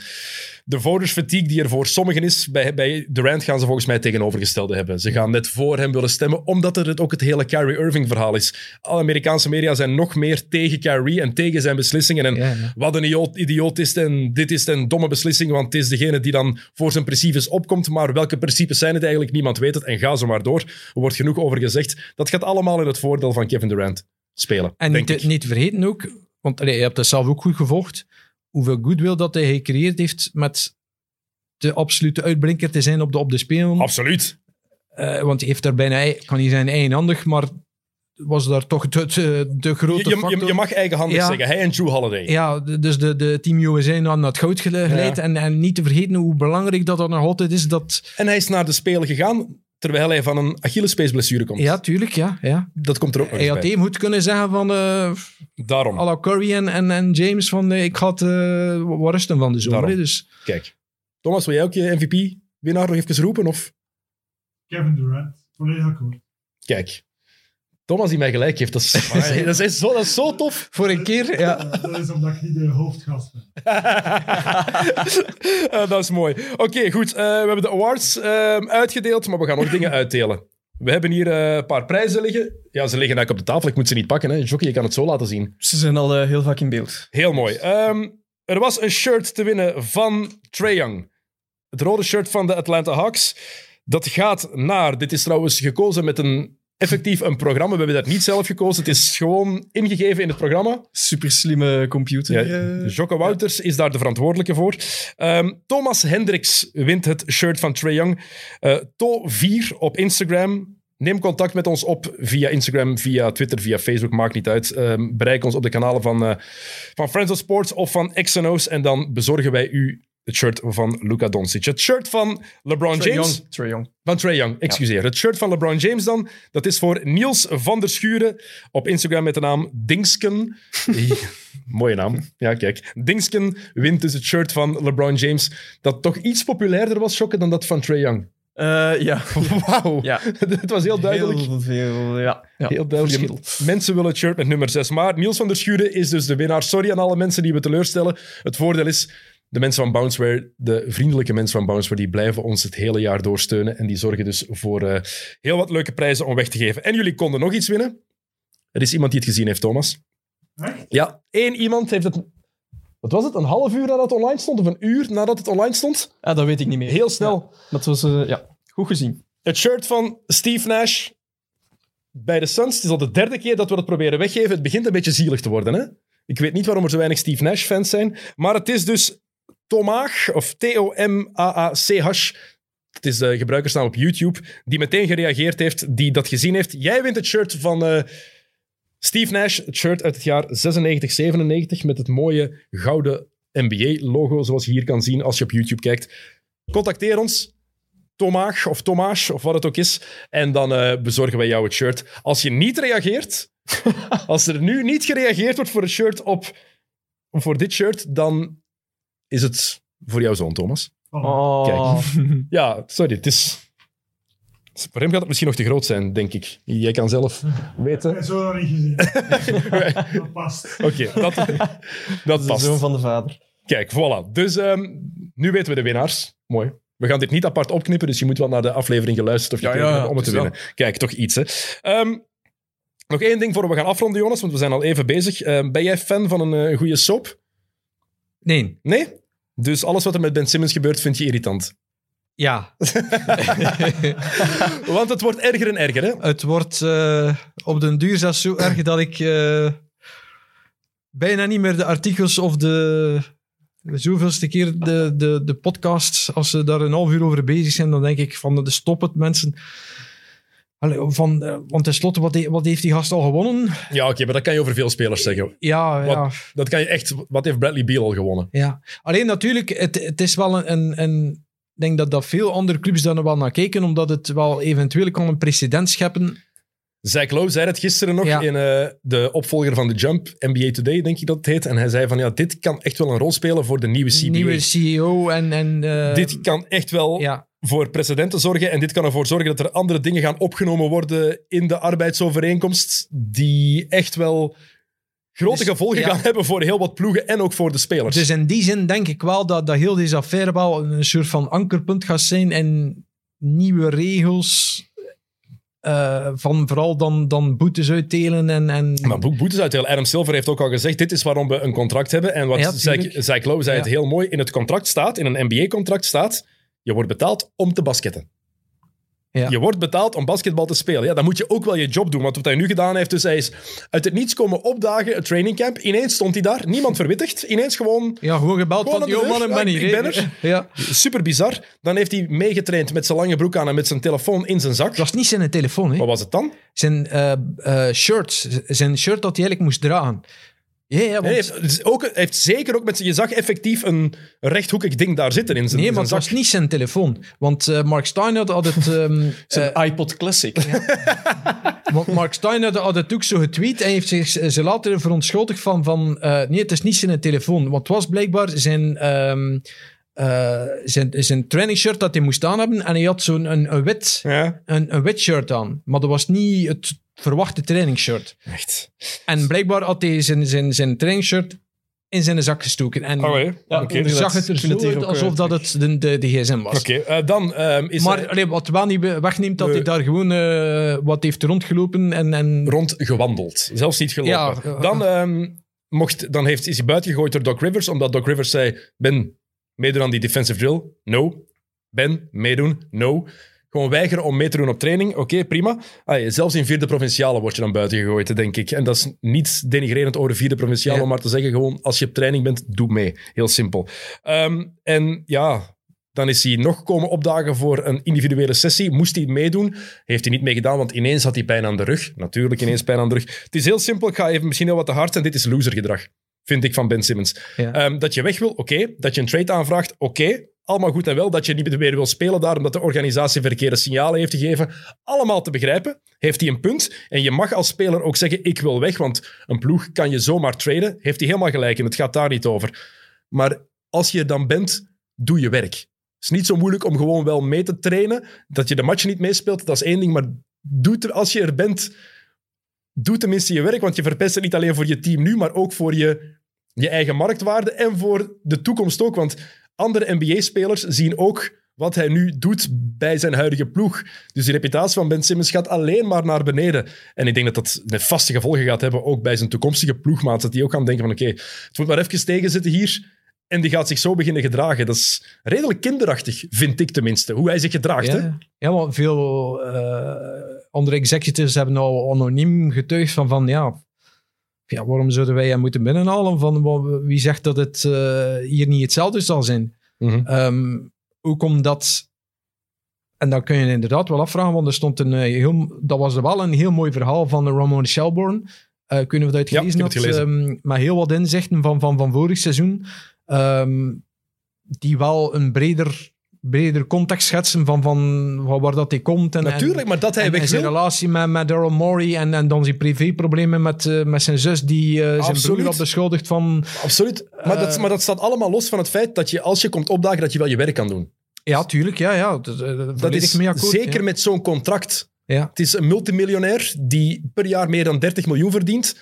de votersfatigue die er voor sommigen is, bij, bij Durant gaan ze volgens mij tegenovergestelde hebben. Ze gaan net voor hem willen stemmen, omdat er het ook het hele Kyrie Irving verhaal is. Alle Amerikaanse media zijn nog meer tegen Kyrie en tegen zijn beslissingen. En Ja, ja. wat een idioot, is het en dit is een domme beslissing, want het is degene die dan voor zijn principes opkomt. Maar welke principes zijn het eigenlijk? Niemand weet het en ga zo maar door. Er wordt genoeg over gezegd. Dat gaat allemaal in het voordeel van Kevin Durant spelen, En denk niet, niet te vergeten ook, want je hebt dat zelf ook goed gevolgd, hoeveel goodwill dat hij gecreëerd heeft met de absolute uitblinker te zijn op de, op de spelen. Absoluut. Eh, want hij heeft daar bijna, kan niet zijn eigenhandig, maar was daar toch de, de, de grote Je, je, factor. je, je mag eigenhandig Ja. zeggen. Hij en Drew Holiday. Ja, dus de, de Team USA naar het goud gele- geleid. Ja. En, en niet te vergeten hoe belangrijk dat, dat nog altijd is. Dat, En hij is naar de Spelen gegaan terwijl hij van een Achillespeesblessure komt. ja, tuurlijk, ja. ja. Dat komt er ook nog Hij had bij. goed kunnen zeggen van... eh Daarom. à la Curry en, en, en James van... eh, ik had eh wat rusten van de zomer. Dus Kijk. Thomas, wil jij ook je MVP-winnaar nog even roepen? Of? Kevin Durant, volledig akkoord. Kijk. Thomas die mij gelijk heeft. Dat is, dat is, zo, dat is zo tof. voor een keer, ja. Dat is omdat ik niet de hoofdgast ben. Eh, dat is mooi. Oké, goed. Eh, we hebben de awards ehm, uitgedeeld, maar we gaan nog dingen uitdelen. We hebben hier eh, een paar prijzen liggen. Ja, ze liggen eigenlijk op de tafel. Ik moet ze niet pakken. Hè. Jockey, je kan het zo laten zien. Ze zijn al eh, heel vaak in beeld. Heel mooi. Ehm, er was een shirt te winnen van Trae Young. Het rode shirt van de Atlanta Hawks. Dat gaat naar... Dit is trouwens gekozen met een... Effectief een programma. We hebben dat niet zelf gekozen. Het is gewoon ingegeven in het programma. Super slimme computer. Ja, eh. Jocke Wouters is daar de verantwoordelijke voor. Ehm, Thomas Hendricks wint het shirt van Trae Young. Eh To4 op Instagram. Neem contact met ons op via Instagram, via Twitter, via Facebook, maakt niet uit. Ehm, bereik ons op de kanalen van, eh, van Friends of Sports of van XNO's en dan bezorgen wij u het shirt van Luka Doncic. Het shirt van LeBron Trae James. Young. Trae Young. Van Trae Young, excuseer. Het shirt van LeBron James dan, dat is voor Niels van der Schuren op Instagram met de naam Dingsken. Mooie naam. Ja, kijk. Dingsken wint dus het shirt van LeBron James, dat toch iets populairder was, Shokken, dan dat van Trae Young. Eh, ja. Wauw. Ja. Het was heel duidelijk. Heel veel, ja. ja. Heel duidelijk. verschil. Mensen willen het shirt met nummer 6. Maar Niels van der Schuren is dus de winnaar. Sorry aan alle mensen die we teleurstellen. Het voordeel is, de mensen van Bounceware, de vriendelijke mensen van Bounceware, die blijven ons het hele jaar doorsteunen. En die zorgen dus voor eh, heel wat leuke prijzen om weg te geven. En jullie konden nog iets winnen. Er is iemand die het gezien heeft, Thomas. Echt? Ja, één iemand heeft het... Wat was het? Een half uur nadat het online stond? Of een uur nadat het online stond? Ah, dat weet ik niet meer. Heel snel. Dat was, eh, ja. Goed gezien. Het shirt van Steve Nash bij de Suns. Het is al de derde keer dat we dat proberen weggeven. Het begint een beetje zielig te worden. Hè? Ik weet niet waarom er zo weinig Steve Nash-fans zijn. Maar het is dus Tomaag, of T-O-M-A-A-C-H. Het is de gebruikersnaam op YouTube. Die meteen gereageerd heeft, die dat gezien heeft. Jij wint het shirt van eh, Steve Nash. Het shirt uit het jaar 96-97 met het mooie gouden NBA-logo, zoals je hier kan zien als je op YouTube kijkt. Contacteer ons. Tomaag of Tomaas of wat het ook is. En dan eh, bezorgen wij jou het shirt. Als je niet reageert, als er nu niet gereageerd wordt voor het shirt op, voor dit shirt, dan is het voor jouw zoon, Thomas. Oh. Ja, sorry, het is... Voor hem gaat het misschien nog te groot zijn, denk ik. Jij kan zelf weten. Ik heb zo nog niet gezien. dat past. Oké, dat, dat De past. zoon van de vader. Kijk, voilà. Dus ehm, nu weten we de winnaars. Mooi. We gaan dit niet apart opknippen, dus je moet wel naar de aflevering geluisterd of Ja, gekeken ja, hebben om het te winnen. Kijk, toch iets, hè. Ehm, nog één ding voor we gaan afronden, Jonas, want we zijn al even bezig. Ehm, ben jij fan van een eh, goede soap? Nee, Nee? Dus alles wat er met Ben Simmons gebeurt, vind je irritant. ja. Want het wordt erger en erger, hè? Het wordt eh, op den duur zelfs zo erg dat ik eh, bijna niet meer de artikels of de, de zoveelste keer de, de, de podcasts, als ze daar een half uur over bezig zijn, dan denk ik van de stop het mensen. Allee, van, eh, want tenslotte, wat, he- wat heeft die gast al gewonnen? Ja, oké, maar dat kan je over veel spelers zeggen. Ja, ja. Wat, dat kan je echt... Wat heeft Bradley Beal al gewonnen? Ja, alleen natuurlijk, het, het is wel een, een, een- Ik denk dat, dat veel andere clubs daar wel naar kijken, omdat het wel eventueel kan een precedent scheppen. Zach Lowe zei het gisteren nog Ja. in eh, de opvolger van The Jump, NBA Today, denk ik dat het heet. En hij zei van, ja, dit kan echt wel een rol spelen voor de nieuwe CBA. Nieuwe CEO en. en eh, dit kan echt wel Ja, voor precedenten zorgen. En dit kan ervoor zorgen dat er andere dingen gaan opgenomen worden in de arbeidsovereenkomst, die echt wel grote Dus, gevolgen ja. gaan hebben voor heel wat ploegen en ook voor de spelers. dus in die zin denk ik wel dat, dat heel deze affaire wel een soort van ankerpunt gaat zijn en nieuwe regels. eh, van vooral dan, dan boetes uitdelen en. en Maar Boetes uitdelen. Adam Silver heeft ook al gezegd, dit is waarom we een contract hebben. En wat Ja, Zach, tuurlijk. Zach Lowe zei het Ja. heel mooi, in het contract staat, in een NBA-contract staat, je wordt betaald om te basketten. Ja. Je wordt betaald om basketbal te spelen. Ja, dan moet je ook wel je job doen. Want wat hij nu gedaan heeft, dus hij is uit het niets komen opdagen, het trainingcamp. Ineens stond hij daar, niemand verwittigd. Ineens gewoon ja, gewoon gebeld Gewoon van, yo man, ik ben Ja, hier. ik hè." ben er. Ja. super bizar. Dan heeft hij meegetraind met zijn lange broek aan en met zijn telefoon in zijn zak. Het was niet zijn telefoon, hè. Wat was het dan? Zijn eh, eh, shirt. Zijn shirt dat hij eigenlijk moest dragen. Ja, ja, want- Hij heeft, dus ook, heeft zeker ook met. Je zag effectief een rechthoekig ding daar zitten in zijn, Nee, maar het was niet zijn telefoon. Want eh, Mark Stein had, het... ehm, Zijn eh, iPod Classic. want Mark Stein had, het ook zo getweet. En heeft zich ze later verontschuldigd van... van eh, nee, het is niet zijn telefoon. Want het was blijkbaar zijn... ehm eh, zijn, zijn training shirt dat hij moest aan hebben. En hij had zo'n een, een, wit, Ja, een, een wit shirt aan. Maar dat was niet het verwachte trainingsshirt. echt. En blijkbaar had hij zijn, zijn, zijn trainingsshirt in zijn zak gestoken. En Oh? Ja, Oké. inderdaad. zag het er zo uit alsof eh, dat het de, de, de gsm was. Oké, eh, dan ehm, is Maar er allee, wat wel niet wegneemt dat hij daar gewoon eh, wat heeft rondgelopen en... en rondgewandeld. Zelfs niet gelopen. Ja, dan, ehm, mocht, dan heeft, is hij buiten gegooid door Doc Rivers, omdat Doc Rivers zei, Ben, meedoen aan die defensive drill? No. Ben, meedoen? No. Gewoon weigeren om mee te doen op training? Oké, prima. Ah, zelfs in vierde provinciale word je dan buiten gegooid, denk ik. En dat is niet denigrerend over de vierde provinciale, Ja. om maar te zeggen, gewoon als je op training bent, doe mee. Heel simpel. Ehm, en ja... Dan is hij nog komen opdagen voor een individuele sessie. Moest hij meedoen? Heeft hij niet meegedaan, want ineens had hij pijn aan de rug. Natuurlijk, ineens pijn aan de rug. Het is heel simpel. Ik ga even misschien heel wat te hard zijn. Dit is losergedrag, vind ik van Ben Simmons. Ja. Ehm, dat je weg wil, oké. Dat je een trade aanvraagt, oké. Allemaal goed en wel. Dat je niet meer wil spelen daar, omdat de organisatie verkeerde signalen heeft gegeven. Allemaal te begrijpen. Heeft hij een punt. En je mag als speler ook zeggen, ik wil weg, want een ploeg kan je zomaar traden. Heeft hij helemaal gelijk en het gaat daar niet over. Maar als je dan bent, doe je werk. Het is niet zo moeilijk om gewoon wel mee te trainen. Dat je de match niet meespeelt, dat is één ding. Maar doe er, als je er bent, doe tenminste je werk. Want je verpest het niet alleen voor je team nu, maar ook voor je, je eigen marktwaarde en voor de toekomst ook. Want andere NBA-spelers zien ook wat hij nu doet bij zijn huidige ploeg. Dus de reputatie van Ben Simmons gaat alleen maar naar beneden. En ik denk dat dat nefaste gevolgen gaat hebben, ook bij zijn toekomstige ploegmaats. Dat die ook gaan denken van, oké, het moet maar even tegenzitten hier. En die gaat zich zo beginnen gedragen. Dat is redelijk kinderachtig, vind ik tenminste. Hoe hij zich gedraagt. Hè? Ja, ja want veel eh, andere executives hebben al anoniem getuigd van, van ja, ja, waarom zouden wij hem moeten binnenhalen? Van, wie zegt dat het eh, hier niet hetzelfde zal zijn? Mhm. Ehm, hoe komt dat? En dan kun je inderdaad wel afvragen, want er stond een eh, heel, dat was wel een heel mooi verhaal van Ramon Shelbourne. Eh of je dat Ja, gelezen ik heb het had, gelezen. ehm, maar heel wat inzichten van, van, van vorig seizoen, ehm, die wel een breder, breder context schetsen van, van, waar dat hij komt. En, Natuurlijk, maar dat hij en, weg en zijn wil. relatie met, met Daryl Morey en, en dan zijn privéproblemen met, eh, met zijn zus, die eh, zijn broer had beschuldigd van... Absoluut. Maar, dat, Eh, maar dat staat allemaal los van het feit dat je, als je komt opdagen, dat je wel je werk kan doen. Ja, tuurlijk, ja, ja. Dat, is mee akkoord, zeker ja. met zo'n contract. Ja. Het is een multimiljonair die per jaar meer dan 30 miljoen verdient.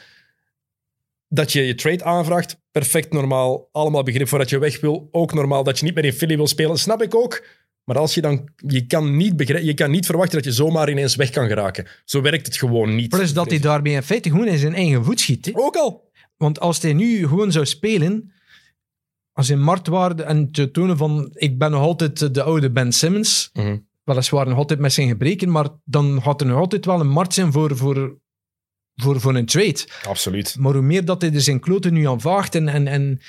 Dat je je trade aanvraagt, perfect normaal. Allemaal begrip voor dat je weg wil. Ook normaal dat je niet meer in Philly wil spelen, snap ik ook. Maar als je dan, je kan niet, je kan niet verwachten dat je zomaar ineens weg kan geraken. Zo werkt het gewoon niet. Plus dat hij daarmee in feite gewoon in zijn eigen voet schiet. Ook al. Want als hij nu gewoon zou spelen, als hij marktwaarde en te tonen van ik ben nog altijd de oude Ben Simmons, Mhm. weliswaar nog altijd met zijn gebreken, maar dan gaat er nog altijd wel een markt zijn voor, voor, voor, voor een trade. Absoluut. Maar hoe meer dat hij er zijn kloten nu aanvaagt en, en, en,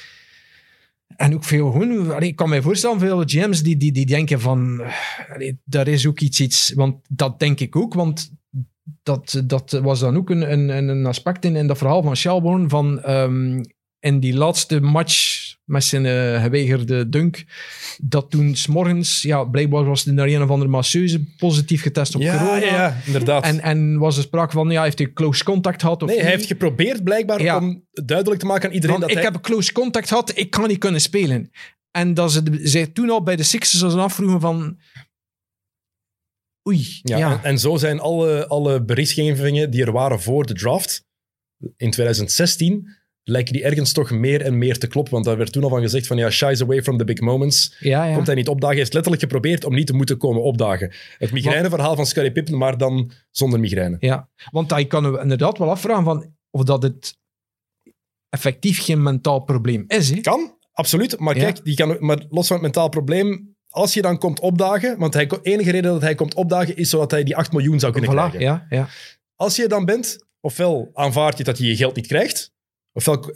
en ook veel gewoon... allee, ik kan mij voorstellen, veel GM's die, die, die denken van... eh, allee, daar is ook iets, iets... Want dat denk ik ook, want dat, dat was dan ook een, een, een aspect in, in dat verhaal van Shelbourne, van ehm, in die laatste match met zijn eh, geweigerde dunk, dat toen s'morgens, ja, blijkbaar was er naar een of andere masseuse positief getest op Ja, corona. ja, ja, inderdaad. En, en was er sprake van, ja, heeft hij close contact gehad of nee, hij heeft geprobeerd blijkbaar Ja. om duidelijk te maken aan iedereen Van, dat ik hij... heb close contact gehad, ik kan niet kunnen spelen. En dat ze zij toen al bij de Sixers als afvroegen van... Oei, Ja, ja. En, en zo zijn alle, alle berichtgevingen die er waren voor de draft in 2016, lijken die ergens toch meer en meer te kloppen. Want daar werd toen al van gezegd van ja, shies away from the big moments. ja, ja. Komt hij niet opdagen? Hij heeft letterlijk geprobeerd om niet te moeten komen opdagen. Het migraineverhaal van Scottie Pippen, maar dan zonder migraine. ja. Want hij kan er inderdaad wel afvragen van of dat het effectief geen mentaal probleem is. Hè? Kan, absoluut. Maar Ja. kijk, die kan, maar los van het mentaal probleem, als je dan komt opdagen, want de enige reden dat hij komt opdagen is zodat hij die 8 miljoen zou kunnen Voilà, krijgen. ja, ja. Als je dan bent, ofwel aanvaard je dat je je geld niet krijgt, ofwel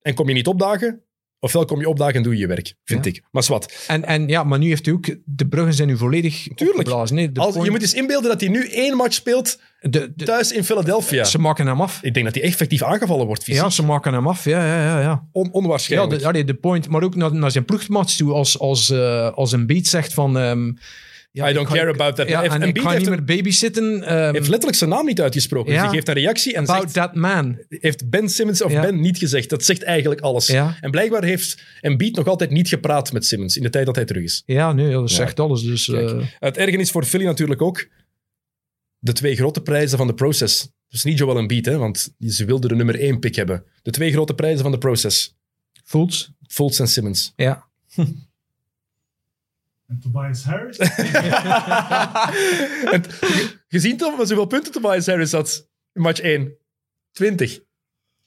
en kom je niet opdagen, ofwel kom je opdagen en doe je je werk, vind Ja. ik. Maar zwart. En, en ja, maar nu heeft hij ook... De bruggen zijn nu volledig Tuurlijk. Als, je moet eens inbeelden dat hij nu één match speelt de, de- thuis in Philadelphia. Ze maken hem af. Ik denk dat hij effectief aangevallen wordt, fysiek. Ja, ze maken hem af. Ja, ja, ja. ja. On- Ja, onwaarschijnlijk. de, allee, de point, maar ook naar, naar zijn ploegmaats toe, als, als, eh, als een beat zegt van... ehm, I don't care about that. Ja, en Embiid ik heeft niet meer babysitten. ehm, heeft letterlijk zijn naam niet uitgesproken. Dus hij geeft een reactie en about zegt, that man. heeft Ben Simmons of. Ben niet gezegd. Dat zegt eigenlijk alles. En blijkbaar heeft Embiid nog altijd niet gepraat met Simmons in de tijd dat hij terug is. Ja, nee, dat zegt alles. Dus, eh, Het ergernis voor Philly natuurlijk ook. De twee grote prijzen van de process. Dus niet Joel Embiid, hè, want ze wilden de nummer één pick hebben. De twee grote prijzen van de process. Fultz. Fultz en Simmons. Ja. En Tobias Harris? En gezien toch met zoveel punten Tobias Harris had in match 1? 20.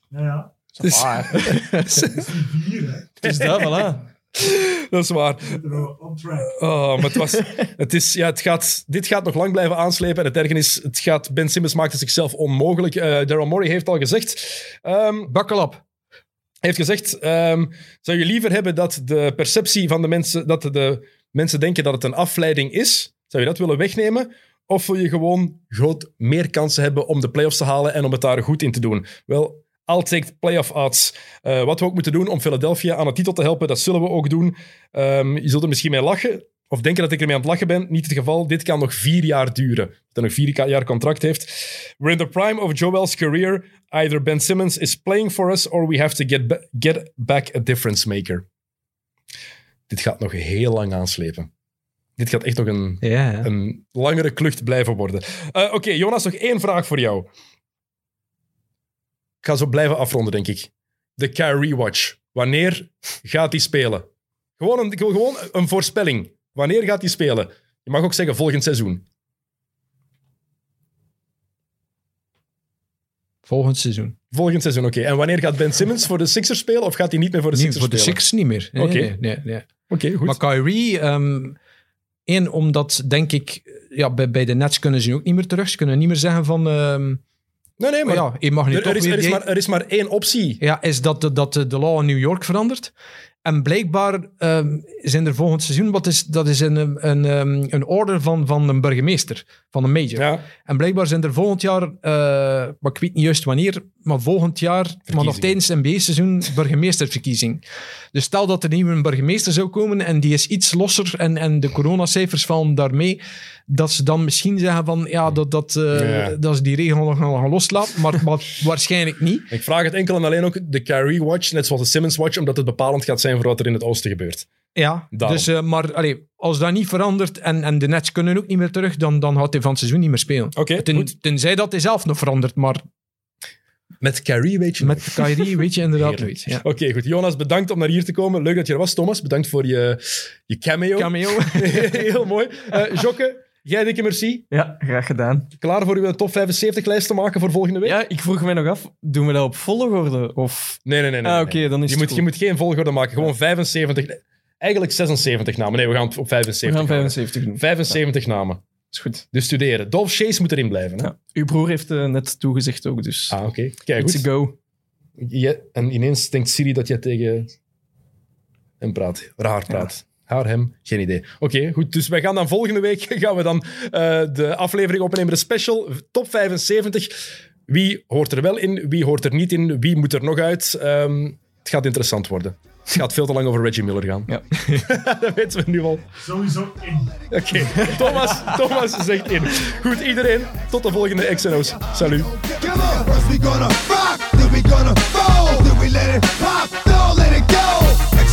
ja, ja. Dus, Dat is die vier, hè. Het is dat, voilà. dat is waar. Oh, maar het was, het is, ja, het gaat, dit gaat nog lang blijven aanslepen. En het ergernis, het gaat, Ben Simmons maakte zichzelf onmogelijk. Eh Daryl Morey heeft al gezegd... ehm, Buckle up. heeft gezegd: ehm, zou je liever hebben dat de perceptie van de mensen, dat de mensen denken dat het een afleiding is? Zou je dat willen wegnemen? Of wil je gewoon groot meer kansen hebben om de playoffs te halen en om het daar goed in te doen? Wel, I'll take playoff odds. Eh, wat we ook moeten doen om Philadelphia aan de titel te helpen, dat zullen we ook doen. Ehm, je zult er misschien mee lachen. Of denken dat ik ermee aan het lachen ben. Niet het geval. Dit kan nog vier jaar duren. Dat hij nog vier jaar contract heeft. We're in the prime of Joel's career. Either Ben Simmons is playing for us or we have to get, get back a difference maker. Dit gaat nog heel lang aanslepen. Dit gaat echt nog een, Ja, ja. een langere klucht blijven worden. Eh, Oké, Jonas, nog één vraag voor jou. Ik ga zo blijven afronden, denk ik. De Kyrie Watch. Wanneer gaat hij spelen? Gewoon een, gewoon een voorspelling. Wanneer gaat hij spelen? Je mag ook zeggen volgend seizoen. Volgend seizoen. Volgend seizoen, oké. En wanneer gaat Ben Simmons voor de Sixers spelen? Of gaat hij niet meer voor de Niet Sixers voor de spelen? Sixers niet meer. Nee, Oké. nee, nee, nee. Oké, goed. Maar Kyrie, ehm één, omdat denk ik, ja, bij, bij de Nets kunnen ze ook niet meer terug. Ze kunnen niet meer zeggen van, ehm, nee, nee, maar ja, je mag nu er, er is, er, maar, er is maar één optie. Ja, is dat de, dat de law in New York verandert. En blijkbaar ehm, zijn er volgend seizoen, wat is, dat is een, een, ehm, een order van, van een burgemeester, van een major. Ja, En blijkbaar zijn er volgend jaar, eh, maar ik weet niet juist wanneer, maar volgend jaar, maar nog tijdens het NBA-seizoen, burgemeesterverkiezing. Dus stel dat er nieuw een burgemeester zou komen en die is iets losser en, en de coronacijfers vallen daarmee, dat ze dan misschien zeggen van, ja, dat, dat, eh, Ja. dat ze die regel nog gaan loslaten, maar, maar waarschijnlijk niet. ik vraag het enkel en alleen ook de Kyrie Watch, net zoals de Simmons Watch, omdat het bepalend gaat zijn voor wat er in het oosten gebeurt. Ja, Daarom. dus, eh, maar allee, als dat niet verandert en, en de Nets kunnen ook niet meer terug, dan, dan gaat hij van het seizoen niet meer spelen. Oké, Ten- tenzij dat hij zelf nog verandert, maar Met Kyrie weet je met Kyrie weet je inderdaad Heerlijk. nooit. Ja. Oké, goed. Jonas, bedankt om naar hier te komen. Leuk dat je er was. Thomas, bedankt voor je, je cameo. Cameo. Heel mooi. Eh Jokke, jij dikke merci. Ja, graag gedaan. Klaar voor uw top 75-lijst te maken voor volgende week? Ja, ik vroeg mij nog af, doen we dat op volgorde? Of... Nee, nee, nee. nee, Ah, nee. oké, dan is je het moet, goed. je moet geen volgorde maken. Gewoon 75... Eigenlijk 76 namen. Nee, we gaan het op We 75 gaan houden. 75 doen. 75 namen. Is goed. Dus studeren. Dolph Chase moet erin blijven. Hè? Ja. Uw broer heeft eh, net toegezegd ook, dus Ah, oké. Kijk, it's goed. a go. Je- en ineens denkt Siri dat jij tegen hem praat. Raar praat. Haar, hem, geen idee. Oké, goed. Dus wij gaan dan volgende week gaan we dan eh, de aflevering opnemen. De special top 75. Wie hoort er wel in? Wie hoort er niet in? Wie moet er nog uit? Ehm, het gaat interessant worden. Het gaat veel te lang over Reggie Miller gaan. Ja. dat weten we nu al. Sowieso in. Oké, Thomas, Thomas zegt in. Goed, iedereen. Tot de volgende XNO's. Salut.